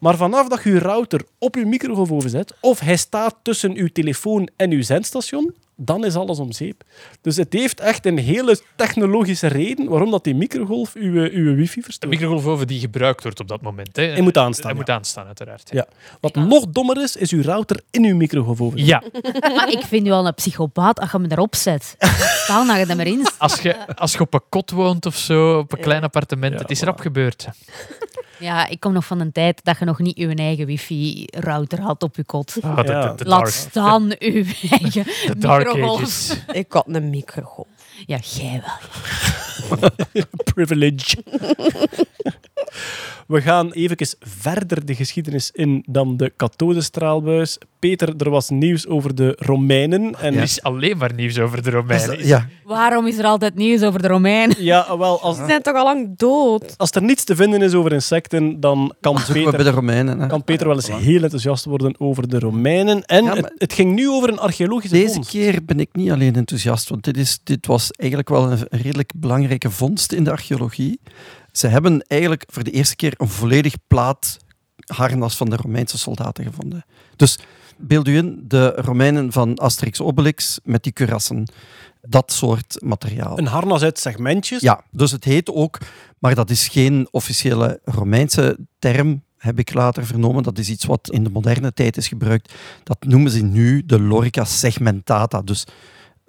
Maar vanaf dat je je router op je microgolfoven zet, of hij staat tussen uw telefoon en uw zendstation, dan is alles om zeep. Dus het heeft echt een hele technologische reden waarom dat die microgolf uw, uw wifi De verstoort. microgolfoven die gebruikt wordt op dat moment. Hè. Hij moet aanstaan, Hij ja. moet aanstaan, uiteraard. Ja. Wat nog dommer is, is uw router in uw microgolfoven. Ja, Maar ik vind u al een psychopaat als je me erop zet. Staan dat je er maar in staat. als je, als je op een kot woont of zo, op een klein appartement, Ja, het is rap gebeurd. Ja, ik kom nog van een tijd dat je nog niet je eigen wifi-router had op je kot. Ah, de, Ja. de, de Laat dark, staan uw eigen de dark microgolf. Ik had een microgolf. Ja, jij wel. Privilege. We gaan even verder de geschiedenis in dan de kathodestraalbuis. Peter, er was nieuws over de Romeinen. En Er is alleen maar nieuws over de Romeinen. Ja, Waarom is er altijd nieuws over de Romeinen? ja, wel, als, Ze zijn toch al lang dood? als er niets te vinden is over insecten, dan kan bij Peter, de Romeinen. Hè. kan Peter wel eens heel enthousiast worden over de Romeinen. En Ja, het, het ging nu over een archeologische Deze vondst. keer ben ik niet alleen enthousiast, want dit, is, dit was eigenlijk wel een redelijk belangrijke vondst in de archeologie. Ze hebben eigenlijk voor de eerste keer een volledig plaat harnas van de Romeinse soldaten gevonden. Dus beeld u in, de Romeinen van Asterix Obelix met die kurassen. Dat soort materiaal. Een harnas uit segmentjes. Ja, dus het heet ook, maar dat is geen officiële Romeinse term, heb ik later vernomen. Dat is iets wat in de moderne tijd is gebruikt. Dat noemen ze nu de lorica segmentata, dus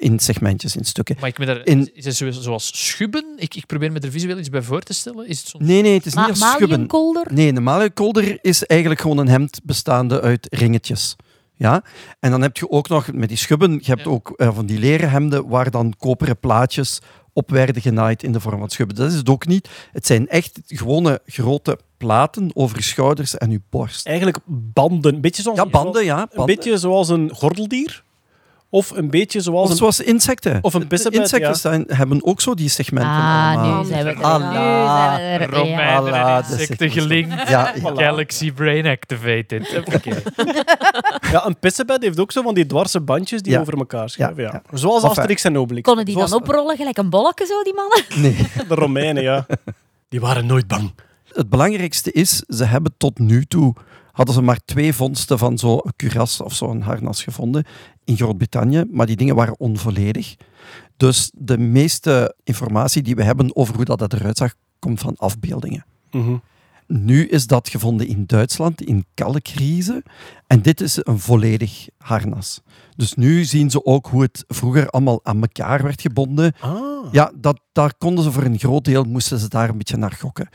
in segmentjes, in stukken. Maar ik daar, In- is het zo- zoals schubben? Ik, ik probeer me er visueel iets bij voor te stellen. Is het soms... Nee, nee, het is niet als schubben. Nee, een maliënkolder is eigenlijk gewoon een hemd bestaande uit ringetjes. Ja? En dan heb je ook nog met die schubben, je hebt Ja. ook eh, van die leren hemden waar dan koperen plaatjes op werden genaaid in de vorm van schubben. Dat is het ook niet. Het zijn echt gewone grote platen over je schouders en je borst. Eigenlijk banden. Een beetje zoals, Ja, banden, ja. Een banden. beetje zoals een gordeldier. Of een beetje zoals Of een... zoals insecten. Of een pissebed, Insecten ja. zijn, hebben ook zo die segmenten Ah, allemaal. nu zijn we er. Allah. zijn we er. Ja. Insecten gelinkt. Ja, ja. Galaxy Brain Activated. Oké. Ja, een pissebed heeft ook zo van die dwarse bandjes die Ja. over elkaar schuiven. Ja, Ja, Zoals. Asterix en Obelix. Konden die dan oprollen gelijk een bolletje zo, die mannen? Nee. De Romeinen, ja. Die waren nooit bang. Het belangrijkste is, ze hebben tot nu toe hadden ze maar twee vondsten van zo'n kuras of zo'n harnas gevonden in Groot-Brittannië, maar die dingen waren onvolledig. Dus de meeste informatie die we hebben over hoe dat, dat eruit zag, komt van afbeeldingen. Mhm. Nu is dat gevonden in Duitsland, in Kalkriese. En dit is een volledig harnas. Dus nu zien ze ook hoe het vroeger allemaal aan elkaar werd gebonden. Ah. Ja, dat, daar konden ze voor een groot deel, moesten ze daar een beetje naar gokken.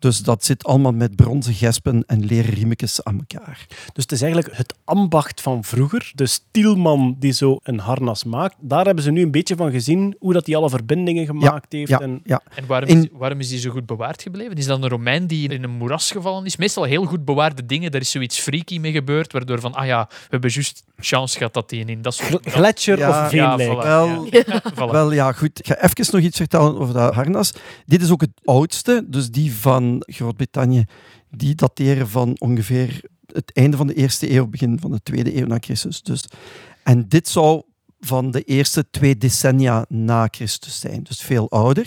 Dus dat zit allemaal met bronzen gespen en leren riemetjes aan elkaar. Dus het is eigenlijk het ambacht van vroeger. De stielman die zo een harnas maakt. Daar hebben ze nu een beetje van gezien hoe dat hij alle verbindingen gemaakt heeft. Ja, En ja. En waarom, is, waarom is die zo goed bewaard gebleven? Is dat een Romein die in een moeras gevallen is? Meestal heel goed bewaarde dingen. Daar is zoiets freaky mee gebeurd, waardoor van, ah ja, we hebben juist chance gehad dat die in dat soort... gl- gletsjer Ja, of veenlijk. voilà. Wel, Ja, voilà. Wel ja, goed. Ik ga even nog iets vertellen over dat harnas. Dit is ook het oudste, dus die van Groot-Brittannië, die dateren van ongeveer het einde van de eerste eeuw, begin van de tweede eeuw na Christus. Dus. En dit zou van de eerste twee decennia na Christus zijn, dus veel ouder.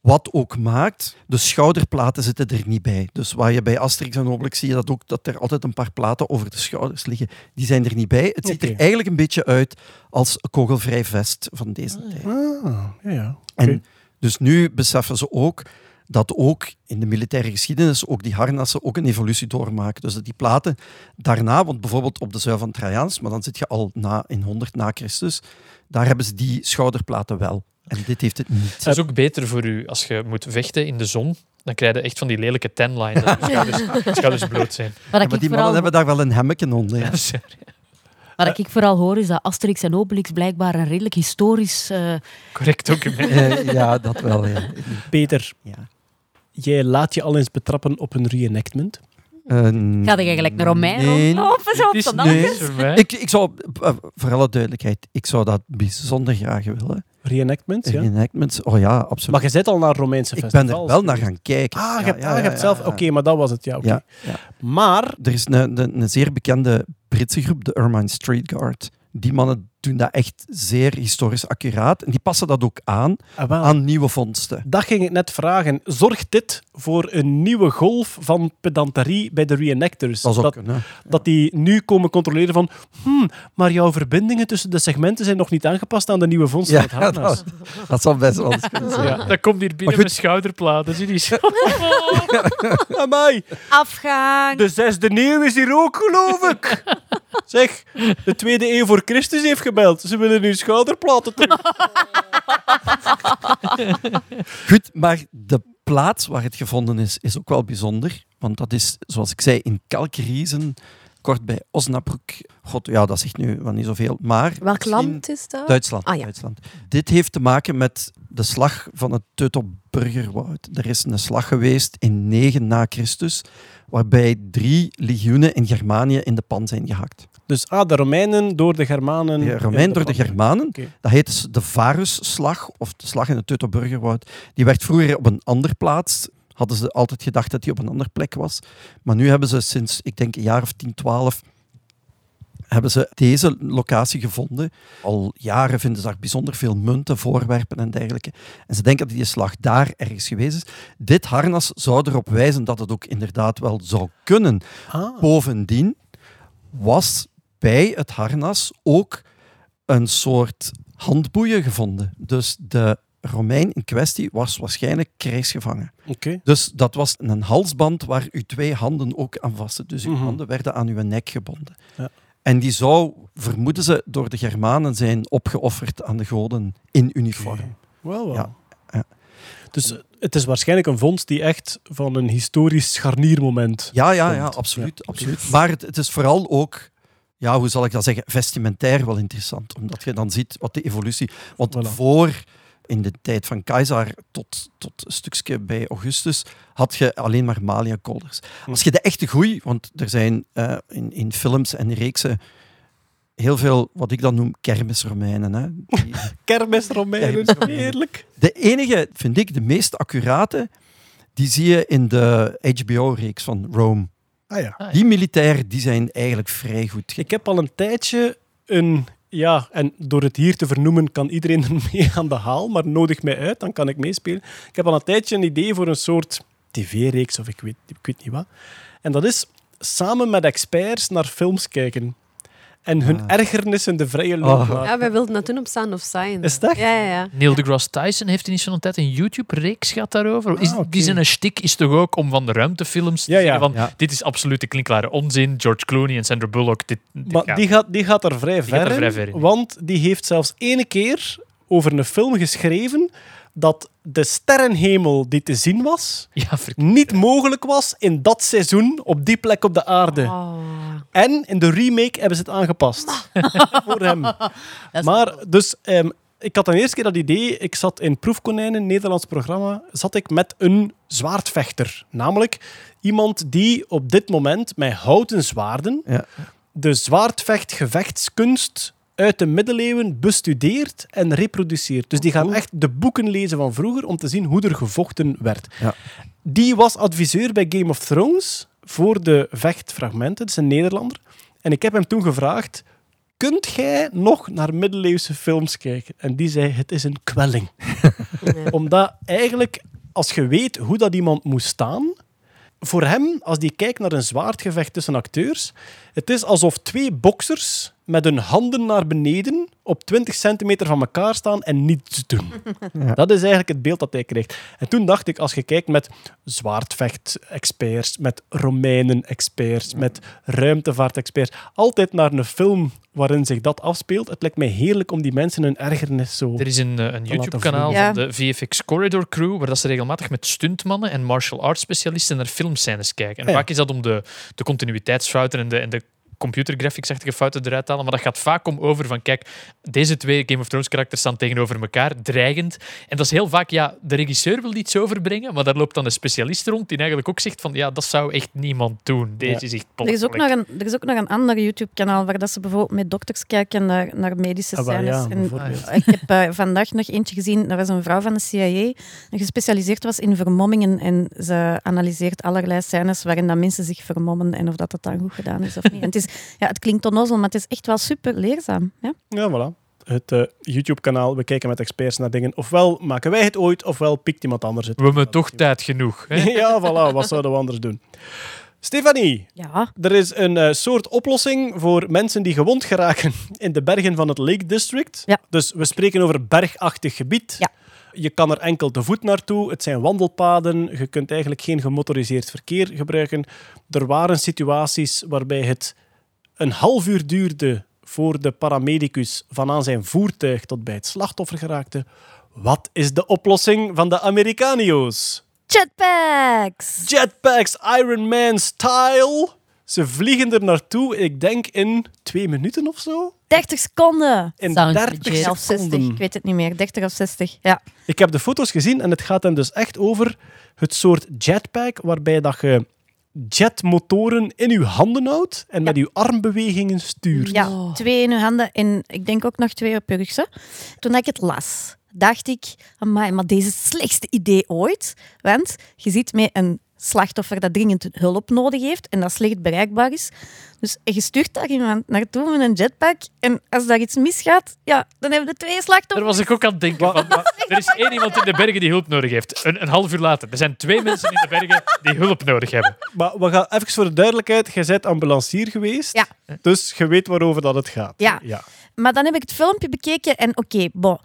Wat ook maakt, de schouderplaten zitten er niet bij. Dus waar je bij Asterix en Obelix zie je dat ook, dat er altijd een paar platen over de schouders liggen. Die zijn er niet bij. Het ziet er eigenlijk een beetje uit als een kogelvrij vest van deze tijd. Ah, ja, ja. En dus nu beseffen ze ook dat ook in de militaire geschiedenis ook die harnassen ook een evolutie doormaken. Dus dat die platen daarna, want bijvoorbeeld op de zuil van Trajanus, maar dan zit je al na, in 100 na Christus, daar hebben ze die schouderplaten wel. En dit heeft het niet. Het is ook beter voor u als je moet vechten in de zon. Dan krijg je echt van die lelijke tanline. Dat je schouders, schouders bloot zijn. Wat Ja, ik, maar die vooral, mannen hebben daar wel een hemmeken onder. Ja. wat ik vooral hoor is dat Asterix en Obelix blijkbaar een redelijk historisch... eh, Correct document. Eh, ja, dat wel. Ja. Peter, Ja. Jij laat je al eens betrappen op een reenactment. Eh, Ga je gelijk naar Romein? Nee, Oh, pas op, voor mij. Ik, ik zou, eh, voor alle duidelijkheid, ik zou dat bijzonder graag willen. Reenactments, ja. Reenactments, oh ja, absoluut. Maar je zit al naar Romeinse ik ben festivals. er wel naar gaan kijken. Ah, je Ja, hebt, ja, ah, je ja, hebt ja, zelf... ja. Oké, maar dat was het, ja. oké. Ja, ja. Maar... Er is een, een, een zeer bekende Britse groep, de Ermine Street Guard. Die mannen doen dat echt zeer historisch accuraat. En die passen dat ook aan ah, aan nieuwe vondsten. Dat ging ik net vragen. Zorgt dit voor een nieuwe golf van pedanterie bij de reenactors? Dat dat, kunnen. dat die nu komen controleren van... Hmm, maar jouw verbindingen tussen de segmenten zijn nog niet aangepast aan de nieuwe vondsten Ja, dat, dat zou best wel eens kunnen zijn. Ja. Dat komt hier binnen goed. met schouderplaten. Zie die zo. Amai, Afgaan. de zesde eeuw is hier ook, geloof ik. Zeg, de tweede eeuw voor Christus heeft gebeld. Ze willen nu schouderplaten terug. Goed, maar de plaats waar het gevonden is, is ook wel bijzonder. Want dat is, zoals ik zei, in Kalkriezen, kort bij Osnabrück. God, ja, dat zegt nu wel niet zoveel. Maar Welk land is dat? Duitsland, Ah, ja. Duitsland. Dit heeft te maken met de slag van het Teutoburgerwoud. Er is een slag geweest in 9 na Christus, waarbij drie legioenen in Germanië in de pan zijn gehakt. Dus ah, de Romeinen door de Germanen... De Romein door de Germanen, dat heet dus de Varusslag, of de slag in het Teutoburgerwoud. Die werd vroeger op een andere plaats. Hadden ze altijd gedacht dat die op een andere plek was. Maar nu hebben ze sinds, ik denk, een jaar of 10, 12, hebben ze deze locatie gevonden. Al jaren vinden ze daar bijzonder veel munten, voorwerpen en dergelijke. En ze denken dat die slag daar ergens geweest is. Dit harnas zou erop wijzen dat het ook inderdaad wel zou kunnen. Ah, Bovendien was bij het harnas ook een soort handboeien gevonden. Dus de Romein in kwestie was waarschijnlijk krijgsgevangen. oké. Dus dat was een halsband waar uw twee handen ook aan vastzitten. Dus uw Mhm. handen werden aan uw nek gebonden. Ja. En die zou, vermoeden ze, door de Germanen zijn opgeofferd aan de goden in uniform. Wel, wel. Ja, ja. Dus eh, het is waarschijnlijk een vondst die echt van een historisch scharniermoment... Ja, ja, ja, absoluut. Ja. absoluut. Maar het, het is vooral ook, ja, hoe zal ik dat zeggen, vestimentair wel interessant. Omdat je dan ziet wat de evolutie... Want Voilà. voor, in de tijd van Keizer tot, tot een stukje bij Augustus, had je alleen maar Malia kolders. Hm. Als je de echte groei, want er zijn eh, in, in films en reeksen heel veel, wat ik dan noem, kermisromeinen. Hè. Die- Kermisromeinen, Kermisromeinen. heerlijk. de enige, vind ik, de meest accurate, die zie je in de HBO-reeks van Rome. Ah ja. Ah, ja. Die militairen die zijn eigenlijk vrij goed. Ik heb al een tijdje een... Ja, en door het hier te vernoemen kan iedereen ermee aan de haal, maar nodig mij uit, dan kan ik meespelen. Ik heb al een tijdje een idee voor een soort tv-reeks, of ik weet, ik weet niet wat. En dat is samen met experts naar films kijken. En hun Ah. ergernissen de vrije loop Oh. laten. Ja, wij wilden dat doen op Sound of Science. Is dat? Ja, ja, ja. Neil deGrasse Tyson heeft in niet zo'n tijd een YouTube-reeks gehad daarover. Is, Ah, oké. Die zijn shtick is toch ook om van de ruimtefilms te Ja, ja. zeggen van Ja. dit is absolute klinkklare onzin. George Clooney en Sandra Bullock. Dit, dit Maar die, gaat, die gaat er vrij ver, gaat er in, vrij ver in. Want die heeft zelfs ene keer over een film geschreven dat de sterrenhemel die te zien was, Ja, niet mogelijk was in dat seizoen op die plek op de aarde. Oh. En in de remake hebben ze het aangepast. Voor hem. Maar, dus, ehm, ik had een eerste keer dat idee. Ik zat in Proefkonijnen, een Nederlands programma, zat ik met een zwaardvechter. Namelijk iemand die op dit moment met houten zwaarden Ja. de zwaardvecht-gevechtskunst uit de middeleeuwen bestudeert en reproduceert. Dus die gaan echt de boeken lezen van vroeger om te zien hoe er gevochten werd. Ja. Die was adviseur bij Game of Thrones voor de vechtfragmenten. Dat is een Nederlander. En ik heb hem toen gevraagd... Kunt jij nog naar middeleeuwse films kijken? En die zei, het is een kwelling. Nee. Omdat eigenlijk, als je weet hoe dat iemand moest staan... Voor hem, als die kijkt naar een zwaardgevecht tussen acteurs... Het is alsof twee boksers met hun handen naar beneden op 20 centimeter van elkaar staan en niets doen. Ja. Dat is eigenlijk het beeld dat hij krijgt. En toen dacht ik, als je kijkt met zwaardvecht-experts, met Romeinen-experts, met ruimtevaart-experts, altijd naar een film waarin zich dat afspeelt, het lijkt mij heerlijk om die mensen hun ergernis zo... Er is een, eh, een YouTube-kanaal van de VFX Corridor Crew, waar dat ze regelmatig met stuntmannen en martial arts specialisten naar filmscènes kijken. En ja. vaak is dat om de, de continuïteitsfouten en de, en de computergraphics-achtige fouten eruit halen. Maar dat gaat vaak om over van, kijk, deze twee Game of Thrones karakters staan tegenover elkaar, dreigend. En dat is heel vaak, ja, de regisseur wil iets overbrengen, maar daar loopt dan een specialist rond die eigenlijk ook zegt van, ja, dat zou echt niemand doen. Deze Ja. is echt Er is, ook nog een, er is ook nog een ander YouTube-kanaal waar dat ze bijvoorbeeld met dokters kijken naar, naar medische Ah, scènes. ja, En bijvoorbeeld. ik heb eh, vandaag nog eentje gezien. Dat was een vrouw van de CIA die gespecialiseerd was in vermommingen. En ze analyseert allerlei scènes waarin dat mensen zich vermommen en of dat, dat dan goed gedaan is of niet. En het, is, ja, het klinkt onnozel, maar het is echt wel super leerzaam. Ja? Ja, voilà. Het eh, YouTube-kanaal, we kijken met experts naar dingen. Ofwel maken wij het ooit, ofwel pikt iemand anders het. We hebben toch tijd genoeg. Hè? ja, voilà. Wat zouden we anders doen? Stefanie, ja. er is een eh, soort oplossing voor mensen die gewond geraken in de bergen van het Lake District. Ja. Dus we spreken over bergachtig gebied. Ja. Je kan er enkel te voet naartoe. Het zijn wandelpaden. Je kunt eigenlijk geen gemotoriseerd verkeer gebruiken. Er waren situaties waarbij het een half uur duurde voor de paramedicus van aan zijn voertuig tot bij het slachtoffer geraakte. Wat is de oplossing van de Americanio's? Jetpacks! Jetpacks Iron Man style. Ze vliegen er naartoe, ik denk in twee minuten of zo. 30 seconden! In Sounds 30 legit. Of 60, seconden. ik weet het niet meer. 30 of 60, ja. Ik heb de foto's gezien en het gaat dan dus echt over het soort jetpack waarbij dat je jetmotoren in je handen houdt en met je armbewegingen stuurt. Ja, twee in uw handen en ik denk ook nog twee op je. Toen ik het las, dacht ik, amai, maar deze is het slechtste idee ooit. Want je ziet met een slachtoffer dat dringend hulp nodig heeft en dat slecht bereikbaar is. Dus je stuurt daar iemand naartoe met een jetpack en als daar iets misgaat, ja, dan hebben we twee Daar slachtoffers. was ik ook aan het denken. Van, er is één iemand in de bergen die hulp nodig heeft. Een, een half uur later. Er zijn twee mensen in de bergen die hulp nodig hebben. Maar we gaan even voor de duidelijkheid, jij bent ambulancier geweest, Ja. dus je weet waarover dat het gaat. Ja. ja. Maar dan heb ik het filmpje bekeken en oké, bon,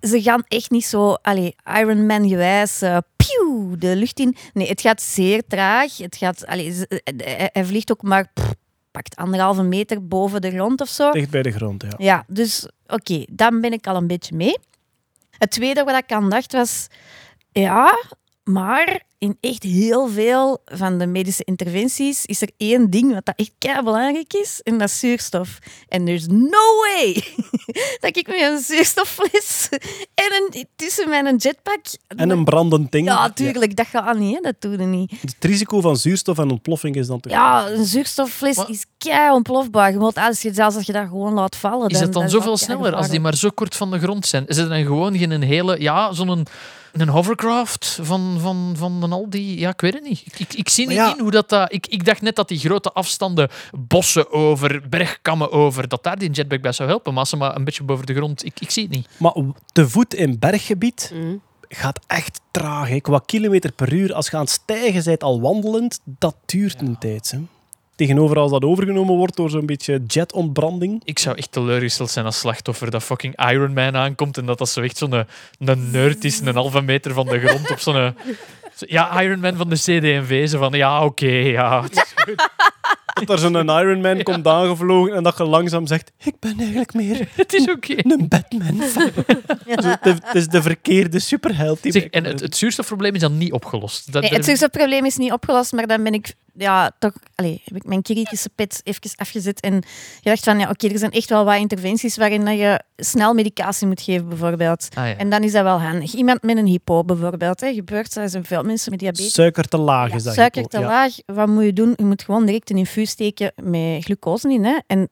ze gaan echt niet zo allee, Iron Man gewijs eh, pieuw, de lucht in. Nee, het gaat zeer traag. Het gaat, allee, ze- eh, hij, hij vliegt ook maar pff, pakt anderhalve meter boven de grond of zo. Dicht bij de grond, ja. Ja, dus oké, dan ben ik al een beetje mee. Het tweede wat ik aan dacht was, ja, maar in echt heel veel van de medische interventies is er één ding wat dat echt kei belangrijk is, en dat is zuurstof. En there's no way dat ik met een zuurstoffles en een, tussen mijn jetpack... En een brandend ding. Ja, tuurlijk, dat gaat niet, hè? dat doe je niet. Het risico van zuurstof en ontploffing is dan toch... Ja, een zuurstoffles is kei ontplofbaar. Je moet, als je, zelfs als je dat gewoon laat vallen... Is het dan zoveel sneller als die maar zo kort van de grond zijn? Is het dan gewoon geen een hele, ja, zo'n een hovercraft van, van, van een al die, ja, ik weet het niet. Ik, ik, ik zie niet ja. in hoe dat, dat ik, ik dacht net dat die grote afstanden, bossen over, bergkammen over, dat daar die jetpack bij zou helpen. Maar als ze maar een beetje boven de grond, ik, ik zie het niet. Maar te voet in berggebied Mm. gaat echt traag. Hè. Qua kilometer per uur, als je aan het stijgen bent al wandelend, dat duurt een tijd. Hè. Tegenover als dat overgenomen wordt door zo'n beetje jetontbranding. Ik zou echt teleurgesteld zijn als slachtoffer dat fucking Iron Man aankomt en dat dat zo echt zo'n een nerd is, een halve meter van de grond op zo'n... zo- Ja, Iron Man van de. Zo van, ja, oké, ja. het is goed. Dat er zo'n Ironman komt aangevlogen en dat je langzaam zegt, ik ben eigenlijk meer Het is oké. een Batman. Zo, Het het is de verkeerde superheld. Die Zeg, en het, het zuurstofprobleem is dan niet opgelost. Dat, Nee, daar- het zuurstofprobleem is niet opgelost, maar dan ben ik ja, toch, allee, heb ik mijn kritische pet even afgezet en gedacht van, ja, oké, er zijn echt wel wat interventies waarin dat je snel medicatie moet geven, bijvoorbeeld. Ah, ja. En dan is dat wel handig. Iemand met een hypo, bijvoorbeeld. Hè, gebeurt, er zijn veel mensen met diabetes. Suiker te laag is dat. Suiker hypo. te Ja. laag, wat moet je doen? Je moet gewoon direct een infuus steken met glucose in. Hè? En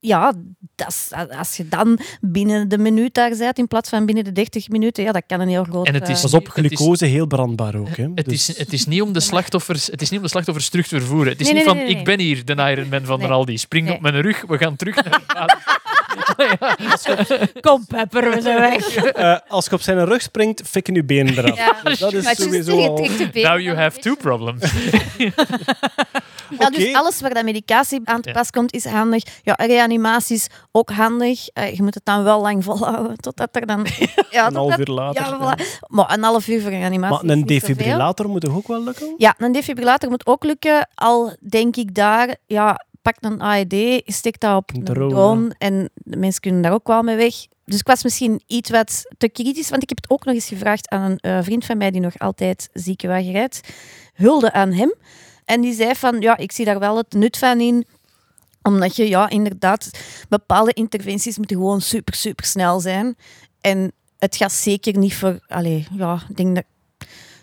ja, dat is- als je dan binnen de minuut daar bent, in plaats van binnen de 30 minuten, ja, dat kan een heel groot... En het is- eh, Pas op, glucose heel brandbaar ook. Hè. Het, Dus- is, het, is niet om de slachtoffers, het is niet om de slachtoffers terug te vervoeren. Het is Nee, niet nee, van, nee, nee, ik ben hier, de Iron Man van Nee. de Aldi. Spring Nee. op mijn rug, we gaan terug naar. Kom, Pepper, we zijn weg. Eh, als je op zijn rug springt, fikken je benen eraf. Ja. Dus dat is Maar het is sowieso tegen- al... tegen de benen. Now you have two problems. Ja, dus alles waar dat medicatie aan te Ja. pas komt, is handig. Ja, reanimatie is ook handig. Eh, je moet het dan wel lang volhouden, totdat er dan... Ja, Een half uur later. Ja, voilà. Maar een half uur voor reanimatie Maar een is niet zoveel. defibrillator moet toch ook wel lukken? Ja, een defibrillator moet ook lukken. Al denk ik daar, ja, pak een AED, steek dat op Een een drone, drone, en de mensen kunnen daar ook wel mee weg. Dus ik was misschien iets wat te kritisch, want ik heb het ook nog eens gevraagd aan een eh, vriend van mij die nog altijd ziekenwagen rijdt. Hulde aan hem. En die zei van, ja, ik zie daar wel het nut van in Omdat je, ja, inderdaad, bepaalde interventies moeten gewoon super, super snel zijn. En het gaat zeker niet voor, allee, ja, ik denk dat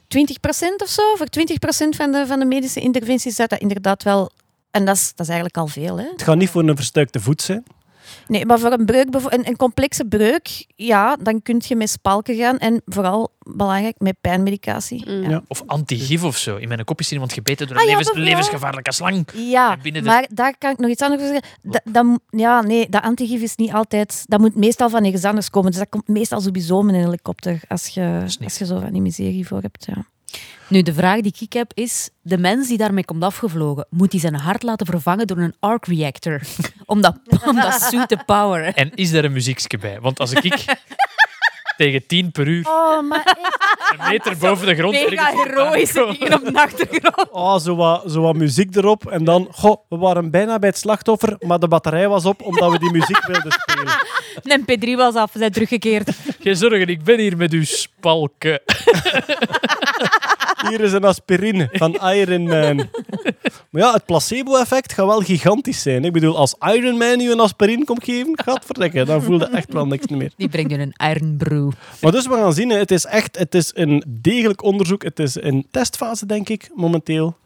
20% of zo, voor 20% van de, van de medische interventies zou dat inderdaad wel, en dat is, dat is eigenlijk al veel, hè. Het gaat niet voor een verstuikte voet zijn. Nee, maar voor een breuk, een, een complexe breuk, ja, dan kun je met spalken gaan. En vooral, belangrijk, met pijnmedicatie. Mm. Ja. Ja. Of antigif of zo. In mijn kop is iemand gebeten door een Ah, levens- levensgevaarlijke slang. Ja, de- maar daar kan ik nog iets anders over zeggen. Ja, nee, dat antigif is niet altijd... Dat moet meestal van ergens anders komen. Dus dat komt meestal sowieso met een helikopter, als je, als je zo van die miserie voor hebt. Ja. Nu, de vraag die ik heb is, de mens die daarmee komt afgevlogen, moet hij zijn hart laten vervangen door een arc reactor? om dat, om dat suit te poweren. En is daar een muziekje bij? Want als ik tegen 10 per uur Oh, maar echt. een meter boven de grond... Mega heroïsche dingen op de achtergrond. Oh, zo wat, zo wat muziek erop. En dan, goh, we waren bijna bij het slachtoffer, maar de batterij was op omdat we die muziek wilden spelen. Een mp3 was af, we zijn teruggekeerd. Geen zorgen, ik ben hier met uw spalken. Hier is een aspirine van Iron Man. Maar ja, het placebo-effect gaat wel gigantisch zijn. Ik bedoel, als Iron Man je een aspirine komt geven, gaat verdekken. Dan voel je echt wel niks meer. Die brengt je een iron brew. Maar dus we gaan zien, het is echt het is een degelijk onderzoek. Het is een testfase, denk ik, momenteel.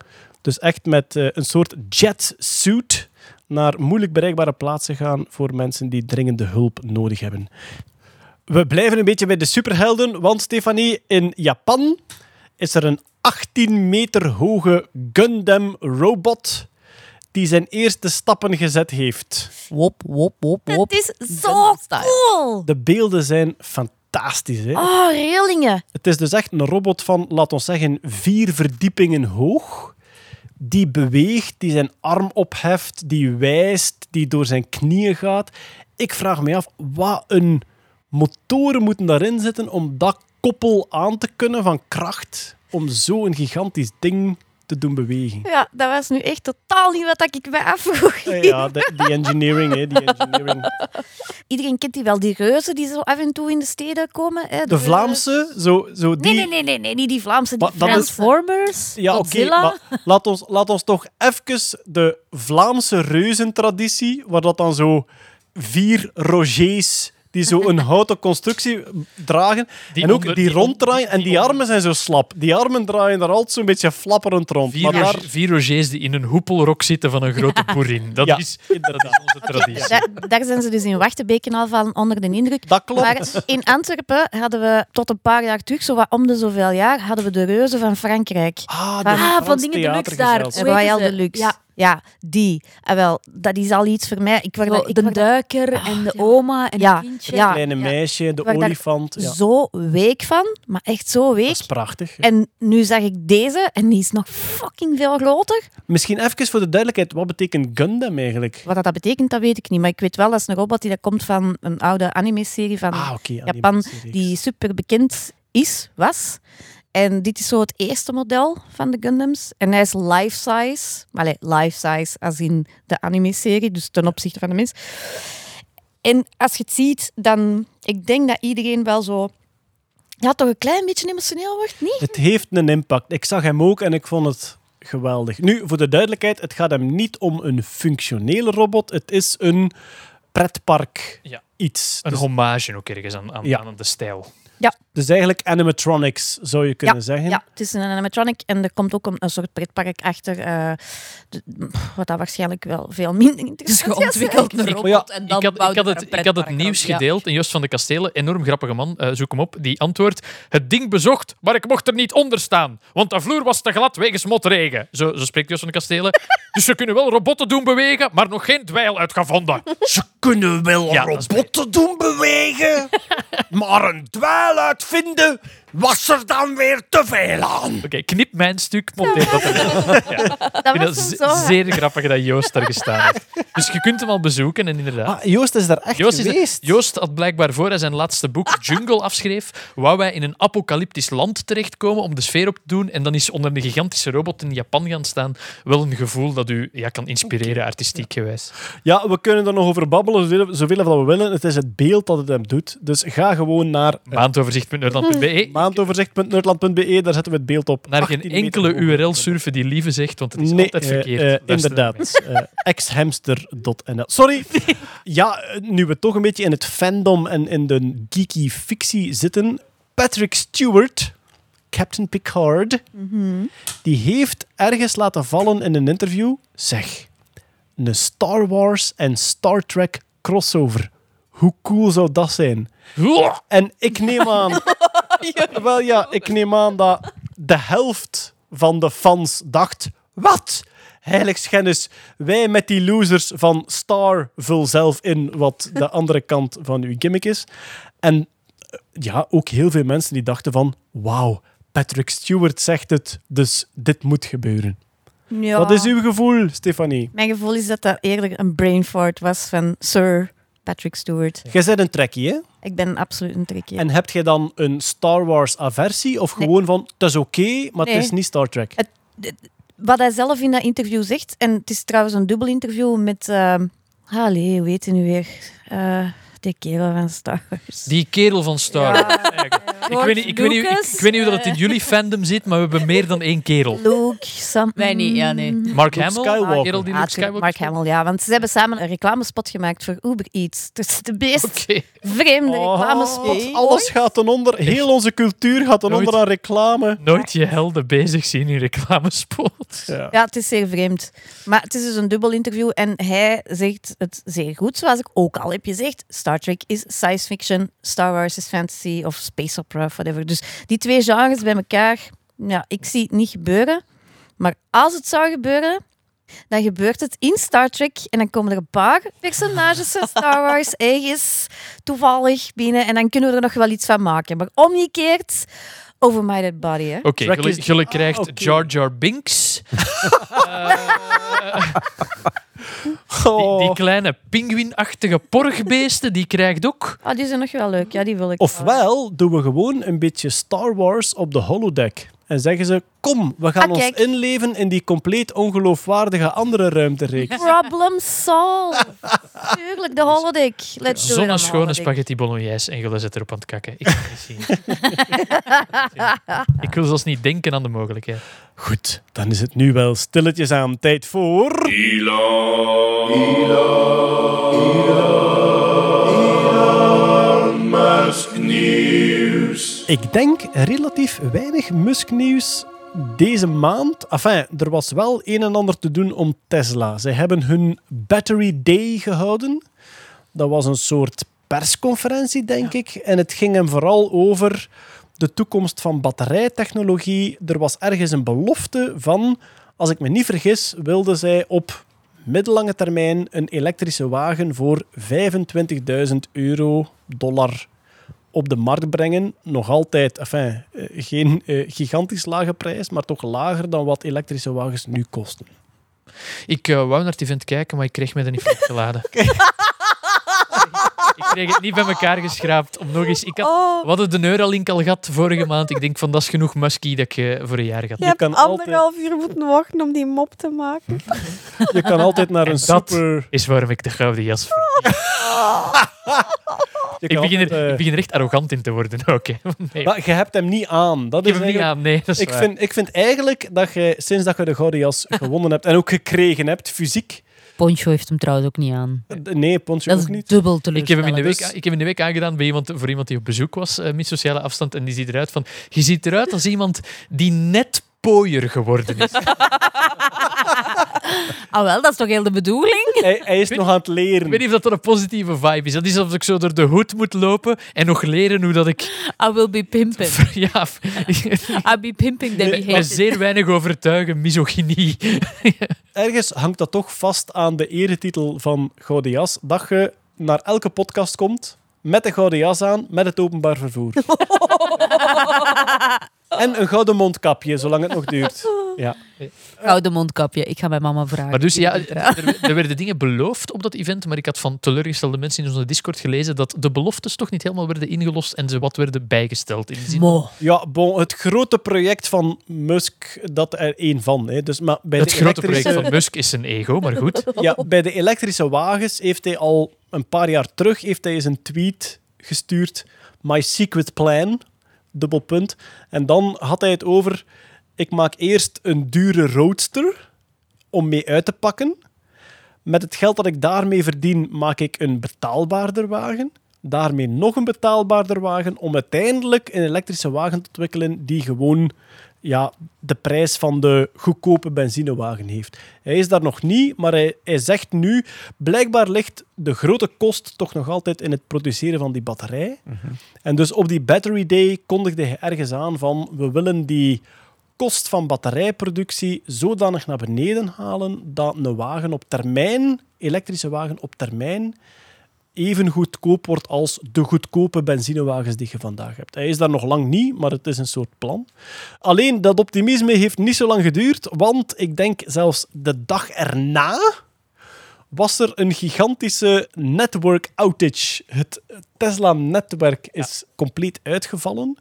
Dus echt met eh, een soort jetsuit naar moeilijk bereikbare plaatsen gaan voor mensen die dringende hulp nodig hebben. We blijven een beetje bij de superhelden, want Stefanie, in Japan is er een 18 meter hoge Gundam robot die zijn eerste stappen gezet heeft. Wop, wop, wop, wop. Het is zo cool. De beelden zijn fantastisch. Hè? Oh, reelingen. Het is dus echt een robot van, laten we zeggen, vier verdiepingen hoog. Die beweegt, die zijn arm opheft, die wijst, die door zijn knieën gaat. Ik vraag me af, wat een motoren moeten daarin zitten om dat koppel aan te kunnen van kracht, om zo'n gigantisch ding te doen bewegen. Ja, dat was nu echt totaal niet wat ik mij afvroeg. Ja, de- die engineering, hè, die engineering. Iedereen kent die wel, die reuzen die zo af en toe in de steden komen. Hè? De Vlaamse, zo, zo die... Nee, nee, nee, nee, niet die Vlaamse, die Maar is-. Transformers? Ja, oké, laat ons, laat ons toch even de Vlaamse reuzentraditie, waar dat dan zo vier Rogers die zo een houten constructie dragen, Die en ook onder- die, die ronddraaien, en die die onder- armen zijn zo slap. Die armen draaien daar altijd zo'n beetje flapperend rond. Vier, maar daar, vier Rogers die in een hoepelrok zitten van een grote boerin. Dat, Ja, is, dat is onze traditie. Daar, daar zijn ze dus in Wachtenbeken al van onder de indruk. dat klopt. Maar in Antwerpen hadden we tot een paar jaar terug, zo wat om de zoveel jaar, hadden we de reuzen van Frankrijk. ah, de van- Ah, van Dingen daar. theatergezelschap. Hoe heet Royal ze? Deluxe. Ja. Ja, die. En wel, dat is al iets voor mij. Ik word, ik de word daar duiker en de oma en Ja, het kindje. ja. kleine meisje, de olifant. Ja, zo week van, maar echt zo dat week. is prachtig. En nu zag ik deze en die is nog fucking veel groter. Misschien even voor de duidelijkheid, wat betekent Gundam eigenlijk? Wat dat betekent, dat weet ik niet. Maar ik weet wel, dat is een robot die dat komt van een oude anime-serie van Ah, oké. Japan, die super bekend is, was. En dit is zo het eerste model van de Gundams. En hij is life-size. Allee, life-size als in de anime-serie, dus ten opzichte van de mens. En als je het ziet, dan... Ik denk dat iedereen wel zo... Ja, toch een klein beetje emotioneel wordt, niet? Het heeft een impact. Ik zag hem ook en ik vond het geweldig. Nu, voor de duidelijkheid, het gaat hem niet om een functionele robot. Het is een pretpark Ja. iets. Een Dus, hommage ook ergens aan, aan, Ja. aan de stijl. Dus eigenlijk animatronics, zou je kunnen zeggen. Ja, het is een animatronic en er komt ook een, een soort pretpark achter. eh, de- wat dat waarschijnlijk wel veel minder interessant is. geontwikkeld een robot ja, en dan Ik had, ik, had het, een ik had het nieuws. Ja. gedeeld en Joost van de Kastelen, enorm grappige man, eh, zoek hem op, die antwoordt het ding bezocht, maar ik mocht er niet onder staan, want de vloer was te glad wegens motregen. Zo, zo spreekt Joost van de Kastelen. dus ze kunnen wel robotten doen bewegen, maar nog geen dweil uitgevonden. Ze kunnen wel Ja, robotten doen bewegen, maar een dweil Salat finde, was er dan weer te veel aan. Oké, knip mijn stuk, monteer dat erin. Ja. Ik Dat vind was dat zo. zeer grappig dat Joost daar gestaan heeft. Dus je kunt hem al bezoeken en inderdaad. Ah, Joost is daar echt Joost, is er- geweest. Joost had blijkbaar voor hij zijn laatste boek Jungle afschreef, wou wij in een apocalyptisch land terechtkomen om de sfeer op te doen. En dan is onder een gigantische robot in Japan gaan staan wel een gevoel dat u ja, kan inspireren, artistiek gewijs. Ja, we kunnen er nog over babbelen, zoveel, we willen. Het is het beeld dat het hem doet. Dus ga gewoon naar Maandoverzicht.nerdland.be. maandoverzicht.nerdland.be, daar zetten we het beeld op. Naar geen 18 meter enkele. URL surfen die Lieve zegt, want het is Nee, altijd eh, verkeerd. eh, inderdaad. Eh, exhamster.nl. Sorry. Ja, nu we toch een beetje in het fandom en in de geeky fictie zitten. Patrick Stewart, Captain Picard, die heeft ergens laten vallen in een interview. Zeg, een Star Wars en Star Trek crossover. Hoe cool zou dat zijn? En ik neem aan... Wel ja, ik neem aan dat de helft van de fans dacht... Wat? Heiligschennis, wij met die losers van Star vul zelf in wat de andere kant van uw gimmick is. En eh, ja, ook heel veel mensen die dachten van... Wauw, Patrick Stewart zegt het, dus dit moet gebeuren. Ja. Wat is uw gevoel, Stefanie? Mijn gevoel is dat dat eerder een brain fart was van Sir Patrick Stewart. Jij bent een trekkie, hè? Ik ben absoluut een trickje. En heb jij dan een Star Wars aversie? Of Nee. gewoon van, het is oké, maar Nee. het is niet Star Trek? Het- Wat hij zelf in dat interview zegt, en het is trouwens een dubbel interview met... allee, hoe heet hij nu weer? Eh die kerel van Star Wars. Die kerel van Star Wars. Ik weet, niet, ik, weet niet, ik, weet niet hoe dat in jullie fandom zit, maar we hebben meer dan één kerel. Luke, Sam... Wij niet, ja, nee. Mark Luke Hamill, Skywalker. die kerel die Ah, Luke Skywalker Mark Hamill, ja. Want ze hebben samen een reclamespot gemaakt voor Uber Eats. Dus de meest Oké. vreemde Oh, reclamespot. alles gaat ten onder. Heel onze cultuur gaat ten onder aan reclame. Nooit je helden bezig zien in reclamespot. Ja. Ja, het is zeer vreemd. Maar het is dus een dubbel interview en hij zegt het zeer goed, zoals ik ook al heb gezegd. Star Trek is science fiction, Star Wars is fantasy of space opera of whatever. Dus die twee genres bij elkaar, ja, ik zie het niet gebeuren. Maar als het zou gebeuren, dan gebeurt het in Star Trek en dan komen er een paar personages van Star Wars ergens toevallig binnen en dan kunnen we er nog wel iets van maken. Maar omgekeerd, overminded body, hè. Oké, Trek jullie, krijgt. Jar Jar Binks. Die, Oh. die kleine pinguïnachtige porgbeesten, die krijgt ook. Ah, die zijn nog wel leuk, ja, die wil ik wel. Ofwel doen we gewoon een beetje Star Wars op de holodeck. En zeggen ze, kom, we gaan Ah, ons inleven in die compleet ongeloofwaardige andere ruimtereeks. Problem solved. Tuurlijk, de holodeck. Let's do holodeck. spaghetti bolognese en jullie zitten erop aan het kakken. Ik kan het niet zien. Ik wil zelfs niet denken aan de mogelijkheid. Goed, dan is het nu wel stilletjes aan tijd voor... Musk Nieuws. Ik denk relatief weinig Musk-nieuws deze maand. Enfin, er was wel een en ander te doen om Tesla. Ze hebben hun Battery Day gehouden. Dat was een soort persconferentie, denk ik. En het ging hem vooral over de toekomst van batterijtechnologie. Er was ergens een belofte van, als ik me niet vergis, wilden zij op middellange termijn een elektrische wagen voor 25.000 euro, dollar op de markt brengen. Nog altijd, enfin, eh, geen eh, gigantisch lage prijs, maar toch lager dan wat elektrische wagens nu kosten. Ik eh, wou naar het event kijken, maar ik kreeg me er niet voor geladen. ik kreeg het niet bij elkaar geschraapt om nog eens... Ik had, Oh, we hadden de Neuralink al gehad vorige maand. Ik denk van, dat is genoeg muskie dat eh, voor een jaar ga je hebt kan altijd- anderhalf uur moeten wachten om die mop te maken. Je kan altijd naar een En dat- super... Is waarom ik de gouden jas. Je, Ik begin, er, ik begin er echt arrogant in te worden ook. Hè. Nee, maar je hebt hem niet aan. Dat ik heb is hem niet aan. Nee, dat is Ik waar. vind, ik vind eigenlijk dat je, sinds dat je de gouden jas gewonnen hebt en ook gekregen hebt, fysiek... Poncho heeft hem trouwens ook niet aan. eh, Nee, Poncho Dat ook is niet. dubbel Ik heb, hem in de week, Dus- ik heb hem in de week aangedaan bij iemand, voor iemand die op bezoek was, eh, met sociale afstand. En die ziet eruit van... Je ziet eruit als iemand die net pooier geworden is. Ah wel, dat is toch heel de bedoeling? Hij, hij is nog aan het Ik leren. weet niet of dat er een positieve vibe is. Dat is alsof ik zo door de hoed moet lopen en nog leren hoe dat ik... I will be pimping. Ja, I'll be pimping them Nee, be met hated. zeer weinig overtuigen, misogynie. Ergens hangt dat toch vast aan de eretitel van Gouden Jas, dat je naar elke podcast komt met de gouden jas aan, met het openbaar vervoer. En een gouden mondkapje, zolang het nog duurt. Ja. Gouden mondkapje. Ik ga mijn mama vragen. Maar dus ja, er, er werden dingen beloofd op dat event, maar ik had van teleurgestelde mensen in onze Discord gelezen dat de beloftes toch niet helemaal werden ingelost en ze wat werden bijgesteld. In zin Mo. Ja, bon, het grote project van Musk, dat er één van. Hè. Dus, maar bij het de grote project van Musk is zijn ego, maar goed. Ja, bij de elektrische wagens heeft hij al een paar jaar terug heeft hij eens een tweet gestuurd. My secret plan. Dubbel punt. En dan had hij het over, ik maak eerst een dure roadster om mee uit te pakken. Met het geld dat ik daarmee verdien, maak ik een betaalbaarder wagen. Daarmee nog een betaalbaarder wagen, om uiteindelijk een elektrische wagen te ontwikkelen die gewoon ja, de prijs van de goedkope benzinewagen heeft. Hij is daar nog niet, maar hij, hij zegt nu, blijkbaar ligt de grote kost toch nog altijd in het produceren van die batterij. En dus op die Battery Day kondigde hij ergens aan van, we willen die kost van batterijproductie zodanig naar beneden halen dat een wagen op termijn, elektrische wagen op termijn, even goedkoop wordt als de goedkope benzinewagens die je vandaag hebt. Hij is daar nog lang niet, maar het is een soort plan. Alleen dat optimisme heeft niet zo lang geduurd, want ik denk zelfs de dag erna was er een gigantische network outage. Het Tesla-netwerk is compleet uitgevallen.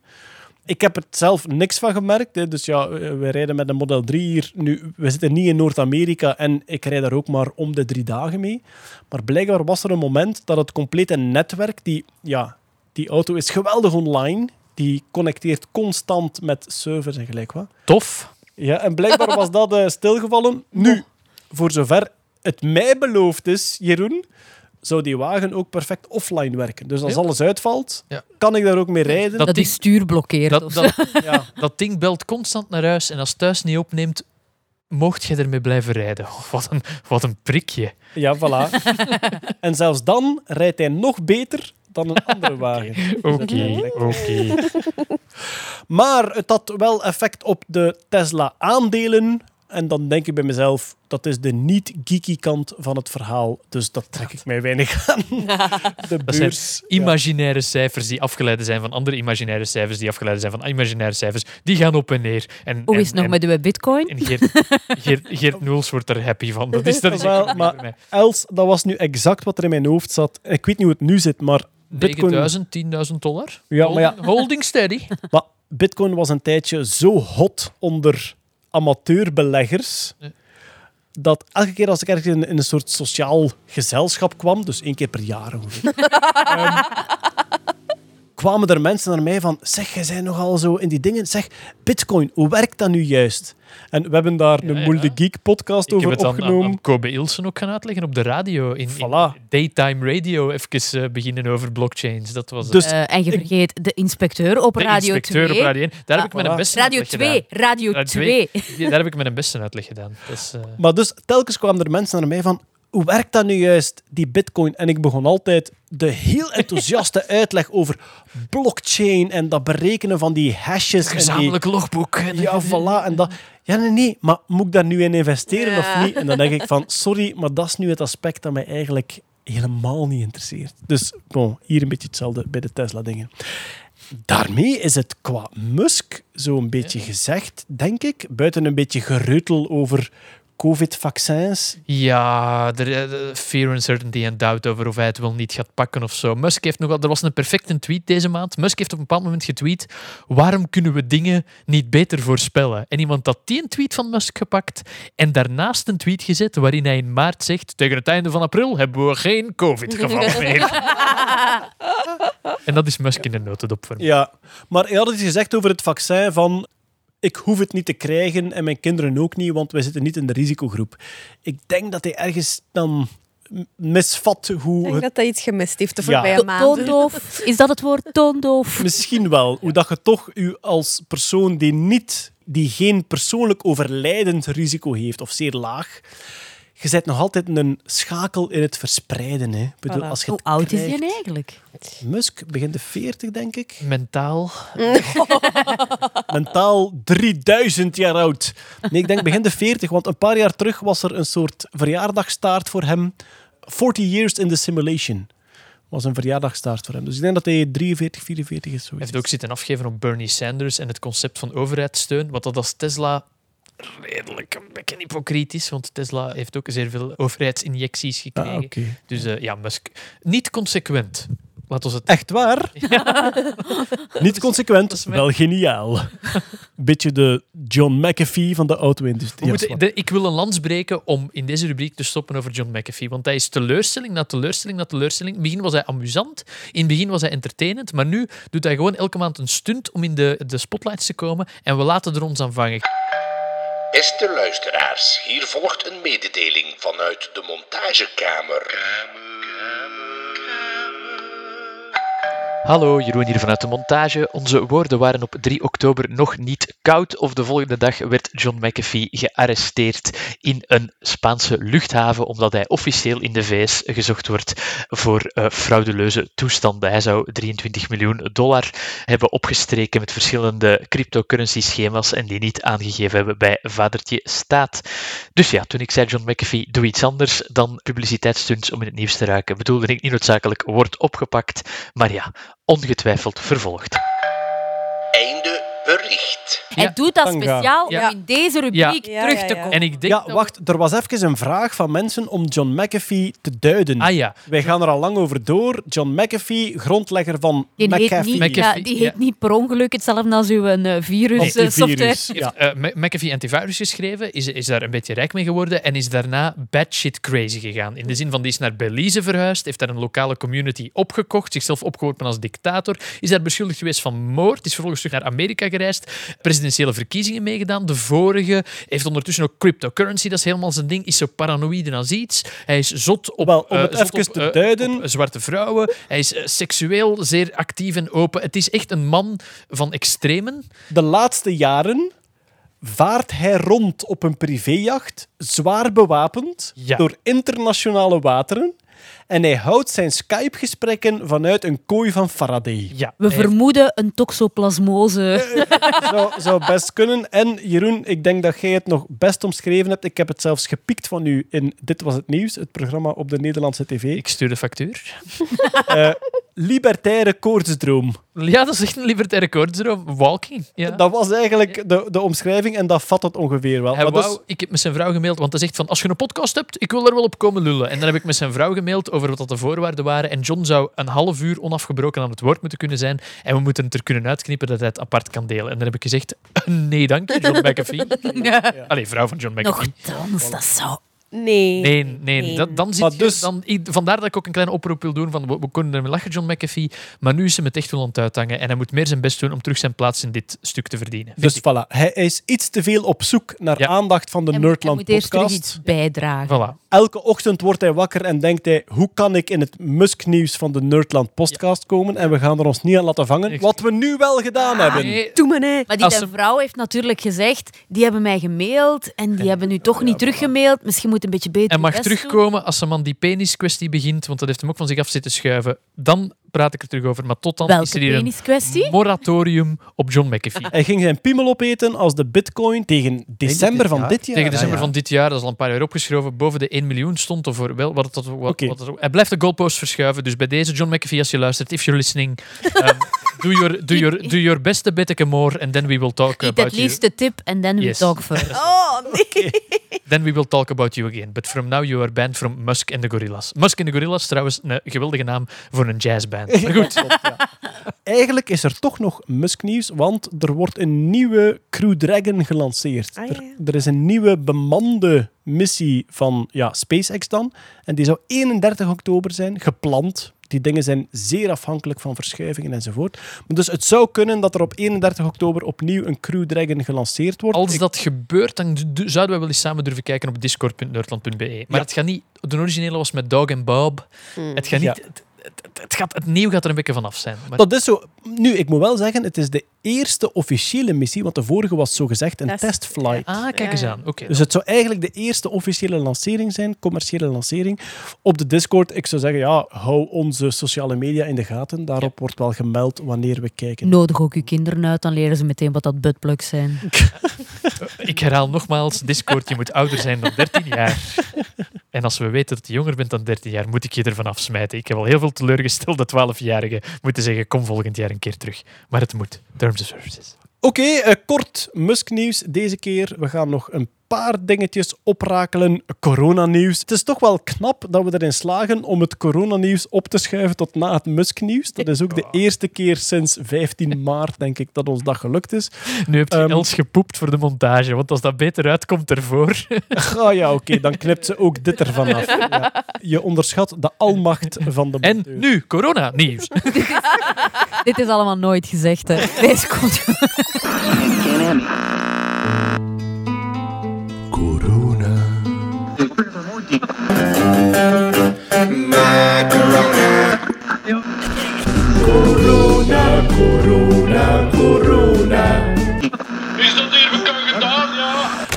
Ik heb er zelf niks van gemerkt. Hè. Dus ja, we rijden met een Model 3 hier. Nu, we zitten niet in Noord-Amerika en ik rijd daar ook maar om de drie dagen mee. Maar blijkbaar was er een moment dat het complete netwerk, die, ja, die auto is geweldig online, die connecteert constant met servers en gelijk wat. Tof. Ja, en blijkbaar was dat eh, stilgevallen. Nu, voor zover het mij beloofd is, Jeroen, zou die wagen ook perfect offline werken. Dus als Ja. alles uitvalt, Ja. kan ik daar ook mee rijden. Dat Dat ding- is stuur blokkeert. Dat, dat, ja. dat ding belt constant naar huis en als het thuis niet opneemt, mocht je ermee blijven rijden. Oh, wat, een, wat een prikje. ja, voilà. en zelfs dan rijdt hij nog beter dan een andere wagen. Oké, oké. Maar het had wel effect op de Tesla-aandelen. En dan denk ik bij mezelf, dat is de niet-geeky kant van het verhaal. Dus dat trek ik mij weinig aan. De Dat zijn beurs. ja. Imaginaire cijfers die afgeleid zijn van andere imaginaire cijfers die afgeleid zijn van imaginaire cijfers, die gaan op en neer. En, Hoe en- is het nog en- met de bitcoin? En Geert, Geert, Geert Noels wordt er happy van. Dat is, dat is Wel, maar-. Els, dat was nu exact wat er in mijn hoofd zat. Ik weet niet hoe het nu zit, maar Bitcoin, 9000, 10.000 dollar. Ja, maar ja. Holding, holding steady. maar Bitcoin was een tijdje zo hot onder amateurbeleggers. Ja. Dat elke keer als ik ergens in, in een soort sociaal gezelschap kwam, dus één keer per jaar ongeveer, ehm, kwamen er mensen naar mij van: Zeg, jij bent nogal zo in die dingen. Zeg, Bitcoin, hoe werkt dat nu juist? En we hebben daar Ja, een ja. Moel de Geek podcast Ik heb over het aan, aan, opgenomen. aan Kobe Ilsen ook gaan uitleggen op de radio. In, in Voilà. daytime radio even eh, beginnen over blockchains. Dat was het. Dus Eh, en je ik- vergeet de inspecteur op de Radio inspecteur 2. op Radio 1. Daar heb ik Ah, met een voilà. beste Radio uitleg 2, gedaan. Radio Radio 2. Ja, Daar heb ik met een beste uitleg gedaan. Is, eh, Maar dus telkens kwamen er mensen naar mij van hoe werkt dat nu juist, die bitcoin? En ik begon altijd de heel enthousiaste uitleg over blockchain en dat berekenen van die hashes. en die- gezamenlijk logboek. Ja, voilà. En dat, ja, nee, nee, maar moet ik daar nu in investeren of niet? En dan denk ik van, sorry, maar dat is nu het aspect dat mij eigenlijk helemaal niet interesseert. Dus bon, hier een beetje hetzelfde bij de Tesla-dingen. Daarmee is het qua Musk zo'n beetje gezegd, denk ik. Buiten een beetje gereutel over COVID-vaccins. Ja, er, eh, fear, uncertainty en doubt over of hij het wel niet gaat pakken of zo. Musk heeft nog wel... Er was een perfecte tweet deze maand. Musk heeft op een bepaald moment getweet waarom kunnen we dingen niet beter voorspellen? En iemand had die een tweet van Musk gepakt en daarnaast een tweet gezet waarin hij in maart zegt tegen het einde van april hebben we geen COVID-gevallen meer. en dat is Musk in een notendop voor mij. Ja, maar hij had iets gezegd over het vaccin van ik hoef het niet te krijgen en mijn kinderen ook niet, want wij zitten niet in de risicogroep. Ik denk dat hij ergens dan misvat Ik hoe denk het dat hij iets gemist heeft de voorbije maanden. Toondoof. Is dat het woord toondoof? Misschien wel. Hoe dat je toch u als persoon die niet, die geen persoonlijk overlijdend risico heeft, of zeer laag, je bent nog altijd een schakel in het verspreiden. Hè. Ik bedoel, Voilà. als je Hoe het oud is hij eigenlijk? Musk begint de 40, denk ik. Mentaal. Mentaal 3000 jaar oud. Nee, ik denk begin de 40, want een paar jaar terug was er een soort verjaardagstaart voor hem. 40 years in the simulation was een verjaardagstaart voor hem. Dus ik denk dat hij 43, 44 is. Hij Zoiets. heeft ook zitten afgeven op Bernie Sanders en het concept van overheidssteun, wat dat als Tesla redelijk een beetje hypocriet is, want Tesla heeft ook zeer veel overheidsinjecties Ah, gekregen. Dus eh, ja, Musk niet consequent. Laat ons het... Echt waar? Niet consequent, mijn- wel geniaal. Beetje de John McAfee van de auto-industrie. ik wil een lans breken om in deze rubriek te stoppen over John McAfee. Want hij is teleurstelling na teleurstelling na teleurstelling. In het begin was hij amusant, in het begin was hij entertainend, maar nu doet hij gewoon elke maand een stunt om in de, de spotlights te komen en we laten er ons aan vangen. Beste luisteraars, hier volgt een mededeling vanuit de montagekamer. Hallo, Jeroen hier vanuit de montage. Onze woorden waren op 3 oktober nog niet koud of de volgende dag werd John McAfee gearresteerd in een Spaanse luchthaven omdat hij officieel in de VS gezocht wordt voor eh, frauduleuze toestanden. Hij zou 23 miljoen dollar hebben opgestreken met verschillende cryptocurrency schema's en die niet aangegeven hebben bij vadertje staat. Dus ja, toen ik zei John McAfee, doe iets anders dan publiciteitsstunts om in het nieuws te raken, bedoelde ik niet noodzakelijk wordt opgepakt, maar ja, ongetwijfeld vervolgd. Einde bericht. Hij Ja. doet dat Tanga. speciaal Ja. om in deze rubriek Ja. terug te komen. En ik denk Ja, wacht, er was even een vraag van mensen om John McAfee te duiden. Ah ja, Wij gaan er al lang over door. John McAfee, grondlegger van Die heet, McAfee. niet, McAfee, ja, die ja. heet niet per ongeluk hetzelfde als uw eh, virus eh, Antivirus, software. Ja. Eh, Ma- McAfee antivirus geschreven, is, is daar een beetje rijk mee geworden en is daarna batshit crazy gegaan. In de zin van, die is naar Belize verhuisd, heeft daar een lokale community opgekocht, zichzelf opgeworpen als dictator, is daar beschuldigd geweest van moord, is vervolgens terug naar Amerika gereisd, presidentiële verkiezingen meegedaan, de vorige, heeft ondertussen ook cryptocurrency, dat is helemaal zijn ding, is zo paranoïde als iets. Hij is zot op, Wel, om eh, het even op, te eh, duiden. op zwarte vrouwen. Hij is eh, seksueel zeer actief en open. Het is echt een man van extremen. De laatste jaren vaart hij rond op een privéjacht, zwaar bewapend, Ja. door internationale wateren. En hij houdt zijn Skype-gesprekken vanuit een kooi van Faraday. Ja, We vermoeden een toxoplasmose. zou, zou best kunnen. En Jeroen, ik denk dat jij het nog best omschreven hebt. Ik heb het zelfs gepikt van u in Dit Was Het Nieuws, het programma op de Nederlandse tv. Ik stuur de factuur. Eh, libertaire koortsdroom. Ja, dat is echt een libertaire koortsdroom. Walking. Ja. Dat was eigenlijk de, de omschrijving en dat vat het ongeveer wel. Hij Maar wou, dus- ik heb met zijn vrouw gemaild, want hij zegt van als je een podcast hebt, ik wil er wel op komen lullen. En dan heb ik met zijn vrouw gemaild over wat dat de voorwaarden waren. En John zou een half uur onafgebroken aan het woord moeten kunnen zijn. En we moeten het er kunnen uitknippen dat hij het apart kan delen. En dan heb ik gezegd, nee dank je, John McAfee. Allee, vrouw van John McAfee. dans, dat zou... Nee. Nee, nee, Nee. Dat, dan zit Maar je, dus- dan, vandaar dat ik ook een kleine oproep wil doen van we, we kunnen ermee lachen, John McAfee, maar nu is hem het echt wel aan het uithangen en hij moet meer zijn best doen om terug zijn plaats in dit stuk te verdienen. Dus ik. voilà, hij is iets te veel op zoek naar Ja. aandacht van de Hij moet- hij Nerdland moet eerst terug podcast. iets bijdragen. Voilà. Elke ochtend wordt hij wakker en denkt hij, hoe kan ik in het Musk-nieuws van de Nerdland podcast komen? En we gaan er ons niet aan laten vangen, Echt. wat we nu wel gedaan hebben. Nee, Doe me nee. Maar die ze- vrouw heeft natuurlijk gezegd, die hebben mij gemaild en die hebben nu toch niet teruggemaild. Misschien moet een beetje beter hij mag terugkomen als hem aan die peniskwestie begint, want dat heeft hem ook van zich af zitten schuiven. Dan praat ik er terug over, maar tot dan is er hier een moratorium op John McAfee. Hij ging zijn piemel opeten als de bitcoin tegen december dit van dit jaar. Tegen december ja. van dit jaar, dat is al een paar jaar opgeschoven, boven de 1 miljoen stond. Of voor wel, wat wat, wat hij blijft de goalpost verschuiven. Dus bij deze, John McAfee, als je luistert, if you're listening, um, do, your, do, your, do your best a bit more, and then we will talk Eat about at you. least the tip and then we Yes. talk further. Oh, nee. Then we will talk about you again. But from now you are banned from Musk and the Gorillas. Musk and the Gorillas, trouwens, een geweldige naam voor een jazzband. Maar goed, Eigenlijk is er toch nog Musk-nieuws, want er wordt een nieuwe Crew Dragon gelanceerd. Ah, ja, Er, er is een nieuwe bemande missie van ja, SpaceX dan. En die zou 31 oktober zijn, gepland. Die dingen zijn zeer afhankelijk van verschuivingen enzovoort. Maar dus het zou kunnen dat er op 31 oktober opnieuw een Crew Dragon gelanceerd wordt. als Ik- dat gebeurt, dan zouden we wel eens samen durven kijken op discord.nerdland.be. Maar Ja. het gaat niet... De originele was met Dog en Bob. Het gaat niet... Ja. Het, gaat, het nieuw gaat er een beetje vanaf zijn. Dat is zo. Nu, ik moet wel zeggen, het is de eerste officiële missie, want de vorige was zogezegd een Test, testflight. Ah, kijk eens aan. Oké. Dus het zou eigenlijk de eerste officiële lancering zijn, commerciële lancering. Op de Discord, ik zou zeggen, ja, hou onze sociale media in de gaten. Daarop wordt wel gemeld wanneer we kijken. Nodig ook uw kinderen uit, dan leren ze meteen wat dat buttplugs zijn. Ik herhaal nogmaals, Discord, je moet ouder zijn dan 13 jaar. En als we weten dat je jonger bent dan 13 jaar, moet ik je ervan afsmijten. Ik heb al heel veel teleurgestelde 12-jarigen moeten zeggen, kom volgend jaar een keer terug. Maar het moet. Terms services. Oké, eh, kort Musk-nieuws deze keer. We gaan nog een paar dingetjes oprakelen. Coronanieuws. Het is toch wel knap dat we erin slagen om het coronanieuws op te schuiven tot na het Musk-nieuws. Dat is ook de eerste keer sinds 15 maart, denk ik, dat ons dat gelukt is. Nu heb je Els gepoept voor de montage, want als dat beter uitkomt ervoor... Ah ja, oké, dan knipt ze ook dit ervan af. Ja. Je onderschat de almacht van de En nu, corona-nieuws. Dit is allemaal nooit gezegd. Hè. Deze komt Corona, corona, corona.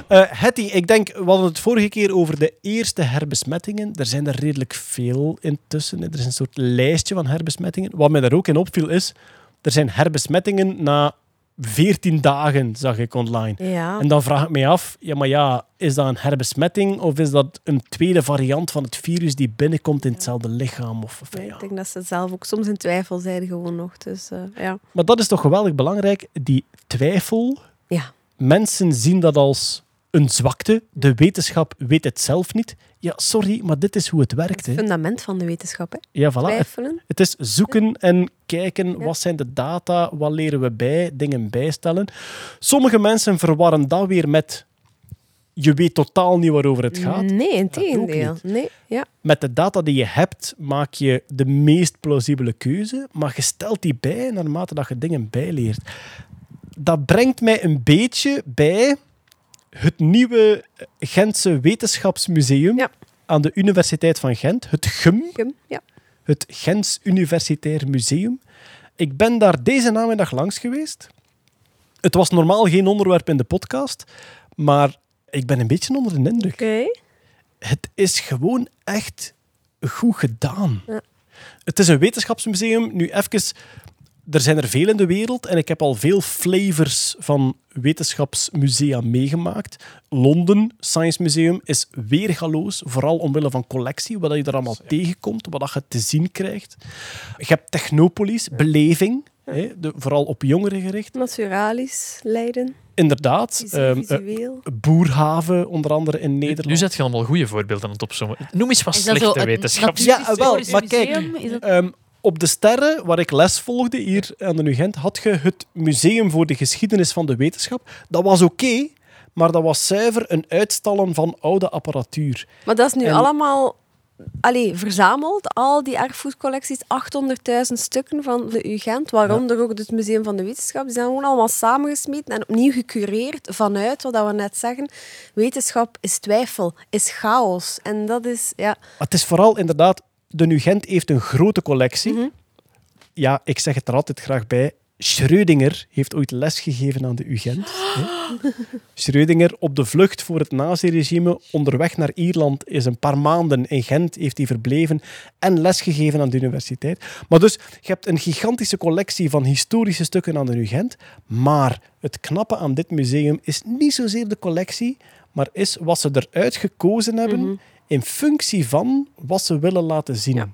Eh, Hetty, ik denk, we hadden het vorige keer over de eerste herbesmettingen. Er zijn er redelijk veel intussen. Er is een soort lijstje van herbesmettingen. Wat mij daar ook in opviel is, er zijn herbesmettingen na 14 dagen, zag ik online. Ja. En dan vraag ik mij af, ja, maar ja, is dat een herbesmetting of is dat een tweede variant van het virus die binnenkomt in hetzelfde lichaam? Of, ja. Ik denk dat ze zelf ook soms in twijfel zijn gewoon nog. Dus eh, ja. Maar dat is toch geweldig belangrijk, die twijfel. Ja. Mensen zien dat als een zwakte. De wetenschap weet het zelf niet. Ja, sorry, maar dit is hoe het werkt. Het fundament van de wetenschap, hè. Ja, voilà. Het, Twijfelen. het is zoeken en kijken, Ja. wat zijn de data, wat leren we bij, dingen bijstellen. Sommige mensen verwarren dat weer met je weet totaal niet waarover het gaat. Nee, in tegendeel. Nee, ja. Met de data die je hebt, maak je de meest plausibele keuze, maar je stelt die bij naarmate dat je dingen bijleert. Dat brengt mij een beetje bij het nieuwe Gentse Wetenschapsmuseum Ja. aan de Universiteit van Gent, het GUM, ja. het Gents Universitair Museum. Ik ben daar deze namiddag langs geweest. Het was normaal geen onderwerp in de podcast, maar ik ben een beetje onder de indruk het is gewoon echt goed gedaan. Ja. Het is een wetenschapsmuseum. Nu even, er zijn er veel in de wereld en ik heb al veel flavors van wetenschapsmusea meegemaakt. Londen Science Museum is weergaloos, vooral omwille van collectie, wat je er allemaal tegenkomt, wat je te zien krijgt. Je hebt Technopolis, beleving, hè, de, vooral op jongeren gericht. Naturalis, Leiden, Inderdaad, visueel. Boerhaven, onder andere in Nederland. Nu zet je allemaal goede voorbeelden aan het opzommen. Noem eens wat slechte een wetenschap. Ja, wel, maar kijk, museum? Op de Sterren, waar ik les volgde hier aan de UGent, had je het Museum voor de Geschiedenis van de Wetenschap. Dat was oké, maar dat was zuiver een uitstallen van oude apparatuur. Maar dat is nu En- allemaal allee, verzameld, al die erfgoedcollecties, 800.000 stukken van de UGent, waaronder ook het Museum van de Wetenschap. Die zijn gewoon allemaal samengesmeten en opnieuw gecureerd vanuit wat we net zeggen. Wetenschap is twijfel, is chaos. En dat is, ja... Het is vooral inderdaad, de UGent heeft een grote collectie. Mhm. Ja, ik zeg het er altijd graag bij. Schrödinger heeft ooit lesgegeven aan de UGent. Schrödinger op de vlucht voor het naziregime, onderweg naar Ierland, is een paar maanden in Gent, heeft hij verbleven en lesgegeven aan de universiteit. Maar dus, je hebt een gigantische collectie van historische stukken aan de UGent, maar het knappe aan dit museum is niet zozeer de collectie, maar is wat ze eruit gekozen hebben in functie van wat ze willen laten zien. Ja.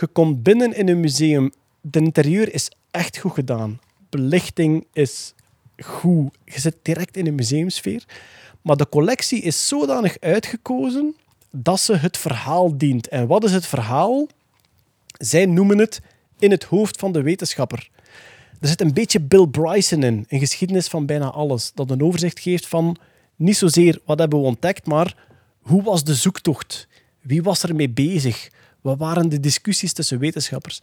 Je komt binnen in een museum, de interieur is echt goed gedaan. Belichting is goed. Je zit direct in een museumsfeer. Maar de collectie is zodanig uitgekozen dat ze het verhaal dient. En wat is het verhaal? Zij noemen het in het hoofd van de wetenschapper. Er zit een beetje Bill Bryson in, een geschiedenis van bijna alles, dat een overzicht geeft van niet zozeer wat hebben we ontdekt, maar hoe was de zoektocht? Wie was er mee bezig? Wat waren de discussies tussen wetenschappers?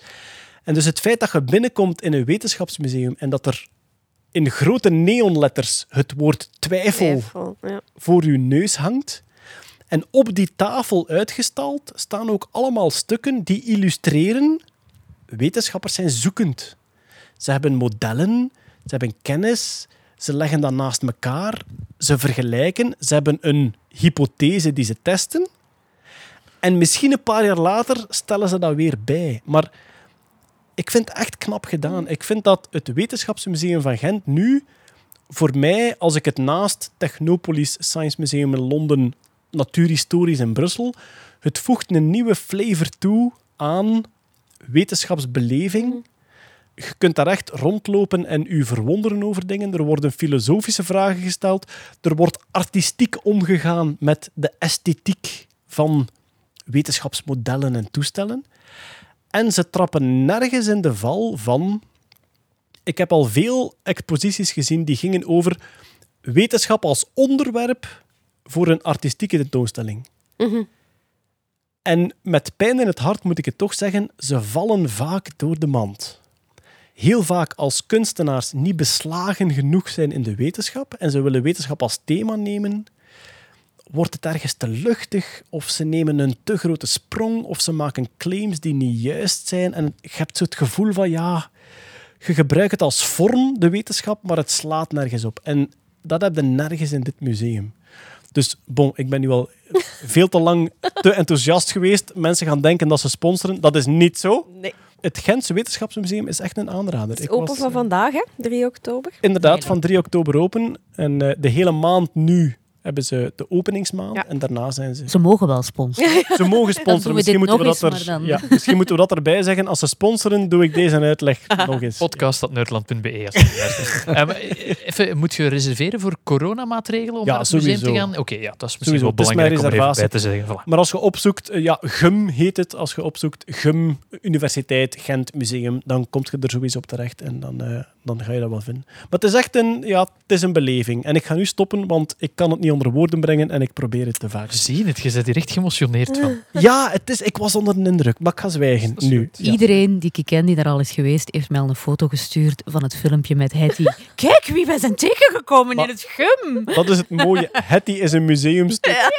En dus het feit dat je binnenkomt in een wetenschapsmuseum en dat er in grote neonletters het woord twijfel Twijfel, ja. voor je neus hangt. En op die tafel uitgestald staan ook allemaal stukken die illustreren. Wetenschappers zijn zoekend. Ze hebben modellen, ze hebben kennis, ze leggen dat naast elkaar, ze vergelijken, ze hebben een hypothese die ze testen. En misschien een paar jaar later stellen ze dat weer bij. Maar ik vind het echt knap gedaan. Ik vind dat het Wetenschapsmuseum van Gent nu, voor mij, als ik het naast Technopolis Science Museum in Londen, Natuurhistorisch in Brussel, het voegt een nieuwe flavor toe aan wetenschapsbeleving. Je kunt daar echt rondlopen en u verwonderen over dingen. Er worden filosofische vragen gesteld. Er wordt artistiek omgegaan met de esthetiek van wetenschapsmodellen en toestellen. En ze trappen nergens in de val van... Ik heb al veel exposities gezien die gingen over wetenschap als onderwerp voor een artistieke tentoonstelling. En met pijn in het hart moet ik het toch zeggen, ze vallen vaak door de mand. Heel vaak als kunstenaars niet beslagen genoeg zijn in de wetenschap en ze willen wetenschap als thema nemen, wordt het ergens te luchtig of ze nemen een te grote sprong of ze maken claims die niet juist zijn. En je hebt zo het gevoel van, ja, je gebruikt het als vorm, de wetenschap, maar het slaat nergens op. En dat heb je nergens in dit museum. Dus bon, ik ben nu al veel te lang te enthousiast geweest. Mensen gaan denken dat ze sponsoren. Dat is niet zo. Nee. Het Gentse Wetenschapsmuseum is echt een aanrader. Het is Ik open was, van eh, vandaag, hè? 3 oktober. Inderdaad, van 3 oktober open. En eh, de hele maand nu hebben ze de openingsmaand. Ja. En daarna zijn ze... Ze mogen wel sponsoren. Ze mogen sponsoren. Misschien moeten, we dat eens, er, ja, misschien moeten we dat erbij zeggen. Als ze sponsoren, doe ik deze uitleg nog eens. Podcast.nerdland.be. luistert. Eh, maar even, moet je reserveren voor coronamaatregelen om Ja, naar het museum te sowieso. gaan? Oké, ja, dat is misschien Sowieso, wel belangrijk om er even bij te zeggen. Voilà. Maar als je opzoekt, eh, ja, GUM heet het. Als je opzoekt GUM, Universiteit Gent Museum, dan kom je er sowieso op terecht en dan, eh, dan ga je dat wel vinden. Maar het is echt een, ja, het is een beleving. En ik ga nu stoppen, want ik kan het niet onder woorden brengen en ik probeer het te vaak. Zie je het? Je bent hier echt geëmotioneerd van. Ja, het is, ik was onder de indruk, maar ik ga zwijgen nu. Ja. Iedereen die ik ken die daar al is geweest, heeft mij al een foto gestuurd van het filmpje met Hetty. Kijk wie wij zijn tegengekomen Maar- in het gum. Dat is het mooie. Hetty is een museumstuk.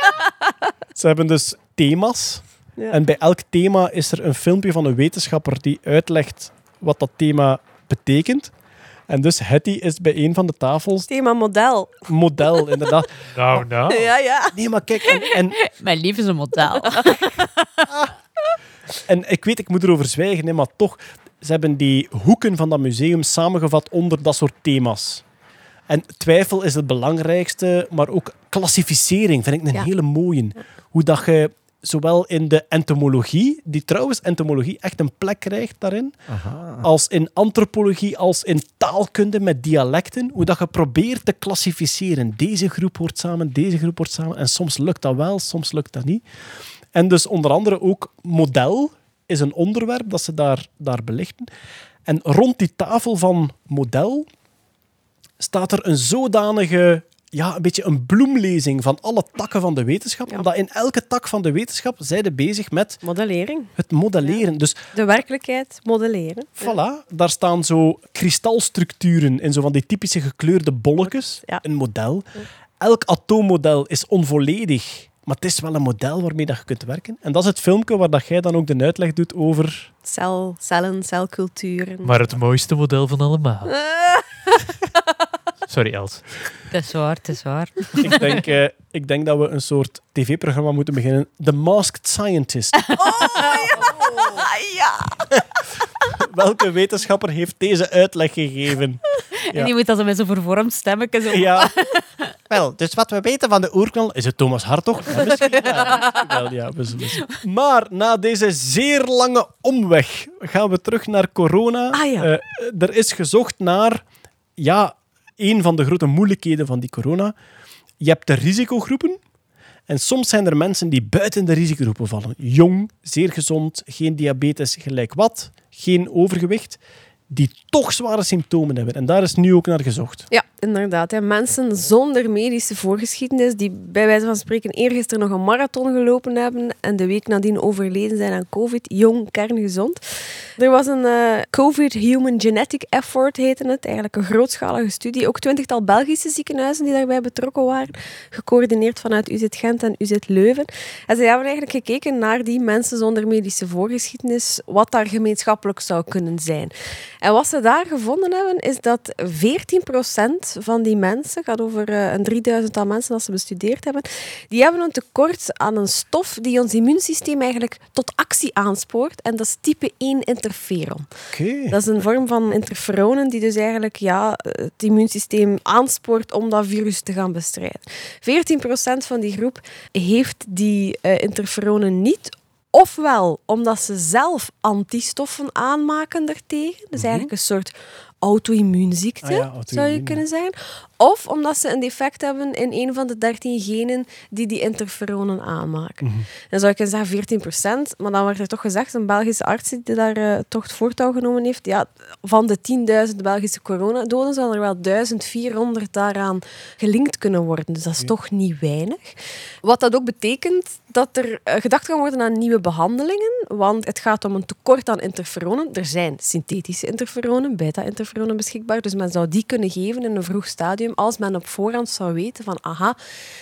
Ze hebben dus thema's. Ja. En bij elk thema is er een filmpje van een wetenschapper die uitlegt wat dat thema betekent. En dus Hetty is bij een van de tafels Thema model. model, inderdaad. Nou, nou. Ja, ja. Nee, maar kijk, en, en, Mijn lief is een model. en ik weet, ik moet erover zwijgen, hè, maar toch, ze hebben die hoeken van dat museum samengevat onder dat soort thema's. En twijfel is het belangrijkste, maar ook klassificering vind ik een Ja. hele mooie. Hoe dat je zowel in de entomologie, die trouwens entomologie echt een plek krijgt daarin, als in antropologie, als in taalkunde met dialecten, hoe dat je probeert te klassificeren. Deze groep hoort samen, deze groep hoort samen. En soms lukt dat wel, soms lukt dat niet. En dus onder andere ook model is een onderwerp dat ze daar, daar belichten. En rond die tafel van model staat er een zodanige, ja, een beetje een bloemlezing van alle takken van de wetenschap. Ja. Omdat in elke tak van de wetenschap zijn bezig met Modellering. het modelleren. Dus De werkelijkheid modelleren. Voilà, daar staan zo kristalstructuren in zo van die typische gekleurde bolletjes. Ja. Een model. Elk atoommodel is onvolledig, maar het is wel een model waarmee dat je kunt werken. En dat is het filmpje waar dat jij dan ook de uitleg doet over... Cel, cellen, celculturen. Maar het mooiste model van allemaal. Sorry, Els. Dat is waar, dat is waar. Ik denk, eh, ik denk dat we een soort tv-programma moeten beginnen. The Masked Scientist. ja. Welke wetenschapper heeft deze uitleg gegeven? Ja. En die moet dat zo met zo'n vervormd stemmetje zo... Ja. Wel, dus wat we weten van de oerknal... Is het Thomas Hartog? Ja, misschien wel. Misschien wel, ja, we zullen zien. Maar na deze zeer lange omweg gaan we terug naar corona. Ah, ja. Eh, er is gezocht naar... Ja, een van de grote moeilijkheden van die corona. Je hebt de risicogroepen. En soms zijn er mensen die buiten de risicogroepen vallen. Jong, zeer gezond, geen diabetes, gelijk wat, geen overgewicht. Die toch zware symptomen hebben. En daar is nu ook naar gezocht. Ja, inderdaad. Mensen zonder medische voorgeschiedenis, die bij wijze van spreken eergisteren nog een marathon gelopen hebben en de week nadien overleden zijn aan COVID, jong, kerngezond. Er was een eh, COVID Human Genetic Effort, heette het. Eigenlijk een grootschalige studie. Ook twintigtal Belgische ziekenhuizen die daarbij betrokken waren. Gecoördineerd vanuit UZ Gent en UZ Leuven. En zij hebben eigenlijk gekeken naar die mensen zonder medische voorgeschiedenis, wat daar gemeenschappelijk zou kunnen zijn. En wat ze daar gevonden hebben, is dat 14% van die mensen, gaat over eh, een 3000 al mensen dat ze bestudeerd hebben, die hebben een tekort aan een stof die ons immuunsysteem eigenlijk tot actie aanspoort. En dat is type 1 interferon. Oké. Dat is een vorm van interferonen die dus eigenlijk ja, het immuunsysteem aanspoort om dat virus te gaan bestrijden. 14% van die groep heeft die eh, interferonen niet Ofwel omdat ze zelf antistoffen aanmaken daartegen. Dus eigenlijk een soort auto-immuunziekte. Ah ja, zou je kunnen zeggen. Of omdat ze een defect hebben in een van de 13 genen die die interferonen aanmaken. Mhm. Dan zou kunnen zeggen 14% maar dan werd er toch gezegd, een Belgische arts die daar eh, toch het voortouw genomen heeft, ja, van de 10.000 Belgische coronadoden zullen er wel 1400 daaraan gelinkt kunnen worden. Dus dat is toch niet weinig. Wat dat ook betekent dat er eh, gedacht kan worden aan nieuwe behandelingen, want het gaat om een tekort aan interferonen. Er zijn synthetische interferonen, beta-interferonen beschikbaar, dus men zou die kunnen geven in een vroeg stadium als men op voorhand zou weten van aha,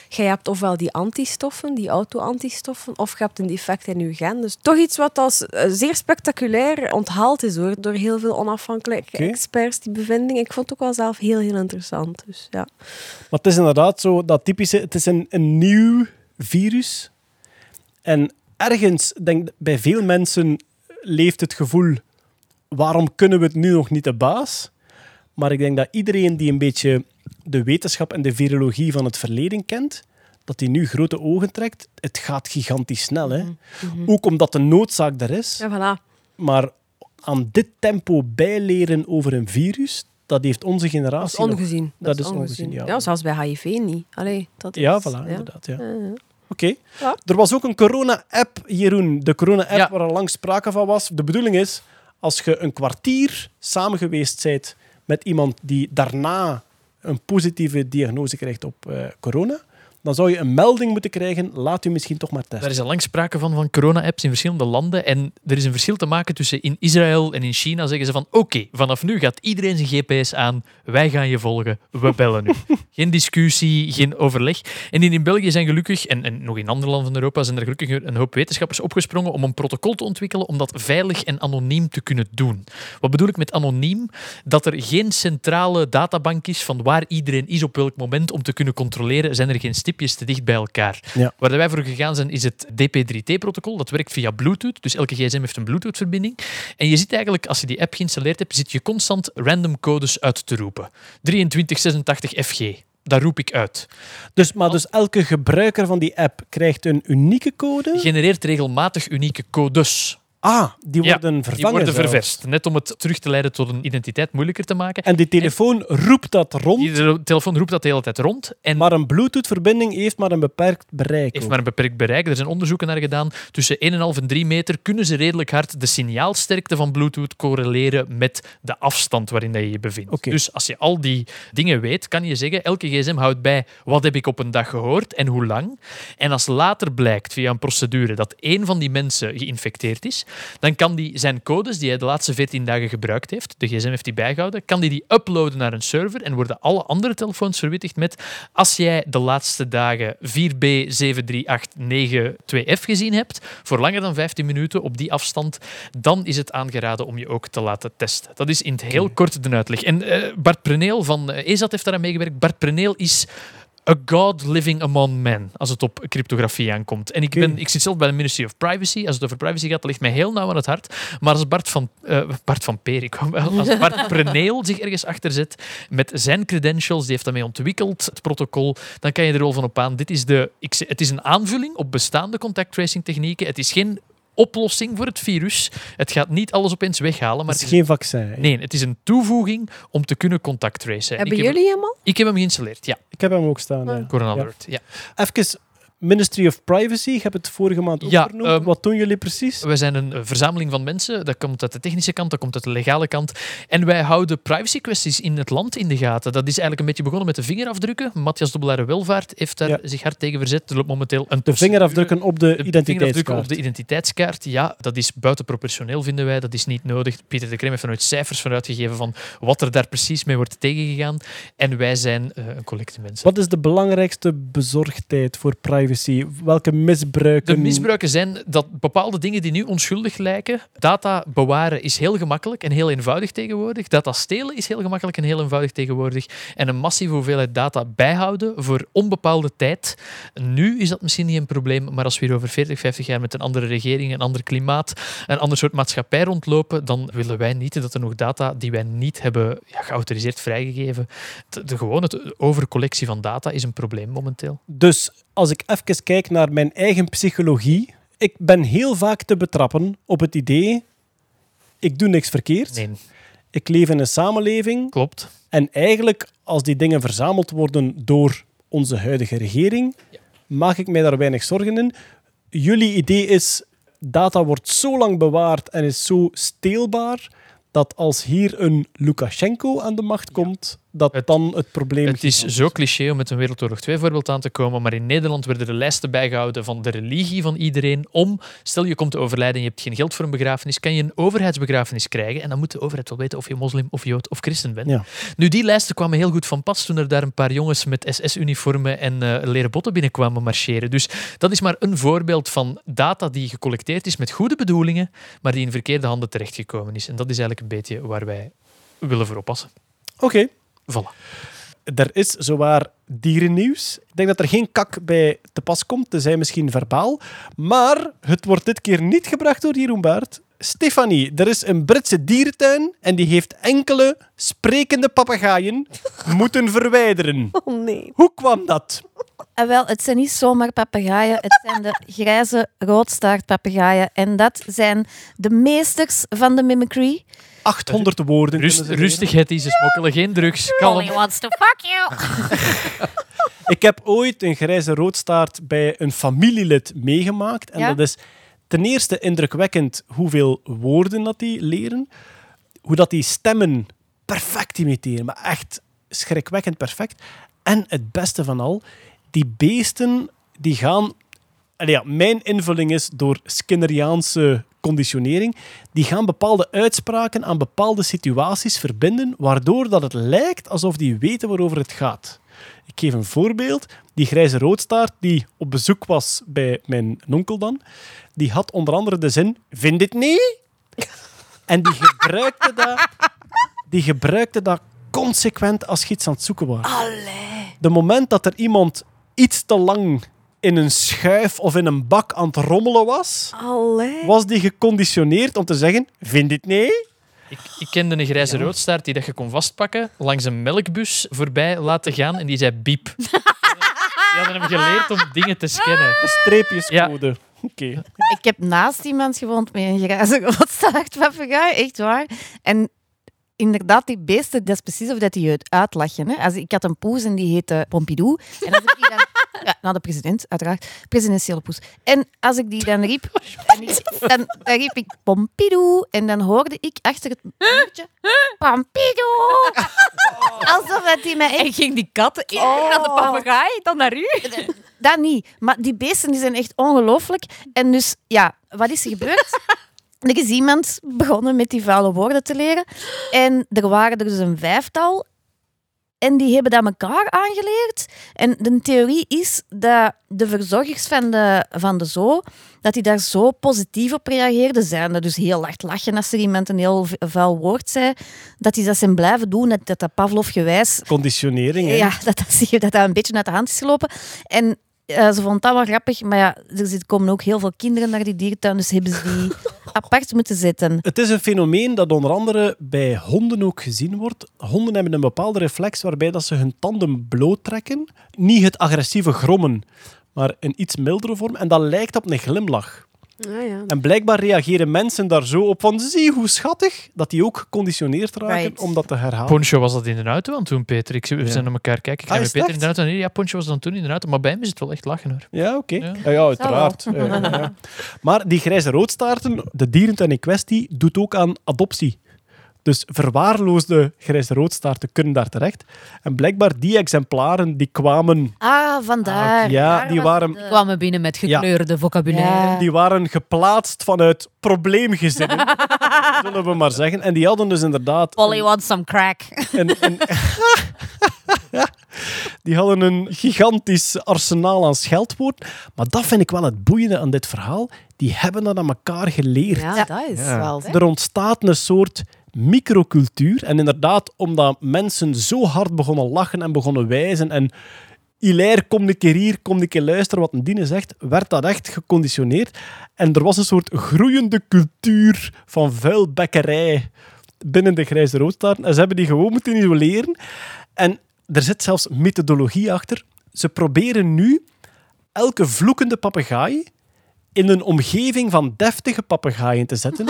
jij hebt ofwel die antistoffen, die auto-antistoffen, of je hebt een defect in je gen. Dus toch iets wat als eh, zeer spectaculair onthaald is hoor, door heel veel onafhankelijke experts, die bevinding. Ik vond het ook wel zelf heel, heel interessant. Dus ja. Maar het is inderdaad zo dat typische, het is een, een nieuw virus. En ergens, denk bij veel mensen leeft het gevoel, waarom kunnen we het nu nog niet de baas? Maar ik denk dat iedereen die een beetje de wetenschap en de virologie van het verleden kent, dat die nu grote ogen trekt. Het gaat gigantisch snel. Hè? Ook omdat de noodzaak er is. Ja, voilà. Maar aan dit tempo bijleren over een virus, dat heeft onze Dat generatie is nog- ongezien. Dat is ongezien, ja. ja. zelfs bij HIV niet. Allee, dat is, Ja, voilà, inderdaad. Ja. Oké. Ja. Er was ook een corona-app, Jeroen. De corona-app Ja. waar al lang sprake van was. De bedoeling is, als je een kwartier samen geweest bent met iemand die daarna een positieve diagnose krijgt op eh, corona, dan zou je een melding moeten krijgen, laat u misschien toch maar testen. Daar is al lang sprake van, van corona-apps in verschillende landen. En er is een verschil te maken tussen in Israël en in China zeggen ze van oké, vanaf nu gaat iedereen zijn GPS aan, wij gaan je volgen, we bellen nu. geen discussie, geen overleg. En in, in België zijn gelukkig, en, en nog in andere landen van Europa, zijn er gelukkig een hoop wetenschappers opgesprongen om een protocol te ontwikkelen om dat veilig en anoniem te kunnen doen. Wat bedoel ik met anoniem? Dat er geen centrale databank is van waar iedereen is op welk moment om te kunnen controleren, zijn er geen te dicht bij elkaar. Ja. Waar wij voor gegaan zijn, is het DP3T-protocol. Dat werkt via Bluetooth, dus elke gsm heeft een Bluetooth-verbinding. En je zit eigenlijk, als je die app geïnstalleerd hebt, zit je constant random codes uit te roepen. 2386 FG. Daar roep ik uit. Dus, maar dus elke gebruiker van die app krijgt een unieke code. Genereert regelmatig unieke codes. Ah, die Ja, worden vervangen. Die worden zelfs. ververst. Net om het terug te leiden tot een identiteit moeilijker te maken. En die telefoon roept dat rond, Die telefoon roept dat de hele tijd rond. En maar een Bluetooth-verbinding heeft maar een beperkt bereik. heeft ook. maar een beperkt bereik. Er zijn onderzoeken naar gedaan. Tussen 1,5 en 3 meter kunnen ze redelijk hard de signaalsterkte van Bluetooth correleren met de afstand waarin je je bevindt. Dus als je al die dingen weet, kan je zeggen, elke gsm houdt bij wat heb ik op een dag gehoord en hoe lang. En als later blijkt via een procedure dat één van die mensen geïnfecteerd is, dan kan die zijn codes die hij de laatste 14 dagen gebruikt heeft, de gsm heeft die bijgehouden, kan die die uploaden naar een server en worden alle andere telefoons verwittigd met als jij de laatste dagen 4B7389-2F gezien hebt, voor langer dan 15 minuten op die afstand, dan is het aangeraden om je ook te laten testen. Dat is in het heel kort de uitleg. En eh, Bart Preneel van eh, EZAT heeft daaraan meegewerkt. Bart Preneel is a god living among men, als het op cryptografie aankomt. En ik, ben, ik zit zelf bij de Ministry of Privacy. Als het over privacy gaat, dat ligt mij heel nauw aan het hart. Maar als Bart van, eh, Bart van Peer, ik wel, als Bart Preneel zich ergens achter zet met zijn credentials, die heeft daarmee ontwikkeld, het protocol, dan kan je er wel van op aan. Dit is de, ik, het is een aanvulling op bestaande contact tracing technieken. Het is geen oplossing voor het virus. Het gaat niet alles opeens weghalen, maar Het is het is geen vaccin. hè. Nee, het is een toevoeging om te kunnen contact tracen. En Hebben ik heb, jullie hem al? Ik heb hem geïnstalleerd, ja. Ik heb hem ook staan. ja. Corona Ja. Alert, ja. Even, Ministry of Privacy, ik heb het vorige maand ook Ja, ehm, Wat doen jullie precies? Wij zijn een verzameling van mensen. Dat komt uit de technische kant, dat komt uit de legale kant. En wij houden privacy kwesties in het land in de gaten. Dat is eigenlijk een beetje begonnen met de vingerafdrukken. Matthias Dobbelaere Welvaart heeft daar Ja. zich hard tegen verzet. Er loopt momenteel een De vingerafdrukken op de, De vingerafdrukken identiteitskaart. op de identiteitskaart, ja, dat is buitenproportioneel, vinden wij. Dat is niet nodig. Pieter de Krem heeft nooit cijfers van uitgegeven van wat er daar precies mee wordt tegengegaan. En wij zijn eh, een collecte mensen. Wat is de belangrijkste bezorgdheid voor privacy? Welke misbruiken? De misbruiken zijn dat bepaalde dingen die nu onschuldig lijken, data bewaren is heel gemakkelijk en heel eenvoudig tegenwoordig. Data stelen is heel gemakkelijk en heel eenvoudig tegenwoordig. En een massieve hoeveelheid data bijhouden voor onbepaalde tijd. Nu is dat misschien niet een probleem, maar als we hier over 40, 50 jaar met een andere regering, een ander klimaat, een ander soort maatschappij rondlopen, dan willen wij niet dat er nog data die wij niet hebben ja, geautoriseerd vrijgegeven. De, de, gewoon het overcollectie van data is een probleem momenteel. Dus als ik even kijk naar mijn eigen psychologie, ik ben heel vaak te betrappen op het idee, ik doe niks verkeerd. Nee, Ik leef in een samenleving klopt. en eigenlijk als die dingen verzameld worden door onze huidige regering, maak ik mij daar weinig zorgen in. Jullie idee is, data wordt zo lang bewaard en is zo steelbaar, dat als hier een Lukashenko aan de macht komt, dat Het- dan het probleem... Het is zo cliché om met een Wereldoorlog 2 voorbeeld aan te komen, maar in Nederland werden er lijsten bijgehouden van de religie van iedereen om, stel je komt te overlijden en je hebt geen geld voor een begrafenis, kan je een overheidsbegrafenis krijgen en dan moet de overheid wel weten of je moslim of jood of christen bent. Ja. Nu, die lijsten kwamen heel goed van pas toen er daar een paar jongens met SS-uniformen en eh, leren botten binnenkwamen marcheren. Dus dat is maar een voorbeeld van data die gecollecteerd is met goede bedoelingen, maar die in verkeerde handen terechtgekomen is. En dat is eigenlijk een beetje waar wij willen voor oppassen. Oké. Voilà. Er is zowaar dierennieuws. Ik denk dat er geen kak bij te pas komt, tenzij misschien verbaal. Maar het wordt dit keer niet gebracht door Jeroen Baert. Stefanie, er is een Britse dierentuin en die heeft enkele sprekende papegaaien moeten verwijderen. Oh nee. Hoe kwam dat? En wel, het zijn niet zomaar papegaaien, het zijn de grijze roodstaartpapegaaien. En dat zijn de meesters van de mimicry. 800 woorden. Rust, rustig, Hetty. Ze smokkelen geen drugs. Kalm. Only wants to fuck you. Ik heb ooit een grijze roodstaart bij een familielid meegemaakt. En Ja? dat is ten eerste indrukwekkend hoeveel woorden dat die leren. Hoe dat die stemmen perfect imiteren. Maar echt schrikwekkend perfect. En het beste van al, die beesten die gaan... Allee, ja, mijn invulling is door Skinneriaanse conditionering. Die gaan bepaalde uitspraken aan bepaalde situaties verbinden, waardoor dat het lijkt alsof die weten waarover het gaat. Ik geef een voorbeeld. Die grijze roodstaart die op bezoek was bij mijn onkel dan, die had onder andere de zin, vind dit niet? En die gebruikte dat, die gebruikte dat consequent als je iets aan het zoeken was. De moment dat er iemand iets te lang in een schuif of in een bak aan het rommelen was, Allee. was die geconditioneerd om te zeggen, vind dit niet? Ik, ik kende een grijze roodstaart die dat je kon vastpakken, langs een melkbus voorbij laten gaan en die zei biep. Die hadden hem geleerd om dingen te scannen. De streepjescode. Oké. Ik heb naast iemand gewoond met een grijze roodstaartpapegaai, echt waar. En inderdaad, die beesten, dat is precies of dat die je uitlachen. Hè? Als, ik had een poes en die heette Pompidou. En als ik die dan... Ja, nou, de president, uiteraard. Presidentiële poes. En als ik die dan riep, en ik- dan, dan riep ik Pompidou. En dan hoorde ik achter het muurtje Pompidou. Alsof dat die mij En ging die kat eerder naar de Oh. papegaai dan naar u? Dat niet. Maar die beesten die zijn echt ongelooflijk. En dus, ja, wat is er gebeurd? Er is iemand begonnen met die vuile woorden te leren. En er waren er dus een vijftal. En die hebben dat elkaar aangeleerd. En de theorie is dat de verzorgers van de, van de zoo, dat die daar zo positief op reageerden. Zijn dat dus heel hard lachen als er iemand een heel vuil woord zei. Dat die dat zijn blijven doen. Dat dat, dat Pavlov gewijs Conditionering. hè. ja, dat dat, zie je, dat dat een beetje uit de hand is gelopen. En eh, ze vond dat wel grappig, maar ja, er komen ook heel veel kinderen naar die dierentuin, dus hebben ze die apart moeten zetten. Het is een fenomeen dat onder andere bij honden ook gezien wordt. Honden hebben een bepaalde reflex waarbij dat ze hun tanden bloottrekken. Niet het agressieve grommen, maar een iets mildere vorm. En dat lijkt op een glimlach. Ja, ja. En blijkbaar reageren mensen daar zo op van zie hoe schattig, dat die ook geconditioneerd raken Right. om dat te herhalen. Poncho was dat in de auto aan toen, Peter. Ik, we Ja. zijn naar elkaar kijken. Ik Ah, met in de auto. Nee, ja, Poncho was dan toen in de auto. Maar bij hem is het wel echt lachen hoor. Ja, oké. Ja. Ja. Ja, uiteraard. Maar die grijze roodstaarten, de dierentuin in kwestie, doet ook aan adoptie. Dus verwaarloosde grijze roodstaarten kunnen daar terecht. En blijkbaar die exemplaren die kwamen, Ah, vandaar. ja, Daar die waren, de- kwamen binnen met gekleurde vocabulaire. Ja. die waren geplaatst vanuit probleemgezinnen, zullen we maar zeggen. En die hadden dus inderdaad Polly wants some crack. een, een, die hadden een gigantisch arsenaal aan scheldwoorden. Maar dat vind ik wel het boeiende aan dit verhaal. Die hebben dat aan elkaar geleerd. Ja, dat is Ja. wel... Er ontstaat een soort microcultuur. En inderdaad, omdat mensen zo hard begonnen lachen en begonnen wijzen en Hilaire, kom een keer hier, kom een keer luisteren wat een Dine zegt, werd dat echt geconditioneerd. En er was een soort groeiende cultuur van vuilbekkerij binnen de grijze roodstaarten. En ze hebben die gewoon moeten isoleren. En er zit zelfs methodologie achter. Ze proberen nu elke vloekende papegaai in een omgeving van deftige papegaaien te zetten.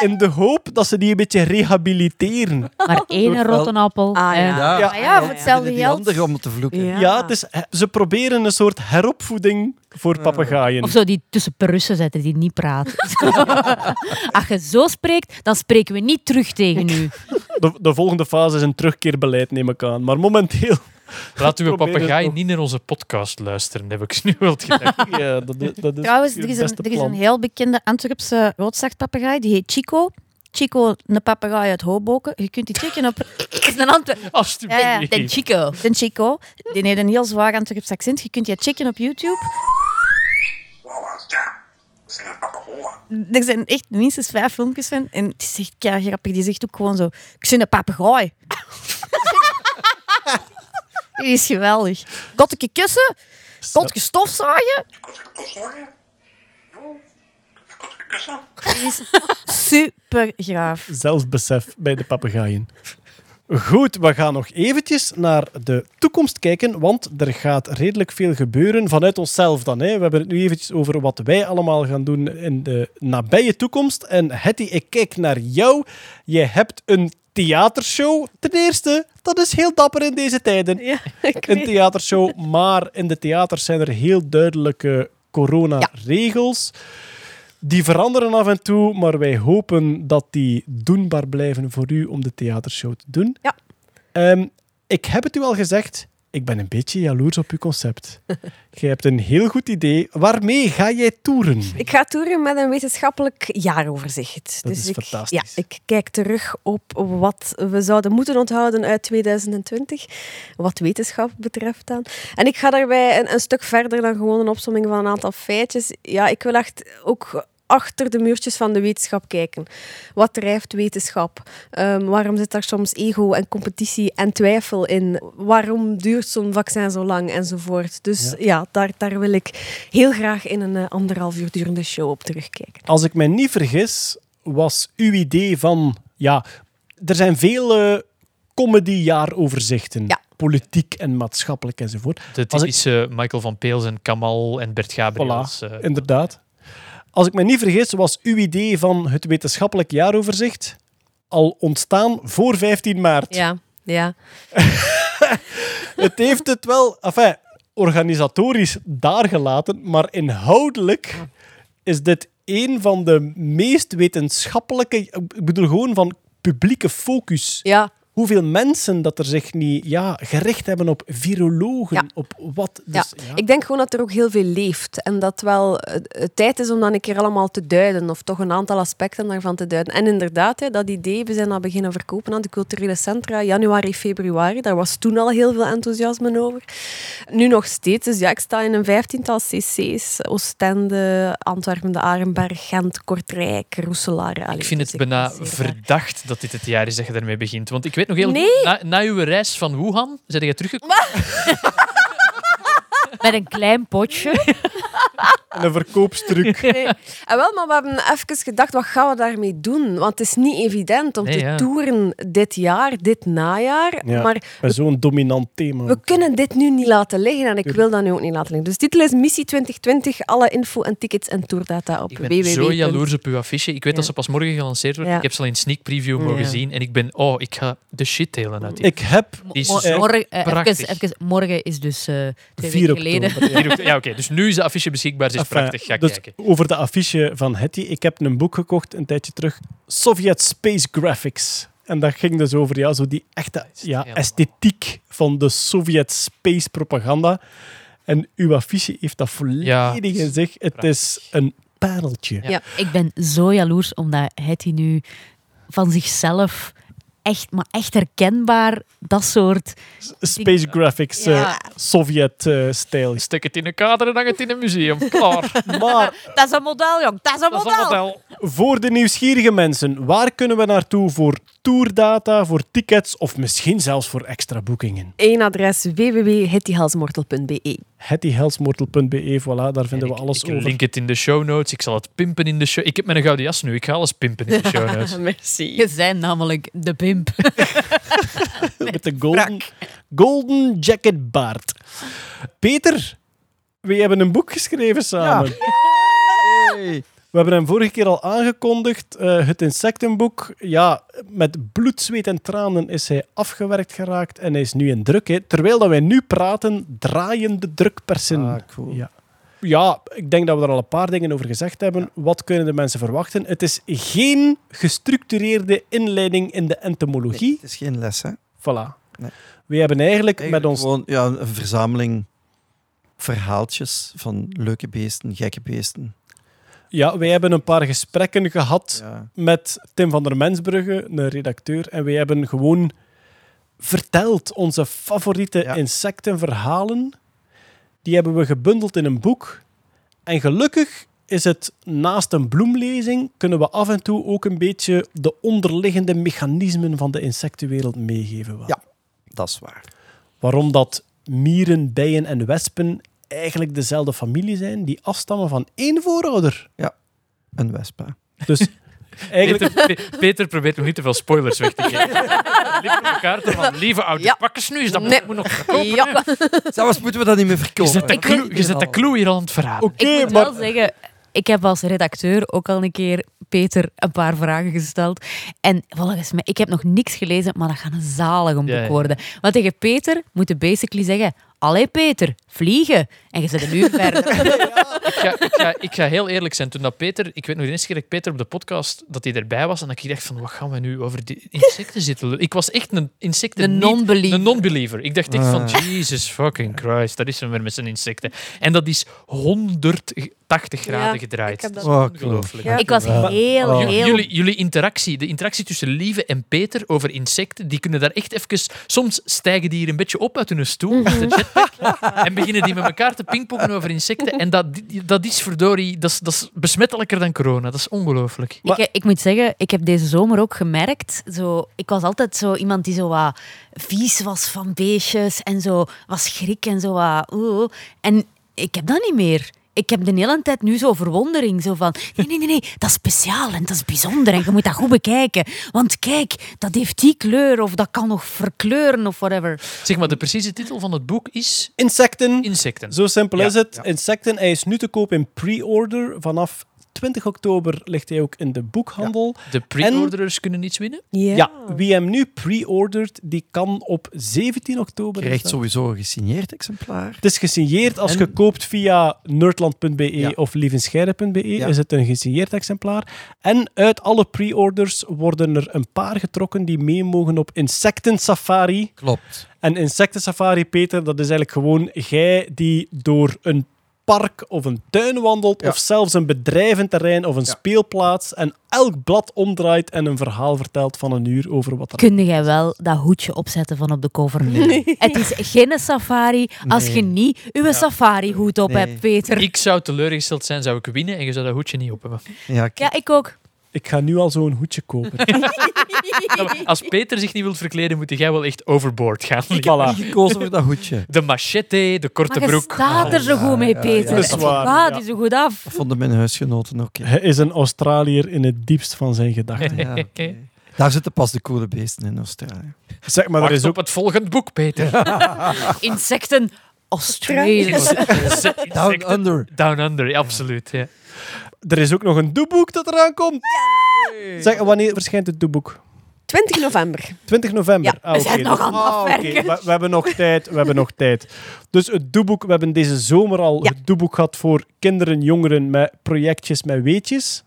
In, de hoop, dat ze die een beetje rehabiliteren. Maar één wel- rotte appel. Ah, eh, ja. Ja. Ja, voor hetzelfde geld. andere om te vloeken. Ja. Ja, het is, ze proberen een soort heropvoeding voor papegaaien. Of zo die tussen Perussen zetten die niet praten. Als je zo spreekt, dan spreken we niet terug tegen u. De, de volgende fase is een terugkeerbeleid, neem ik aan. Maar momenteel... Laat uw papegaai niet naar onze podcast luisteren, heb ik nu wel gedacht. Ja, dat, is- dat is Trouwens, er is, een, er is een heel bekende Antwerpse roodstaartpapegaai, die heet Chico. Chico, een papegaai uit Hoboken. Je kunt die checken op... Is een Antwerp... Alsjeblieft. Ja, ja, Den Chico. De Chico. Die heeft een heel zwaar Antwerps accent. Je kunt die checken op YouTube. Er zijn echt minstens vijf filmpjes van. En het is echt grappig. Die zegt ook gewoon zo... Ik ben een papegaai. Die is geweldig. Kotteke kussen. Kotteke stofzuigen. Die is super graaf. zelfbesef bij de papegaaien. Goed, we gaan nog eventjes naar de toekomst kijken, want er gaat redelijk veel gebeuren vanuit onszelf dan. Hè. We hebben het nu eventjes over wat wij allemaal gaan doen in de nabije toekomst. En Hetty, ik kijk naar jou. Jij hebt een theatershow. Ten eerste, dat is heel dapper in deze tijden. Ja, Een theatershow, maar in de theaters zijn er heel duidelijke coronaregels. Die veranderen af en toe, maar wij hopen dat die doenbaar blijven voor u om de theatershow te doen. Ja. Ehm, ik heb het u al gezegd, ik ben een beetje jaloers op uw concept. Jij hebt een heel goed idee. Waarmee ga jij toeren? Ik ga toeren met een wetenschappelijk jaaroverzicht. Dat dus is ik, fantastisch. Ja, ik kijk terug op wat we zouden moeten onthouden uit 2020, wat wetenschap betreft dan. En ik ga daarbij een, een stuk verder dan gewoon een opsomming van een aantal feitjes. Ja, ik wil echt ook achter de muurtjes van de wetenschap kijken. Wat drijft wetenschap? Ehm, waarom zit daar soms ego en competitie en twijfel in? Waarom duurt zo'n vaccin zo lang enzovoort? Dus ja, daar, daar wil ik heel graag in een eh, anderhalf uur durende show op terugkijken. Als ik mij niet vergis, was uw idee van... Ja, er zijn vele comedy-jaaroverzichten. Ja. Politiek en maatschappelijk enzovoort. De ik- typische Michael van Peels en Kamal en Bert Gabriels. eh, Inderdaad. Als ik me niet vergis, was uw idee van het wetenschappelijk jaaroverzicht al ontstaan voor 15 maart. Ja, ja. Het heeft het wel, enfin, organisatorisch daar gelaten, maar inhoudelijk is dit een van de meest wetenschappelijke, ik bedoel gewoon van publieke focus. ja. Hoeveel mensen dat er zich niet ja, gericht hebben op virologen, Ja. op wat. Ja. Dus, ja. Ik denk gewoon dat er ook heel veel leeft. En dat wel eh, het tijd is om dan een keer allemaal te duiden. Of toch een aantal aspecten daarvan te duiden. En inderdaad, hè, dat idee, we zijn al beginnen verkopen aan de culturele centra. Januari, februari. Daar was toen al heel veel enthousiasme over. Nu nog steeds. Dus ja, ik sta in een vijftiental cc's. Oostende, Antwerpen, de Arenberg, Gent, Kortrijk, Roeselare. Allee, ik vind dus het bijna verdacht dat dit het jaar is dat je daarmee begint. Want ik weet nog heel Nee. goed, na, na uw reis van Wuhan, zijn je teruggekomen? Met een klein potje. En een verkoopstruc. Nee. En wel, maar we hebben even gedacht, wat gaan we daarmee doen? Want het is niet evident om Nee, te ja. toeren dit jaar, dit najaar. Ja. Maar Met zo'n dominant thema. we kunnen dit nu niet laten liggen en ik wil dat nu ook niet laten liggen. Dus titel is Missie 2020, alle info en tickets en tourdata op Ik ben www. zo jaloers op uw affiche. Ik weet dat ze pas morgen gelanceerd wordt. Ja. Ik heb ze al in sneak preview mogen zien. En ik ben, oh, ik ga de shit delen uit die. Ik heb Die is morgen, eh, even, even, morgen is dus eh twee 4 weken geleden. oktober. ja. Ja, oké. Dus nu is de affiche beschikbaar. Ze is Enfin, prachtig. Ga dus kijken. over de affiche van Hetty. Ik heb een boek gekocht een tijdje terug. Soviet Space Graphics. En dat ging dus over ja, zo die echte ja, esthetiek van de Soviet Space propaganda. En uw affiche heeft dat volledig Ja, in zich. Het is een pareltje. Ja. Ik ben zo jaloers omdat Hetty nu van zichzelf echt, maar echt herkenbaar dat soort... Space Graphics, eh. Sovjet-stijl. Stek het in een kader en hang het in een museum. Klaar. maar Dat is een model, jong. Dat is een Dat is een model. voor de nieuwsgierige mensen, waar kunnen we naartoe voor tourdata, voor tickets of misschien zelfs voor extra boekingen? Eén adres www.hettyhalsmortel.be. hettyhelsmortel.be, voilà, daar vinden we Ik- alles ik over. link het in de show notes. Ik zal het pimpen in de show. Ik heb mijn gouden jas nu. Ik ga alles pimpen in de show notes. Merci. Je zijn namelijk de pimp. Met de golden, golden jacket baard. Peter, We hebben een boek geschreven samen. Hey. We hebben hem vorige keer al aangekondigd. eh, het insectenboek. Ja, met bloed, zweet en tranen is hij afgewerkt geraakt en hij is nu in druk. Hè. Terwijl dat wij nu praten, draaien de drukpersen. Ah, cool. Ja. ja, ik denk dat we er al een paar dingen over gezegd hebben. Wat kunnen de mensen verwachten? Het is geen gestructureerde inleiding in de entomologie. Het is geen les, hè? Voilà. Nee. We hebben eigenlijk, Eigenlijk met ons... Gewoon ja, een verzameling verhaaltjes van leuke beesten, gekke beesten. Ja, wij hebben een paar gesprekken gehad Ja. met Tim van der Mensbrugge, een redacteur. En wij hebben gewoon verteld onze favoriete Ja. insectenverhalen. Die hebben we gebundeld in een boek. En gelukkig is het naast een bloemlezing, kunnen we af en toe ook een beetje de onderliggende mechanismen van de insectenwereld meegeven. Ja. Dat is waar. Waarom dat mieren, bijen en wespen eigenlijk dezelfde familie zijn, die afstammen van één voorouder. Een wespa. Dus eigenlijk... Peter, Pe- Peter probeert nog niet te veel spoilers weg te geven. Lieve kaarten van lieve oude Ja. pakkers nu, is dat Nee. moet nog verkopen. Ja. Zelfs moeten we dat niet meer Je verkopen. zet de Ik clue, weet- je zet de clue hier al aan het verraden. Oké, Ik moet maar... wel zeggen, ik heb als redacteur ook al een keer Peter een paar vragen gesteld. En volgens mij, ik heb nog niks gelezen, maar dat gaat een zalig een boek Ja, ja. worden. Want tegen Peter moet je basically zeggen, allee Peter, vliegen. En je zet een uur verder. Ik ga, ik, ga, ik ga heel eerlijk zijn. Toen dat Peter, ik weet nog de eerste keer dat ik Peter op de podcast, dat hij erbij was, en dat ik dacht van, wat gaan we nu over die insecten zitten? Ik was echt een insecten... Een niet- non-believer. Een non-believer. Ik dacht echt van, Ah. Jesus fucking Christ, dat is hem weer met zijn insecten. En dat is 180 graden ik gedraaid. heb dat- Dat is Oh, ongelooflijk. Ja. Ik was heel, Oh. Heel... Jullie, jullie interactie, de interactie tussen Lieve en Peter over insecten, die kunnen daar echt even... Soms stijgen die hier een beetje op uit hun stoel, jetpack, en beginnen die met elkaar te pingpongen over insecten. En dat, dat is verdorie, dat is, dat is besmettelijker dan corona. Dat is ongelooflijk. Ik, ik moet zeggen, ik heb deze zomer ook gemerkt. Zo, ik was altijd zo iemand die zo wat vies was van beestjes en zo was schrik en zo wat. oeh. En ik heb dat niet meer. Ik heb de hele tijd nu zo verwondering. Zo van, nee, nee, nee, nee, dat is speciaal en dat is bijzonder en je moet dat goed bekijken. Want kijk, dat heeft die kleur of dat kan nog verkleuren of whatever. Zeg maar, de precieze titel van het boek is Insecten. Insecten. Zo simpel Ja, is het. ja. Insecten, hij is nu te koop in pre-order. Vanaf 20 oktober ligt hij ook in de boekhandel. De pre-orderers kunnen niets winnen. Ja. Ja, wie hem nu pre-ordert, die kan op 17 oktober... Je krijgt sowieso een gesigneerd exemplaar. Het is gesigneerd als En- je koopt via nerdland.be Ja. of lievenscheire.be. Ja. Is het een gesigneerd exemplaar. En uit alle pre-orders worden er een paar getrokken die mee mogen op Insecten Safari. Klopt. En Insecten Safari, Peter, dat is eigenlijk gewoon jij die door een park of een tuin wandelt, Ja. of zelfs een bedrijventerrein of een Ja. speelplaats, en elk blad omdraait en een verhaal vertelt van een uur over wat er... Kun jij wel dat hoedje opzetten van op de cover? Het is geen safari als Nee. je niet uw safari-hoed op Nee. hebt, Peter. Ik zou teleurgesteld zijn, zou ik winnen en je zou dat hoedje niet op hebben. Ja, ik- Ja, ik ook. Ik ga nu al zo'n hoedje kopen. Als Peter zich niet wil verkleden, moet jij wel echt overboard gaan. ik heb niet gekozen voor dat hoedje. De machete, de korte Maar je broek. staat er zo ja, goed mee, ja, Peter. ja, dat is waar, gaat ja. die zo goed af. Dat vonden mijn huisgenoten ook. hè. Hij is een Australiër in het diepst van zijn gedachten. Ja, oké. Daar zitten pas de coole beesten in Australië. Zeg maar, er Wacht is ook op het volgende boek, Peter. Insecten Australië. Down Under. Down Under, ja, absoluut. Ja. Er is ook nog een doeboek dat eraan komt. Zeg, wanneer verschijnt het doeboek? 20 november. 20 november. Ja, Ah, we zijn nog aan het Ah. We, we hebben nog tijd. We hebben nog tijd. Dus het doeboek, we hebben deze zomer al Ja. het doeboek gehad voor kinderen, jongeren met projectjes, met weetjes.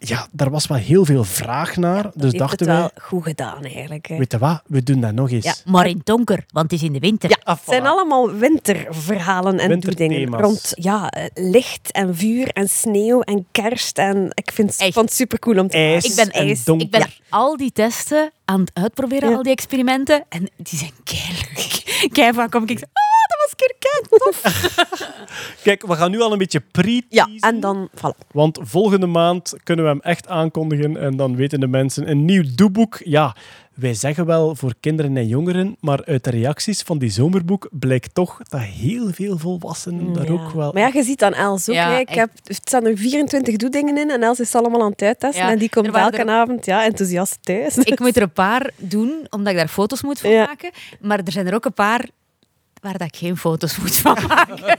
Ja, daar was wel heel veel vraag naar. Dus dachten het wij, wel goed gedaan eigenlijk. hè. weet je wat, we doen dat nog eens. Ja. Maar in het donker, want het is in de winter. Ja, Ah, het zijn allemaal winterverhalen en dingen rond ja, eh, licht en vuur en sneeuw en kerst. En ik vind het super cool om te IJs. Ik ben, en ijs. donker. ik ben al die testen aan het uitproberen, Ja. al die experimenten. En die zijn keileuk. Kei van kom ik zo, keer tof. Kijk, we gaan nu al een beetje pre Ja, en dan, voilà. Want volgende maand kunnen we hem echt aankondigen en dan weten de mensen een nieuw doeboek. Ja, wij zeggen wel voor kinderen en jongeren, maar uit de reacties van die zomerboek blijkt toch dat heel veel volwassenen daar Ja. ook wel... Maar ja, je ziet dan Els ook. Ja, hè. ik echt. heb, er staan er 24 doedingen in en Els is allemaal aan het uittesten. Ja, en die komt elke er- avond ja, enthousiast thuis. Ik moet er een paar doen, omdat ik daar foto's moet van Ja. maken. Maar er zijn er ook een paar waar dat ik geen foto's moet van maken.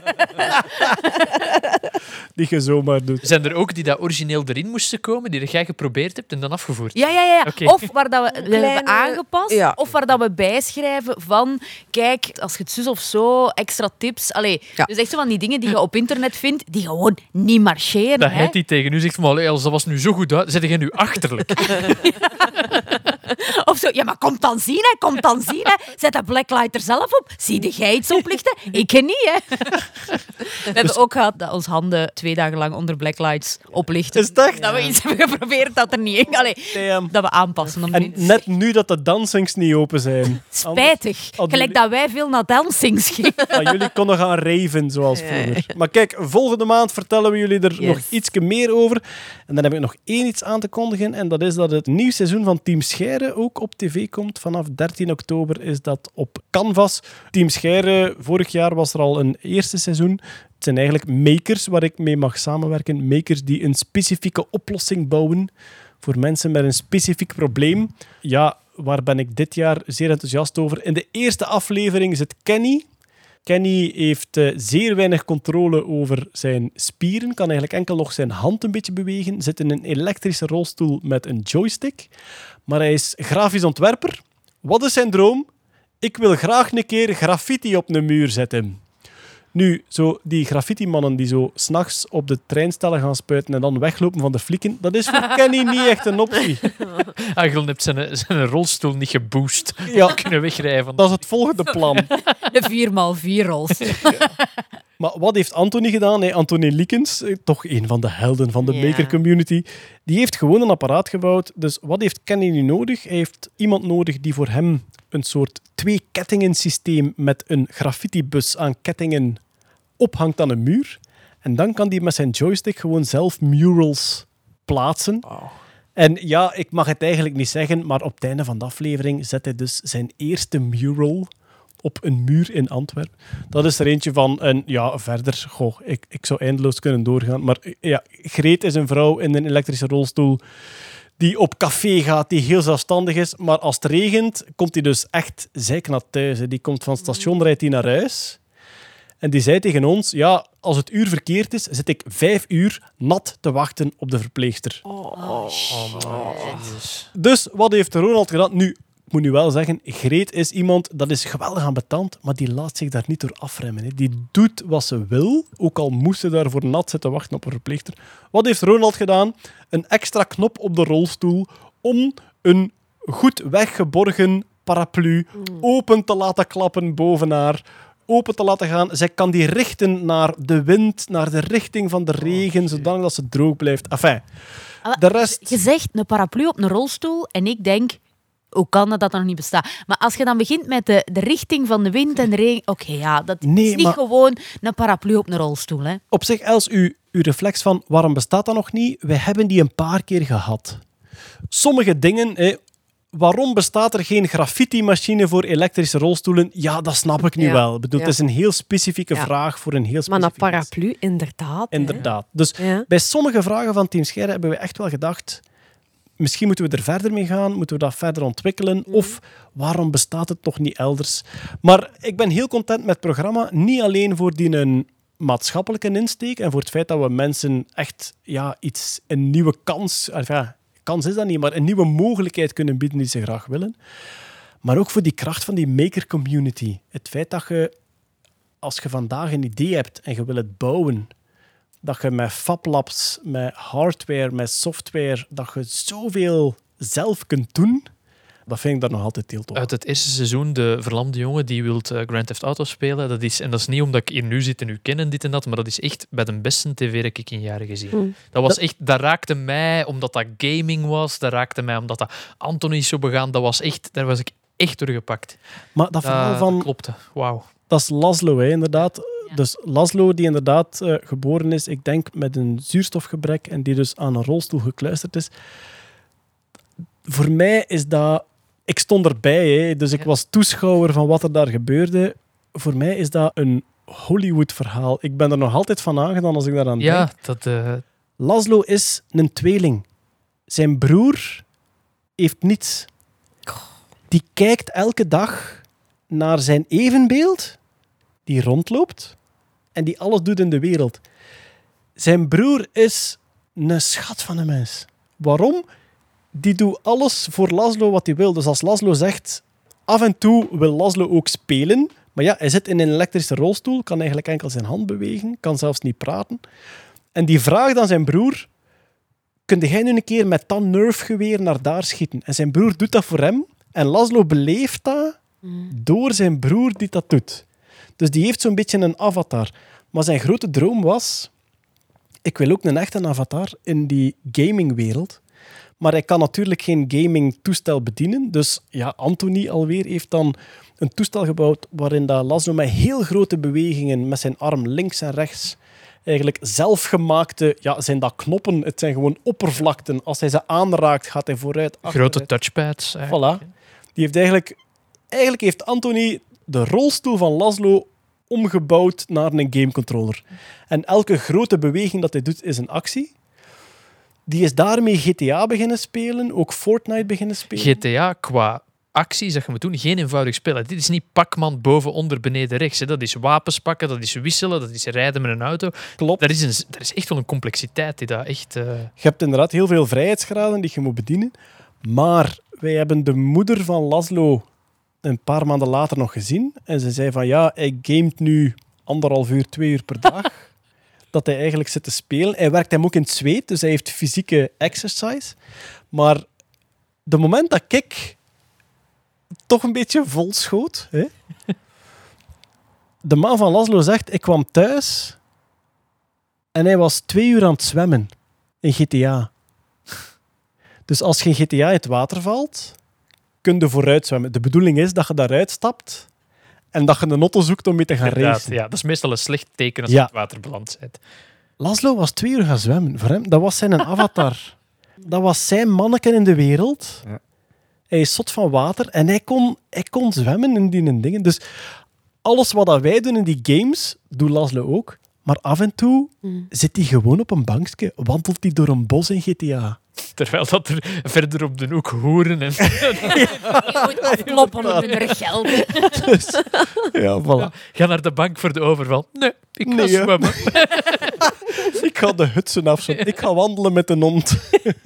Die je zomaar doet. Zijn er ook die dat origineel erin moesten komen, die dat jij geprobeerd hebt en dan afgevoerd? Ja, ja, ja. Of waar dat we kleine- hebben aangepast, ja. of waar dat we bijschrijven van, kijk, als je het zus of zo, extra tips. Allee, Ja. Dus echt zo van die dingen die je op internet vindt, die gewoon niet marcheren. Dat hè. hij die tegen u zegt van, allee, als dat was nu zo goed uit, zet jij nu achterlijk. Of zo, ja, maar kom dan zien, hè. Kom dan zien, hè. Zet dat blacklight er zelf op. Zie de jij iets oplichten? Ik niet, hè. We hebben ook gehad dat ons handen twee dagen lang onder blacklights oplichten. Is? Dat we iets hebben geprobeerd dat er niet in... Allee, dat we aanpassen. Om En net nu dat de dansings niet open zijn. Spijtig. hadden Gelijk jullie- dat wij veel naar dansings gingen. Dat jullie konden gaan raven zoals vroeger. Maar kijk, volgende maand vertellen we jullie er Yes. nog iets meer over. En dan heb ik nog één iets aan te kondigen. En dat is dat het nieuw seizoen van Team Ook op tv komt. Vanaf 13 oktober is dat op Canvas. Team Scheire, vorig jaar was er al een eerste seizoen. Het zijn eigenlijk makers waar ik mee mag samenwerken. Makers die een specifieke oplossing bouwen voor mensen met een specifiek probleem. Ja, waar ben ik dit jaar zeer enthousiast over. In de eerste aflevering zit Kenny. Kenny heeft eh, zeer weinig controle over zijn spieren, kan eigenlijk enkel nog zijn hand een beetje bewegen, zit in een elektrische rolstoel met een joystick. Maar hij is grafisch ontwerper. Wat is zijn droom? Ik wil graag een keer graffiti op een muur zetten. Nu, zo die graffiti-mannen die zo s'nachts op de treinstellen gaan spuiten en dan weglopen van de flikken, dat is voor Kenny niet echt een optie. Agel heeft zijn, zijn rolstoel niet geboost. Ja, Kunnen wegrijven. dat is het volgende plan. De 4x4 rolstoel. Maar wat heeft Anthony gedaan? Hey, Anthony Liekens, eh, toch een van de helden van de Ja. maker community, die heeft gewoon een apparaat gebouwd. Dus wat heeft Kenny nu nodig? Hij heeft iemand nodig die voor hem een soort twee kettingen systeem met een graffitibus aan kettingen ophangt aan een muur. En dan kan hij met zijn joystick gewoon zelf murals plaatsen. En ja, ik mag het eigenlijk niet zeggen, maar op het einde van de aflevering zet hij dus zijn eerste mural op een muur in Antwerpen. Dat is er eentje van. En ja, verder, goh, ik, ik zou eindeloos kunnen doorgaan. Maar ja, Greet is een vrouw in een elektrische rolstoel die op café gaat, die heel zelfstandig is. Maar als het regent, komt hij dus echt zeiknat thuis. hè. Die komt van het station, rijdt hij naar huis. En die zei tegen ons, ja, als het uur verkeerd is, zit ik vijf uur nat te wachten op de verpleegster. Dus wat heeft Ronald gedaan? Nu, ik moet nu wel zeggen, Greet is iemand, dat is geweldig aan betand, maar die laat zich daar niet door afremmen. Hè. Die doet wat ze wil, ook al moest ze daarvoor nat zitten wachten op een verpleegster. Wat heeft Ronald gedaan? Een extra knop op de rolstoel om een goed weggeborgen paraplu open te laten klappen boven haar. Open te laten gaan. Zij kan die richten naar de wind, naar de richting van de regen, zodanig dat ze droog blijft. Enfin, de rest... Je zegt een paraplu op een rolstoel en ik denk, hoe kan dat dat nog niet bestaat? Maar als je dan begint met de, de richting van de wind en de regen... Oké, ja, dat Nee, is niet maar- gewoon een paraplu op een rolstoel. Hè. op zich, Els, uw, uw reflex van waarom bestaat dat nog niet? Wij hebben die een paar keer gehad. Sommige dingen, hè, waarom bestaat er geen graffiti-machine voor elektrische rolstoelen? Ja, dat snap ik nu Ja, wel. Ik bedoel, ja. Het is een heel specifieke Ja. vraag voor een heel Maar specifiek een paraplu, inderdaad. hè. Inderdaad. Dus Ja. bij sommige vragen van Team Scheire hebben we echt wel gedacht... Misschien moeten we er verder mee gaan, moeten we dat verder ontwikkelen, of waarom bestaat het nog niet elders? Maar ik ben heel content met het programma, niet alleen voor die een maatschappelijke insteek en voor het feit dat we mensen echt ja, iets, een nieuwe kans, ja, kans is dat niet, maar een nieuwe mogelijkheid kunnen bieden die ze graag willen. Maar ook voor die kracht van die maker community. Het feit dat je, als je vandaag een idee hebt en je wil het bouwen, dat je met FabLabs, met hardware, met software, dat je zoveel zelf kunt doen, dat vind ik daar nog altijd heel tof. Uit het eerste seizoen, de verlamde jongen die wil eh, Grand Theft Auto spelen. Dat is, en dat is niet omdat ik hier nu zit en u ken en dit en dat, maar dat is echt bij de beste tv dat ik in jaren gezien. Hmm. Dat, was echt, dat raakte mij omdat dat gaming was. Dat raakte mij omdat dat Anthony is zo begaan. Dat was echt, daar was ik echt door gepakt. Maar dat verhaal Dat van, klopte. Wauw. dat is Laszlo, hè, inderdaad. Dus Laszlo, die inderdaad eh, geboren is, ik denk met een zuurstofgebrek en die dus aan een rolstoel gekluisterd is. Voor mij is dat... Ik stond erbij, hè, dus ik was toeschouwer van wat er daar gebeurde. Voor mij is dat een Hollywood-verhaal. Ik ben er nog altijd van aangedaan als ik daaraan denk. Ja, dat, eh, Laszlo is een tweeling. Zijn broer heeft niets. Die kijkt elke dag naar zijn evenbeeld die rondloopt en die alles doet in de wereld. Zijn broer is een schat van een mens. Waarom? Die doet alles voor Laszlo wat hij wil. Dus als Laszlo zegt, af en toe wil Laszlo ook spelen. Maar ja, hij zit in een elektrische rolstoel, kan eigenlijk enkel zijn hand bewegen, kan zelfs niet praten. En die vraagt aan zijn broer, kun jij nu een keer met dat nerfgeweer naar daar schieten? En zijn broer doet dat voor hem. En Laszlo beleeft dat door zijn broer die dat doet. Dus die heeft zo'n beetje een avatar. Maar zijn grote droom was, ik wil ook een echte avatar in die gamingwereld. Maar hij kan natuurlijk geen gaming-toestel bedienen. Dus ja, Anthony alweer heeft dan een toestel gebouwd waarin dat Laszlo met heel grote bewegingen met zijn arm links en rechts eigenlijk zelfgemaakte, ja, zijn dat knoppen, het zijn gewoon oppervlakten. Als hij ze aanraakt, gaat hij vooruit, Grote achteruit. touchpads. Voilà. Die heeft eigenlijk, eigenlijk heeft Anthony de rolstoel van Laszlo omgebouwd naar een gamecontroller. En elke grote beweging dat hij doet, is een actie. Die is daarmee GTA beginnen spelen, ook Fortnite beginnen spelen. GTA qua dat je moet doen, geen eenvoudig spel. Dit is niet Pac-Man boven, onder, beneden, rechts. hè. Dat is wapens pakken, dat is wisselen, dat is rijden met een auto. Klopt. Dat is, een, dat is echt wel een complexiteit die dat echt... eh, Je hebt inderdaad heel veel vrijheidsgraden die je moet bedienen. Maar wij hebben de moeder van Laszlo een paar maanden later nog gezien. En ze zei van ja, hij gamet nu anderhalf uur, twee uur per dag. dat hij eigenlijk zit te spelen. Hij werkt hem ook in het zweet, dus hij heeft fysieke exercise. Maar de moment dat ik toch een beetje vol schoot... Hè, de man van Laszlo zegt, ik kwam thuis en hij was twee uur aan het zwemmen in GTA. Dus als je in GTA in het water valt, kun je vooruit zwemmen. De bedoeling is dat je daaruit stapt en dat je een auto zoekt om mee te gaan inderdaad, racen. ja, dat is meestal een slecht teken als Ja. je in het water beland bent. Laszlo was twee uur gaan zwemmen. Voor hem, dat was zijn avatar. dat was zijn manneken in de wereld. Ja. Hij is zot van water en hij kon, hij kon zwemmen in die dingen. Dus alles wat dat wij doen in die games, doet Laszlo ook. Maar af en toe zit hij gewoon op een bankje, wandelt hij door een bos in GTA. Terwijl dat er verder op de hoek hoeren en... Je moet afkloppen op hun geld. Dus, ja, voilà. Ga naar de bank voor de overval. Nee, ik ga Nee, zwemmen. Ik ga de hutsen afzetten. Ik ga wandelen met een hond.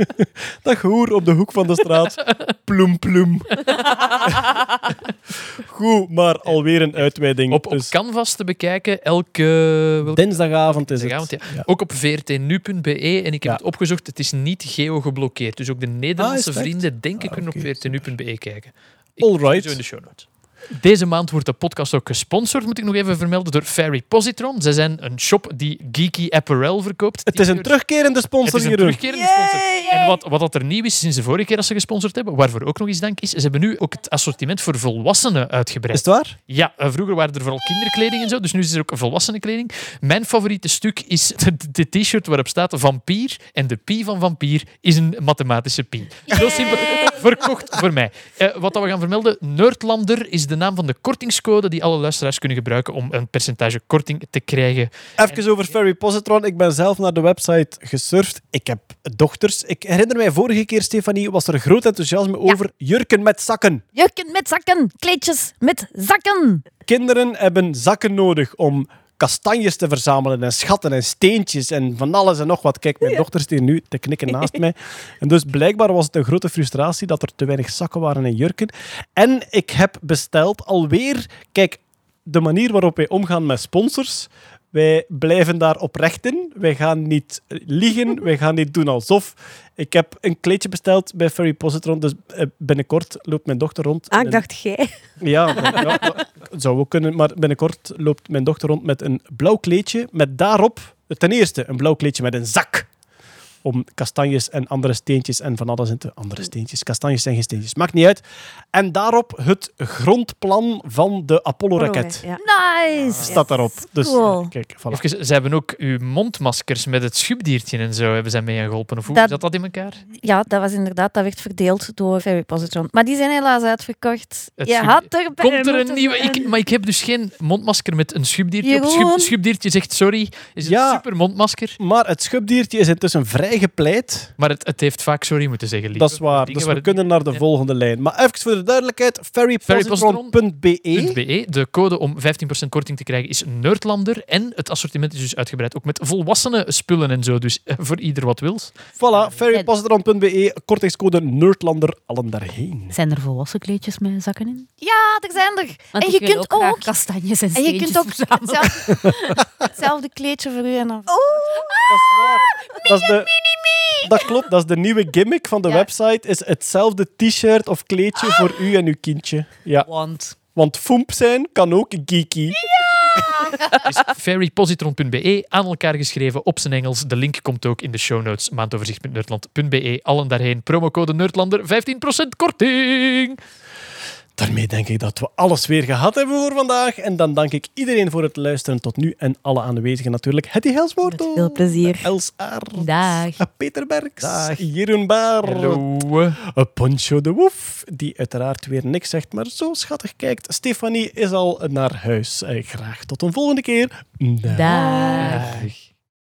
Dat gehoor op de hoek van de straat. Ploem, ploem. Goed, maar alweer een uitweiding. Op, op Dus Canvas te bekijken, elke... dinsdagavond is het. dinsdagavond, ja. Ja. Ook op vrtnu.be. En ik heb Ja. het opgezocht, het is niet geo-geblokkeerd. Dus ook de Nederlandse Ah, echt? vrienden, denk ik, Ah, kunnen oké. op vrtnu.be kijken. Ik Alright. Zo in de show notes. Deze maand wordt de podcast ook gesponsord, moet ik nog even vermelden, door Fairy Positron. Zij zijn een shop die geeky apparel verkoopt. Het is een terugkerende Het sponsor, is een terugkerende sponsor. En wat, wat dat er nieuw is sinds de vorige keer dat ze gesponsord hebben, waarvoor ook nog eens dank is, ze hebben nu ook het assortiment voor volwassenen uitgebreid. Is het waar? Ja, eh, vroeger waren er vooral kinderkleding en zo, dus nu is er ook volwassenenkleding. Mijn favoriete stuk is de- de t-shirt waarop staat vampier en de pi van vampier is een mathematische pi. Zo simpel. Verkocht voor mij. Eh, wat dat we gaan vermelden, Nerdlander is de naam van de kortingscode die alle luisteraars kunnen gebruiken om een percentage korting te krijgen. Even over Ferry Positron. Ik ben zelf naar de website gesurfd. Ik heb dochters. Ik herinner mij vorige keer, Stefanie, was er groot enthousiasme over jurken met zakken. Jurken met zakken, kleedjes met zakken. Kinderen hebben zakken nodig om kastanjes te verzamelen en schatten en steentjes en van alles en nog wat. Kijk, mijn dochter is hier nu te knikken naast mij. En dus blijkbaar was het een grote frustratie dat er te weinig zakken waren en jurken. En ik heb besteld alweer... Kijk, de manier waarop wij omgaan met sponsors... Wij blijven daar oprecht in. Wij gaan niet liegen. Wij gaan niet doen alsof. Ik heb een kleedje besteld bij Ferry Positron. Dus eh, binnenkort loopt mijn dochter rond. Ah, ik dacht jij. ja, ja, zou ook kunnen. Maar binnenkort loopt mijn dochter rond met een blauw kleedje. Met daarop, ten eerste, een blauw kleedje met een zak. Om kastanjes en andere steentjes en van alles in te... Andere steentjes, kastanjes zijn geen steentjes. Maakt niet uit. En daarop het grondplan van de Apollo-raket. Ja. Nice. Staat daarop. Dus Cool. eh, kijk, voilà. Even, ze hebben ook uw mondmaskers met het schubdiertje en zo hebben zij mee geholpen. Of hoe Dat- zat dat in elkaar? Ja, dat was inderdaad, dat werd verdeeld door Ferry Positron. Maar die zijn helaas uitverkocht. Het Je had erbij Komt er een nieuwe? Ik, maar ik heb dus geen mondmasker met een schubdiertje. op. Jeroen. Schub, schubdiertje zegt sorry. Is het Ja. een super mondmasker? Maar het schubdiertje is intussen vrij gepleit. Maar het, het heeft vaak sorry moeten zeggen, lieve. Dat is waar. Dus waar we kunnen naar de Ja. volgende lijn. Maar even voor de duidelijkheid: ferrypositron.be. .be. De code om 15% korting te krijgen is Nerdlander. En het assortiment is dus uitgebreid ook met volwassenen spullen en zo. Dus eh, voor ieder wat wil. Voilà, ferrypositron.be, kortingscode Nerdlander, allen daarheen. Zijn er volwassen kleedjes met zakken in? Ja, er zijn er. Want en je kunt ook, graag ook... kastanjes en En je kunt ook hetzelfde, hetzelfde kleedje voor u en dan... Dat is waar. Dat, is de, dat klopt, dat is de nieuwe gimmick van de Ja. website. Is hetzelfde t-shirt of kleedje voor u en uw kindje. Ja, Want want foemp zijn kan ook geeky. Dus ferrypositron.be, aan elkaar geschreven op zijn Engels. De link komt ook in de show notes. Maandoverzicht.nerdland.be. Allen daarheen. Promocode Nerdlander. 15% korting. Daarmee denk ik dat we alles weer gehad hebben voor vandaag. En dan dank ik iedereen voor het luisteren tot nu. En alle aanwezigen natuurlijk. Hetty Helswoord. Met veel plezier. Els Aert. Dag. Peter Berks. Dag. Jeroen Baar. Hallo. Poncho de Woef, die uiteraard weer niks zegt, maar zo schattig kijkt. Stefanie is al naar huis. Eh, graag tot een volgende keer. Dag.